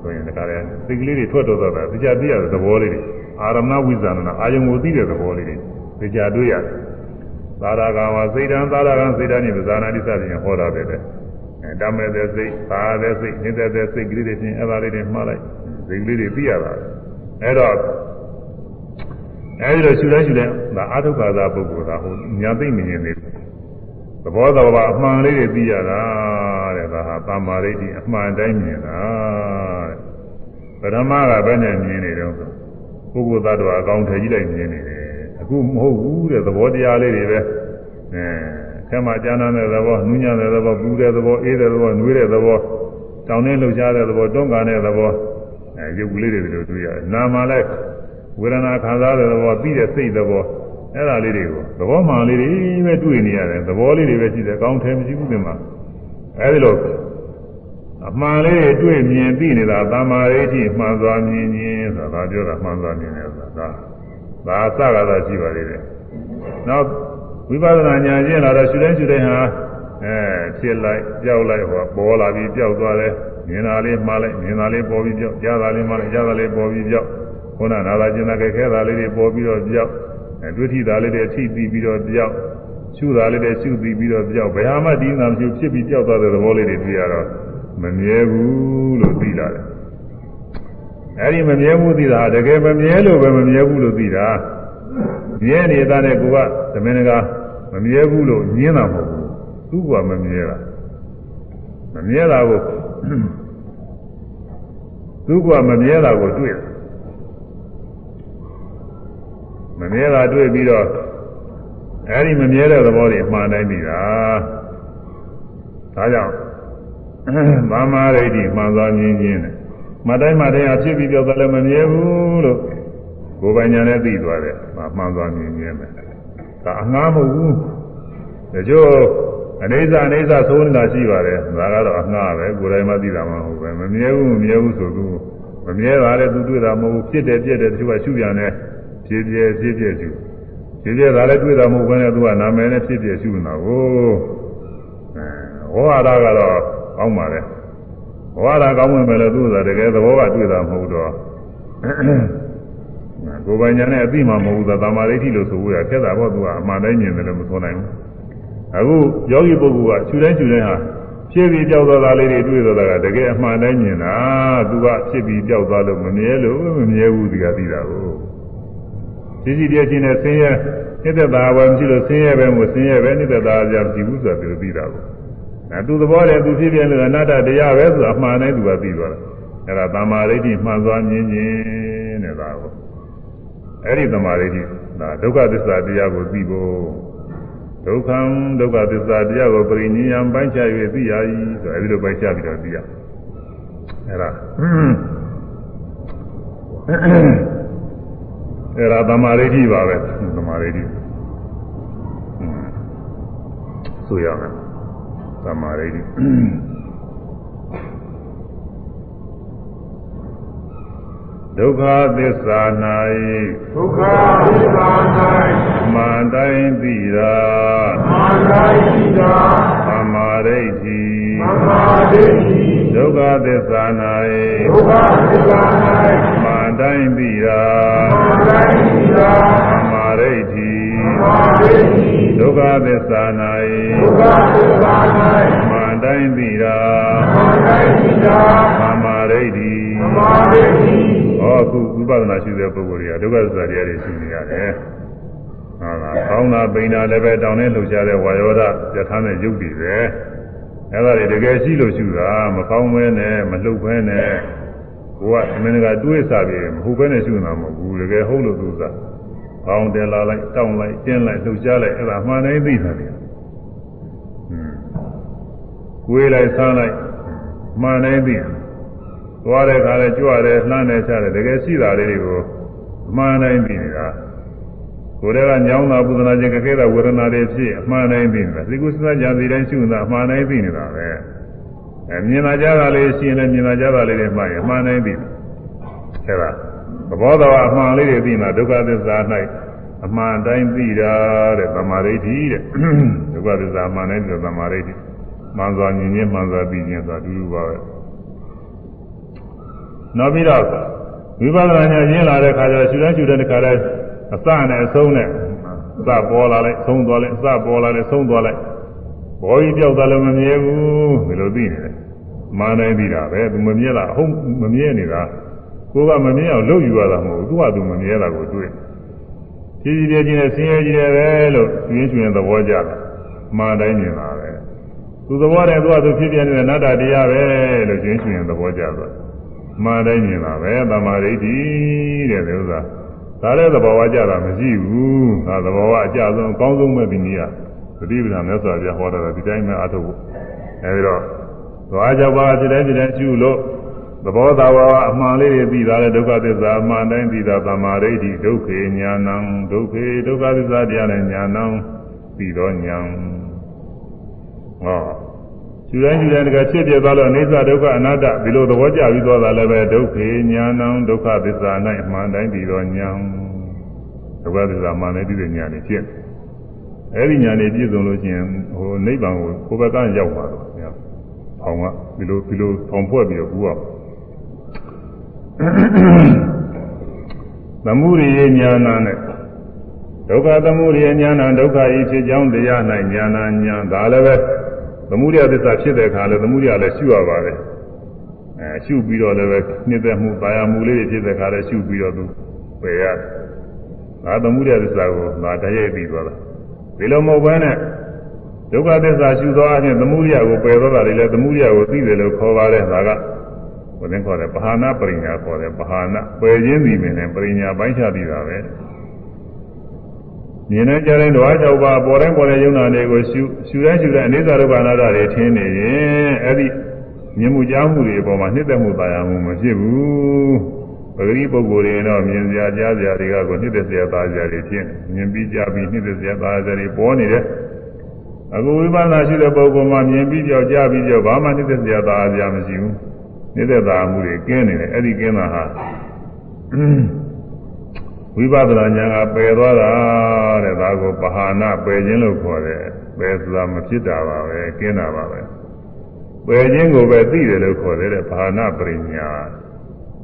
ဆိုရင်ဒါကြတဲ့စိတ်ကလေးတွေထွက်တော့တော့တာတရားသိရတဲ့သဘောလေးတွေအာရမဏဝိဇ္ဇာနာအာယုံကိုသိတဲ့သဘောလေးတွေတရားတွေ့ရတယ်သာရကံဝစိတ်တံသာရကံစိတ်တံနိပဇာနာတိစသည်ဟောတာပဲတဲ့အဲတမဲ့တဲ့စိတ်သာတဲ့စိတ်နေတဲ့တဲ့စိတ်ကလေးတွေချင်းအဲ့ဒါလေးတွေမှားလိုက်စိတ်ကလေးတွေသိရတာအဲ့တော့အဲဒီလိုရှုလဲရှုလဲဒါအာထုခါသာပုဂ္ဂိုလ်ကဟိုညာသိမမြင်သေးဘူး သဘောတော်ဘာအမှန်လေးတွေသိရတာတဲ့ဒါဟာတမ္မာရိတိအမှန်တိုင်းမြင်တာတဲ့ပရမကဘယ်နဲ့မြင်နေတော့ပုဂ္ဂိုလ်သတ္တဝါအကောင်းထည်ကြီးလိုက်မြင်နေတယ်အခုမဟုတ်ဘူးတဲ့သဘောတရားလေးတွေပဲအဲဆဲမှာကျမ်းမ်းတဲ့သဘောနူးညံ့တဲ့သဘောပူတဲ့သဘောအေးတဲ့သဘောနှွေးတဲ့သဘောတောင်းနေလှုပ်ရှားတဲ့သဘောတွန်းကန်တဲ့သဘောအဲရုပ်ကလေးတွေလိုတွေ့ရတယ်နာမလည်းဝေဒနာခံစားတဲ့သဘောပြီးတဲ့စိတ်သဘော အဲ့ဒါလေးတွေကိုသဘောမှန်လေးတွေပဲတွေ့နေရတယ်သဘောလေးတွေပဲရှိတယ်အကောင်းထဲမရှိဘူးသင်မှာအဲ့ဒီလိုအမှန်လေးတွေတွေ့မြင်သိနေတာသမာဓိရှိမှန်စွာမြင်ခြင်းဆိုတာပြောတာမှန်စွာမြင်တယ်ဆိုတာဒါအစကားသာရှိပါသေးတယ်နောက်ဝိပဿနာဉာဏ်ချင်းလာတော့ရှုတိုင်းရှုတိုင်းဟာအဲဖြစ်လိုက်ကြောက်လိုက်ဟောပေါ်လာပြီးကြောက်သွားတယ်မြင်တာလေးမှားလိုက်မြင်တာလေးပေါ်ပြီးကြောက်ကြားတာလေးမှားလိုက်ကြားတာလေးပေါ်ပြီးကြောက်ခုနနာလာကျင်တာခဲတာလေးတွေပေါ်ပြီးတော့ကြောက် အဲတွေ့ထိတာလေးတွေထိပြီးပြီးတော့ကြောက်ရှုတာလေးတွေရှုပြီးပြီးတော့ကြောက်ဘယ်ဟာမှဒီနာမရှိဖြစ်ပြီးကြောက်သွားတဲ့သဘောလေးတွေတွေ့ရတော့မမြဲဘူးလို့သိလာတယ်အဲဒီမမြဲဘူးသိတာတကယ်မမြဲလို့ပဲမမြဲဘူးလို့သိတာမြဲနေတာနဲ့ကိုကသမင်ကမမြဲဘူးလို့ညင်းတာမဟုတ်ဘူးသူကမမြဲတာမမြဲတာကိုသူကမမြဲတာကိုတွေ့တယ် မမြဲတာတွေ့ပြီးတော့အဲဒီမမြဲတဲ့သဘောတွေအမှန်တိုင်းပြီးတာဒါကြောင့်ဗမာရိတ်ဒီမှန်သွားခြင်းချင်းတယ်မတိုင်းမတိုင်းအဖြစ်ပြီးပြောတော့လည်းမမြဲဘူးလို့ကိုယ်ပိုင်ညာနဲ့သိသွားတယ်မှန်သွားခြင်းချင်းပဲဒါအငှားမဟုတ်ဘူးဒါကြောအနေစာအနေစာသုံးနေတာရှိပါတယ်ဒါကတော့အငှားပဲကိုယ်တိုင်မှသိတာမဟုတ်ပဲမမြဲဘူးမမြဲဘူးဆိုသူမမြဲပါလေသူတွေ့တာမဟုတ်ဘူးဖြစ်တယ်ပြက်တယ်သူကရှုပြန်တယ် ဖြည်းဖြည်းဖြည်းဖြည်းရှုဖြည်းဖြည်းဒါလည်းတွေ့တာမဟုတ်ဘဲနဲ့သူကနာမည်နဲ့ဖြည်းဖြည်းရှုနေတာကိုအဲဟောရတာကတော့ကောင်းပါလေဟောရတာကောင်းဝင်ပဲလို့သူကတကယ်သဘောကတွေ့တာမဟုတ်တော့ကိုယ်ပိုင်ညာနဲ့အသိမှမဟုတ်ဘူးသာမာဒိဋ္ဌိလို့ဆိုရဖြတ်တာပေါ့သူကအမှန်တိုင်းမြင်တယ်လို့မဆိုနိုင်ဘူးအခုယောဂီပုဂ္ဂိုလ်ကခြူတိုင်းခြူတိုင်းဟာဖြစ်ပြီးကြောက်သွားတာလေးတွေတွေ့သွားတာကတကယ်အမှန်တိုင်းမြင်တာသူကဖြစ်ပြီးကြောက်သွားလို့မမြဲလို့မမြဲဘူးဒီကသိတာကို ဒီစီတည်းချင်းနဲ့ဆင်းရဲနေတဲ့တာဝယ်မရှိလို့ဆင်းရဲပဲမို့ဆင်းရဲပဲနေတဲ့တာကြမရှိဘူးဆိုတာသူသိတာကိုအဲသူသဘောတည်းသူဖြစ်ပြလို့အနတ္တတရားပဲဆိုတာအမှန်တိုင်းသူကသိသွားတယ်အဲ့ဒါသမာဓိဋ္ဌိမှန်သွားမြင်ခြင်းတဲ့ဒါကိုအဲ့ဒီသမာဓိဋ္ဌိဒါဒုက္ခသစ္စာတရားကိုသိဖို့ဒုက္ခံဒုက္ခသစ္စာတရားကိုပရိနိယံပိုင်းခြား၍သိရ၏ဆိုအဲဒီလိုပိုင်းခြားပြီးတော့သိရအဲ့ဒါ အဲ့ဒါသမာဓိဋ္ဌိပါပဲသမာဓိဋ္ဌိဆိုရမယ်သမာဓိဋ္ဌိဒုက္ခသစ္စာ၌ဒုက္ခသစ္စာ၌မှန်တိုင်းသိတာမှန်တိုင်းသိတာသမာဓိဋ္ဌိသမာဓိဋ္ဌိဒုက္ခသစ္စာ၌ဒုက္ခသစ္စာ၌မှန် တိုင်းသိတာမှန်တိုင်းသိတာသမာဓိဋ္ဌိသမာဓိဋ္ဌိဒုက္ခသစ္စာ၌ဒုက္ခသစ္စာ၌မှန်တိုင်းသိတာမှန်တိုင်းသိတာသမာဓိဋ္ဌိသမာဓိဋ္ဌိဟောအခုဝိပဿနာရှိတဲ့ပုဂ္ဂိုလ်တွေကဒုက္ခသစ္စာတရားတွေရှိနေရတယ်။ဟုတ်လား။ကောင်းတာပိန်တာလည်းပဲတောင်းနေလှုပ်ရှားတဲ့ဝါယောဓပြဋ္ဌာန်းတဲ့ယုတ်တွေပဲ။အဲ့ဒါတွေတကယ်ရှိလို့ရှိတာမကောင်းမဲနဲ့မလှုပ်ဘဲနဲ့ ကိုကအမင်းကတွေးစားပြီးမဟုတ်ဘဲနဲ့ရှိနေတာမဟုတ်ဘူး။တကယ်ဟုတ်လို့သူစား။ကောင်းတယ်လာလိုက်တောင်းလိုက်တင်းလိုက်လှုပ်ရှားလိုက်အဲ့ဒါမှန်တိုင်းသိတာလေ။ဟွန်း။ကိုယ်လိုက်ဆန်းလိုက်မှန်တိုင်းသိတယ်သွားတဲ့ခါလဲကြွတယ်လှမ်းတယ်ချတယ်တကယ်ရှိတာလေးတွေကိုအမှန်တိုင်းသိနေတာကိုယ်တည်းကညောင်းတာပူဇနာခြင်းကခဲတာဝေဒနာတွေဖြစ်အမှန်တိုင်းသိနေတာဒီကုသနာကြံစီတိုင်းရှုနေတာအမှန်တိုင်းသိနေတာပဲ အဲမြင်လာကြတာလေးရှိရင်လည်းမြင်လာကြတာလေးတွေမှရင်အမှန်တိုင်းသိတယ်အဲဒါသဘောတော်အမှန်လေးတွေသိနေတာဒုက္ခသစ္စာ၌အမှန်တိုင်းသိတာတဲ့သမာဓိဋ္ဌိတဲ့ဒုက္ခသစ္စာအမှန်တိုင်းသိတဲ့သမာဓိဋ္ဌိမှန်စွာမြင်ခြင်းမှန်စွာသိခြင်းဆိုတာအတူတူပါပဲနောက်ပြီးတော့ဝိပဿနာဉာဏ်ရင်းလာတဲ့ခါကျရှုတဲ့ရှုတဲ့ခါတိုင်းအစနဲ့အဆုံးနဲ့အစပေါ်လာလိုက်ဆုံးသွားလိုက်အစပေါ်လာလိုက်ဆုံးသွားလိုက် ဘောကြီးပြောက်သွားလို့မမြဲဘူးဒီလိုသိနေတယ်မာနိုင်ပြီတာပဲသူမမြဲတာအဟုတ်မမြဲနေတာကိုကမမြဲအောင်လုပ်ယူရတာမဟုတ်ဘူးသူကသူမမြဲတာကိုတွေ့ဖြည်းဖြည်းချင်းနဲ့ဆင်းရဲကြီးတယ်ပဲလို့သူရင်းရှင်သဘောကျတယ်မာတိုင်းမြင်တာပဲသူသဘောတည်းသူကသူဖြစ်ပြနေတဲ့နတ္တတရားပဲလို့ရင်းရှင်သဘောကျသွားမှားတိုင်းမြင်တာပဲသမာဓိဋ္ဌိတဲ့ဒီဥစ္စာဒါလည်းသဘောဝကြတာမရှိဘူးဒါသဘောဝအကြဆုံးအကောင်းဆုံးပဲဒီနည်းက သတိပဋ္ဌာန်မြတ်စွာဘုရားဟောတာဒီတိုင်းပဲအထုတ်ဖို့အဲဒီတော့သွားကြပါဒီတိုင်းဒီတိုင်းကျุလို့သဘောသာဝအမှန်လေးတွေသိတာလေဒုက္ခသစ္စာအမှန်တိုင်းသိတာသမာဓိဋ္ဌိဒုက္ခေညာဏံဒုက္ခေဒုက္ခသစ္စာတရားနဲ့ညာဏံပြီးတော့ညာဟောယူတိုင်းယူတိုင်းတကဖြစ်ပြသွားလို့အိသဒုက္ခအနတ္တဒီလိုသဘောကျပြီးသွားတာလည်းပဲဒုက္ခေညာဏံဒုက္ခသစ္စာ၌အမှန်တိုင်းပြီးတော့ညာဒုက္ခသစ္စာမှန်တယ်ဒီလိုညာနေဖြစ် အဲ့ဒီညာနေပြည့်စုံလို့ချင်းဟိုနိဗ္ဗာန်ကိုကိုယ်ဘက်ကရောက်ပါတော့ဗျာ။ဖောင်ကဒီလိုဒီလိုဖောင်ဖွဲ့ပြီးတော့ကူအောင်သမုဒိယညာနာနဲ့ဒုက္ခသမုဒိယညာနာဒုက္ခဤဖြစ်ကြောင်းတရား၌ညာနာညာဒါလည်းပဲသမုဒိယသစ္စာဖြစ်တဲ့အခါလည်းသမုဒိယလည်းရှုရပါတယ်အဲရှုပြီးတော့လည်းပဲနှစ်သက်မှုပါရမှုလေးတွေဖြစ်တဲ့အခါလည်းရှုပြီးတော့သူပယ်ရတယ်ဒါသမုဒိယသစ္စာကိုငါတရိုက်ပြီးသွားတာ ဒီလိုမဟုတ်ဘဲနဲ့ဒုက္ခသစ္စာရှုသောအချင်းသမုဒိယကိုပယ်သွားတာတွေလည်းသမုဒိယကိုသိတယ်လို့ခေါ်ပါတယ်ဒါကဘယ်နဲ့ခေါ်လဲပဟာနာပရိညာခေါ်တယ်ပဟာနာပယ်ခြင်းပြီးမယ်နဲ့ပရိညာပိုင်းခြားပြီးတာပဲမြင်တဲ့ကြတဲ့ဓဝါ၆ပါးပေါ်တိုင်းပေါ်တဲ့ယုံနာတွေကိုရှုရှုတိုင်းရှုတိုင်းအနိစ္စဒုက္ခအနတ္တတွေထင်းနေရင်အဲ့ဒီမြင်မှုကြားမှုတွေအပေါ်မှာနှိမ့်သက်မှုတရားမှုမဖြစ်ဘူး ပဂရိပုဂ္ဂိုလ်တွေတော့မြင်စရာကြားစရာတွေကကိုနှိမ့်သက်စရာသားစရာတွေဖြစ်မြင်ပြီးကြားပြီးနှိမ့်သက်စရာသားစရာတွေပေါ်နေတယ်အခုဝိပဿနာရှိတဲ့ပုဂ္ဂိုလ်မှမြင်ပြီးကြောက်ကြပြီးကြောက်ဘာမှနှိမ့်သက်စရာသာအစရာမရှိဘူးနှိမ့်သက်သာမှုတွေကင်းနေတယ်အဲ့ဒီကင်းတာဟာဝိပဿနာဉာဏ်ကပယ်သွားတာတဲ့ဒါကိုပဟာနာပယ်ခြင်းလို့ခေါ်တယ်ပယ်ဆိုတာမဖြစ်တာပါပဲကင်းတာပါပဲပယ်ခြင်းကိုပဲသိတယ်လို့ခေါ်တယ်တဲ့ဘာနာပရိညာ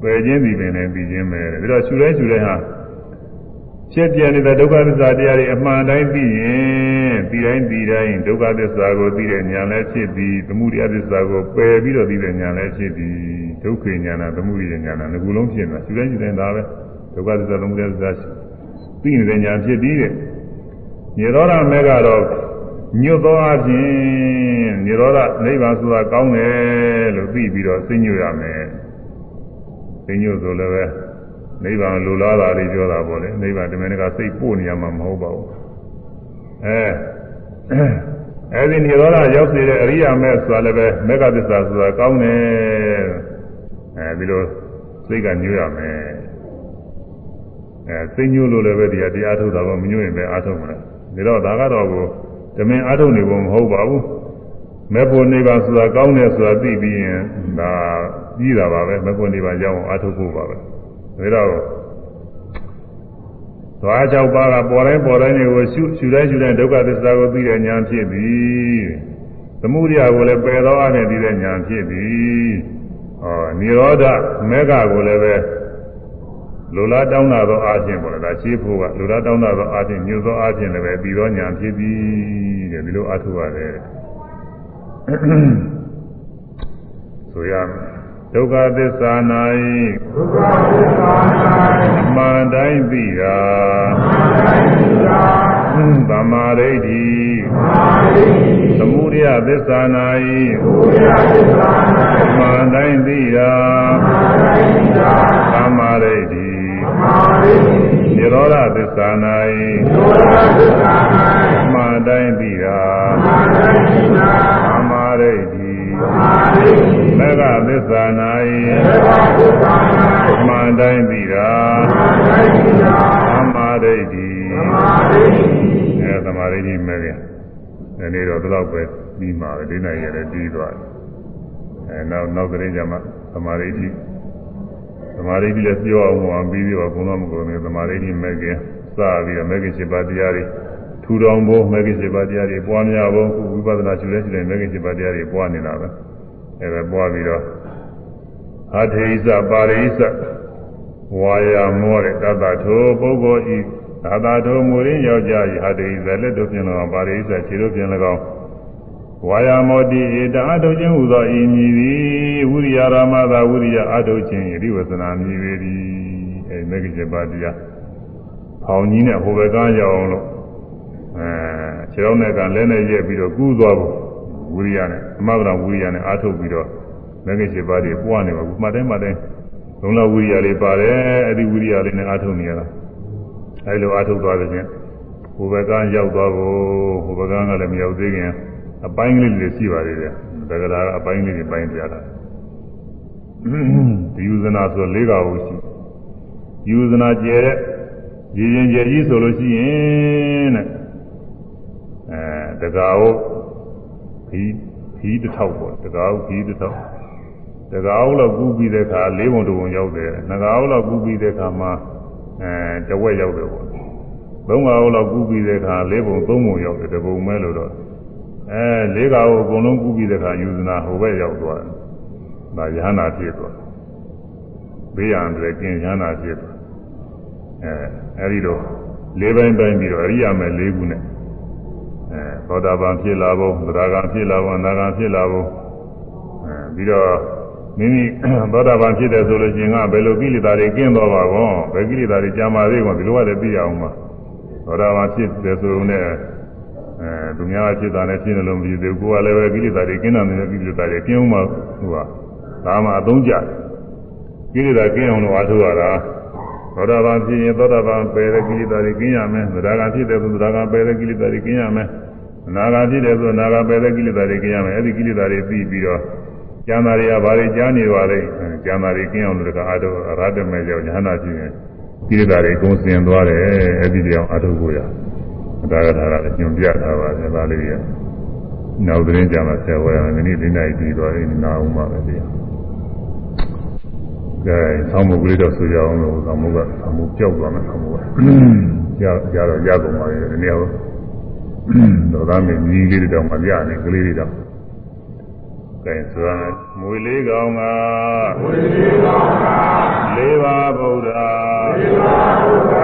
ပယ်ခြင်းဒီပင်နဲ့ပြီးခြင်းပဲတဲ့ပြီးတော့ရှူတိုင်းရှူတိုင်းဟာဖြစ်ပြနေတဲ့ဒုက္ခသစ္စာတရားတွေအမှန်တိုင်းသိရင်ဒီတိုင်းဒီတိုင်းဒုက္ခသစ္စာကိုသိတဲ့ဉာဏ်လည်းဖြစ်ပြီးသမုဒယသစ္စာကိုပယ်ပြီးတော့သိတဲ့ဉာဏ်လည်းဖြစ်ပြီးဒုက္ခဉာဏ်နဲ့သမုဒယဉာဏ်နဲ့ငကူလုံးဖြစ်နေတာရှူတိုင်းရှူတိုင်းဒါပဲဒုက္ခသစ္စာသမုဒယသစ္စာသိနေတဲ့ဉာဏ်ဖြစ်ပြီးတဲ့ညေသောရမေကတော့ညွတ်သောအခြင်းညေသောရနိဗ္ဗာန်ဆိုတာကောင်းတယ်လို့သိပြီးတော့သိညွတ်ရမယ် သိညွတ်ဆိုလည်းပဲနိဗ္ဗာန်လိုလားတာတွေပြောတာပေါ့လေနိဗ္ဗာန်တမန်ကစိတ်ပို့နေရမှာမဟုတ်ပါဘူးအဲအဲဒီညေသောရရောက်စေတဲ့အရိယာမဲဆိုတာလည်းပဲမေဃသစ္စာဆိုတာကောင်းတယ်အဲဒီလိုစိတ်ကညွတ်ရမယ်အဲစိတ်ညွတ်လို့လည်းပဲတရားတရားထုတ်တာကမညွတ်ရင်ပဲအားထုတ်မှာဒါတော့ဒါကတော့ကိုဓမင်အားထုတ်နေဖို့မဟုတ်ပါဘူးမေဖို့နေပါဆိုတာကောင်းတယ်ဆိုတာသိပြီးရင်ဒါ ပြီးတာပါပဲမေဖို့နေပါရောက်အောင်အားထုတ်ဖို့ပါပဲဒါတော့သွား၆ပါးကပေါ်တိုင်းပေါ်တိုင်းတွေကိုရှုရှုတိုင်းရှုတိုင်းဒုက္ခသစ္စာကိုသိတဲ့ဉာဏ်ဖြစ်ပြီသမုဒိယကိုလည်းပယ်သောအနဲ့သိတဲ့ဉာဏ်ဖြစ်ပြီဟောនិရောဓမေဃကိုလည်းပဲလိုလားတောင်းတာသောအားဖြင့်ပေါ့လေဒါရှင်းဖို့ကလိုလားတောင်းတာသောအားဖြင့်ညွတ်သောအားဖြင့်လည်းပဲပြီးသောညာဖြစ်ပြီးတဲ့ဒီလိုအားထုတ်ရတယ်ဆိုရမယ် ဒုက္ခသစ္စာ၌ဒုက္ခသစ္စာ၌အမှန်တိုင်းသိတာအမှန်တိုင်းသိတာသမာဓိဋ္ဌိမာရိသမုဒယသစ္စာ၌ဘုရားသစ္စာအမှန်တိုင်းသိတာ၌အမှန်တိုင်းသိတာသမာဓိဋ္ဌိမာရိနိရောဓသစ္စာ၌ဘုရားသစ္စာအမှန်တိုင်းသိတာ၌အမှန်တိုင်းသိတာသမာဓိဋ္ဌိမာရိ မေဃသစ္စာ၌ဘုရားသစ္စာအမှန်တိုင်းသိတာ၌အမှန်တိုင်းသိတာသမာဓိဋ္ဌိမာရိအဲသမာဓိဋ္ဌိမဲ့ပြန်ဒီနေ့တော့ဒီလောက်ပဲပြီးမှာပဲဒီနိုင်ရတဲ့ပြီးသွားတယ်အဲနောက်နောက်ကလေးကျမှသမာဓိဋ္ဌိသမာဓိဋ္ဌိလည်းပြောအောင်ဟောပြီးပြီးတော့ဘုံတော်မကုန်ဘူးသမာဓိဋ္ဌိမဲ့ခင်စပြီးတော့မဲ့ခင်7ပါးတရားတွေထူထောင်ဖို့မဲ့ခင်7ပါးတရားတွေပွားများဖို့ဝိပဿနာရှုလဲရှုတယ်မဲ့ခင်7ပါးတရားတွေပွားနေတာပဲ အဲဒါပွားပြီးတော့အထေဣစပါရိဣစဝါယာမောတဲ့တတ္တထိုပုဂ္ဂိုလ်ဤသာသာထိုမူရင်းယောက်ျားဤအထေဣစလက်တို့ပြင်၎င်းပါရိဣစခြေတို့ပြင်၎င်းဝါယာမောတိဧတအထုခြင်းဟူသောဤမည်သည်ဝိရိယရာမသာဝိရိယအထုခြင်းယတိဝသနာမည်ပေသည်အဲမဂ္ဂင်7ပါးတရားဖောင်ကြီးနဲ့ဟိုဘက်ကရောက်အောင်လို့အဲခြေတော်နဲ့ကလဲနဲ့ရက်ပြီးတော့ကူးသွားဖို့ ဝိရိယနဲ့အမဗရာဝိရိယနဲ့အထုပြီးတော့မဂ္ဂင်7ပါးတွေပွားနေပါဘူးမှတ်တိုင်းမှတ်တိုင်းလုံးလဝိရိယလေးပါတယ်အဲ့ဒီဝိရိယလေးနဲ့အထုနေရတာအဲ့လိုအထုသွားတဲ့ချင်းဟိုဘက်ကရောက်သွားဖို့ဟိုဘက်ကလည်းမရောက်သေးခင်အပိုင်းကလေးတွေရှိပါသေးတယ်တက္ကရာအပိုင်းလေးတွေပိုင်းပြတာဒီယူဇနာဆို၄ကဟုတ်ရှိယူဇနာကျဲတဲ့ရည်ရင်ကျဲကြီးဆိုလို့ရှိရင်တဲ့အဲတကာဟုတ် ခီးခီးတစ်ထောက်ပေါ့တကာဟုတ်ခီးတစ်ထောက်တကာဟုတ်လောက်ကူးပြီးတဲ့အခါ၄ပုံတပုံရောက်တယ်ငကာဟုတ်လောက်ကူးပြီးတဲ့အခါမှာအဲတဝက်ရောက်တယ်ပေါ့သုံးကဟုတ်လောက်ကူးပြီးတဲ့အခါ၄ပုံ၃ပုံရောက်တယ်တပုံမဲလို့တော့အဲလေးကကိုအကုန်လုံးကူးပြီးတဲ့အခါယူဇနာဟိုဘက်ရောက်သွားတယ်။ဒါယဟနာဖြစ်သွား။ဘေးရန်တွေကင်းယဟနာဖြစ်သွား။အဲအဲဒီတော့လေးပိုင်းပိုင်းပြီးတော့အရိယာမဲ့လေးခုနဲ့ အဲသောတာပန်ဖြစ်လာဖို့သရဂံဖြစ်လာဖို့အနာဂံဖြစ်လာဖို့အဲပြီးတော့မိမိသောတာပန်ဖြစ်တယ်ဆိုလို့ရှိရင်ကဘယ်လိုကိလေသာတွေကင်းသွားပါကောဘယ်ကိလေသာတွေကြာမာသေးကောဒီလိုကလည်းသိရအောင်ပါသောတာပန်ဖြစ်တယ်ဆိုလို့နဲ့အဲသူများဖြစ်တာနဲ့ဖြစ်နေလို့မဖြစ်သေးဘူးကိုယ်ကလည်းပဲကိလေသာတွေကင်းတာနေတဲ့ကိလေသာတွေကင်းအောင်မှဟိုကဒါမှအသုံးကျကိလေသာကင်းအောင်လို့အားထုတ်ရတာသောတာပန်ဖြစ်ရင်သောတာပန်ပယ်တဲ့ကိလေသာတွေကင်းရမယ်သဒ္ဒါကဖြစ်တယ်ဆိုသဒ္ဒါကပယ်တဲ့ကိလေသာတွေကင်းရမယ်အ နာဂါဖြစ်တယ်ဆိုအနာဂါပယ်တဲ့ကိလေသာတွေကင်းရမယ်အဲ့ဒီကိလေသာတွေပြီးပြီးတော့ကျမ်းသာတွေကဘာတွေကြားနေပါလဲကျမ်းသာတွေကင်းအောင်လို့ကအားထုတ်ရတမေကြောင့်ညာနာဖြစ်ရင်ကိလေသာတွေကုန်စင်သွားတယ်အဲ့ဒီကြောင့်အားထုတ်ဖို့ရဒါကဒါကညွန်ပြထားပါတယ်ဒါလေးရနောက်သတင်းကြမှာဆယ်ဝဲရမယ်ဒီနေ့ဒီနေ့ပြီးသွားရင်နာအောင်ပါပဲတရားကဲဆောင်းမုတ်ကလေးတော့ဆိုကြအောင်လို့ဆောင်းမုတ်ကဆောင်းမုတ်ကြောက်သွားမယ်ဆောင်းမုတ်ကကြာကြာတော့ရကုန်ပါပြီဒီနေ့တော့ သားမင်းကြီးလေးတောင်မပြနေကလေးတွေတော့ကဲဆိုရမယ်မွေလေးကောင်ကမွေလေးကောင်ကလေးပါဗုဒ္ဓလေးပါဗုဒ္ဓ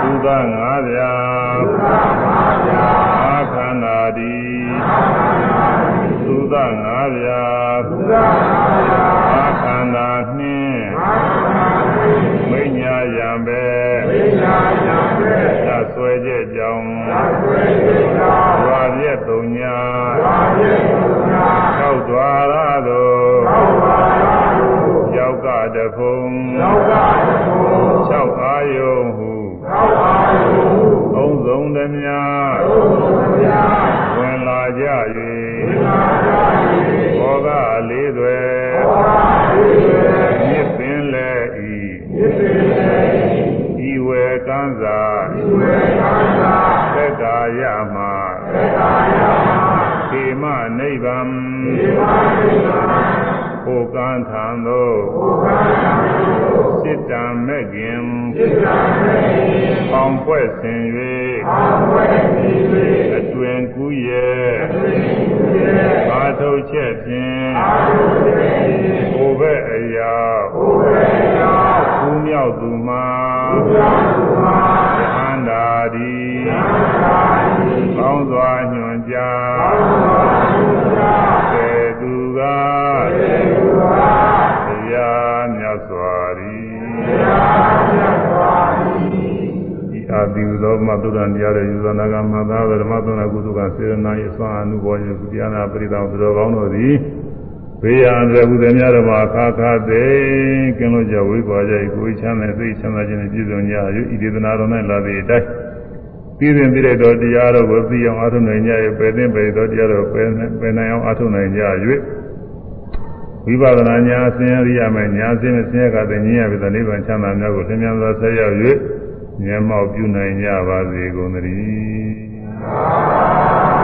သုသငါးပြာသုသငါးပြာအခန္ဓာတိအခန္ဓာတိသုသငါးပြာ ဟုသုံးဆုံးသည်များသုံးဆုံးသည်များဝင်လာကြ၍ဝင်လာကြ၍ဘောကလေးတွေဘောကလေးတွေမြစ်ပင်လေဤမြစ်ပင်လေဤဤဝေကံစာဤဝေကံစာသက်တာယမသက်တာယမခေမနိဗ္ဗာန်ခေမနိဗ္ဗာန်ဟိုကံထံသို့ဟိုကံထံသို့စိတ္တံမဲ့ခင်စိတ္တံမဲ့ခင်ပေါင်ဖွဲ့ဆင်၍ပေါင်ဖွဲ့ဆင်၍ အတွင်ကူးရဲ့အတွင်ကူးရဲ့အာထုတ်ချက်ဖြင့်အာထုတ်ချက်ဖြင့်ဟိုဘက်အရာဟိုဘက်အရာကူးမြောက်သူမှာကူးမြောက်သူမှာသန္တာဒီသန္တာဒီကောင်းစွာညွှ ဤအာတိသောမသုဒ္ဓံတရားရဲ့ယူဇနာကမသာဓမ္မသနာကုသကစေရနာ၏အစွမ်းအမှုပေါ်၍ကုတရားနာပရိသံသူတော်ကောင်းတို့သည်ဘေးရန်တဲ့ဘုရားများတော်မှာခါခါသိကင်းလို့ကြဝိပါကြ၏ကိုယ်ချမ်းတဲ့သိချမ်းသာခြင်းနဲ့ပြည့်စုံကြ၍ဤဒေသနာတော်၌လာသည့်အတိုင်းပြည်ရင်ပြည့်တဲ့တရားတော်ကိုသိအောင်အားထုတ်နိုင်ကြ၍ပယ်သိပယ်တော်တရားတော်ပယ်ပယ်နိုင်အောင်အားထုတ်နိုင်ကြ၍ဝိပဿနာညာဆင်းရဲရမယ်ညာဆင်းမဆင်းရဲကတည်းကညင်ရပြီတဲ့နိဗ္ဗာန်ချမ်းသာများကိုသင်္ကြန်သောဆက်ရောက်၍ မျက်မှောက်ပြုနိုင်ကြပါစေကုန်သတည်း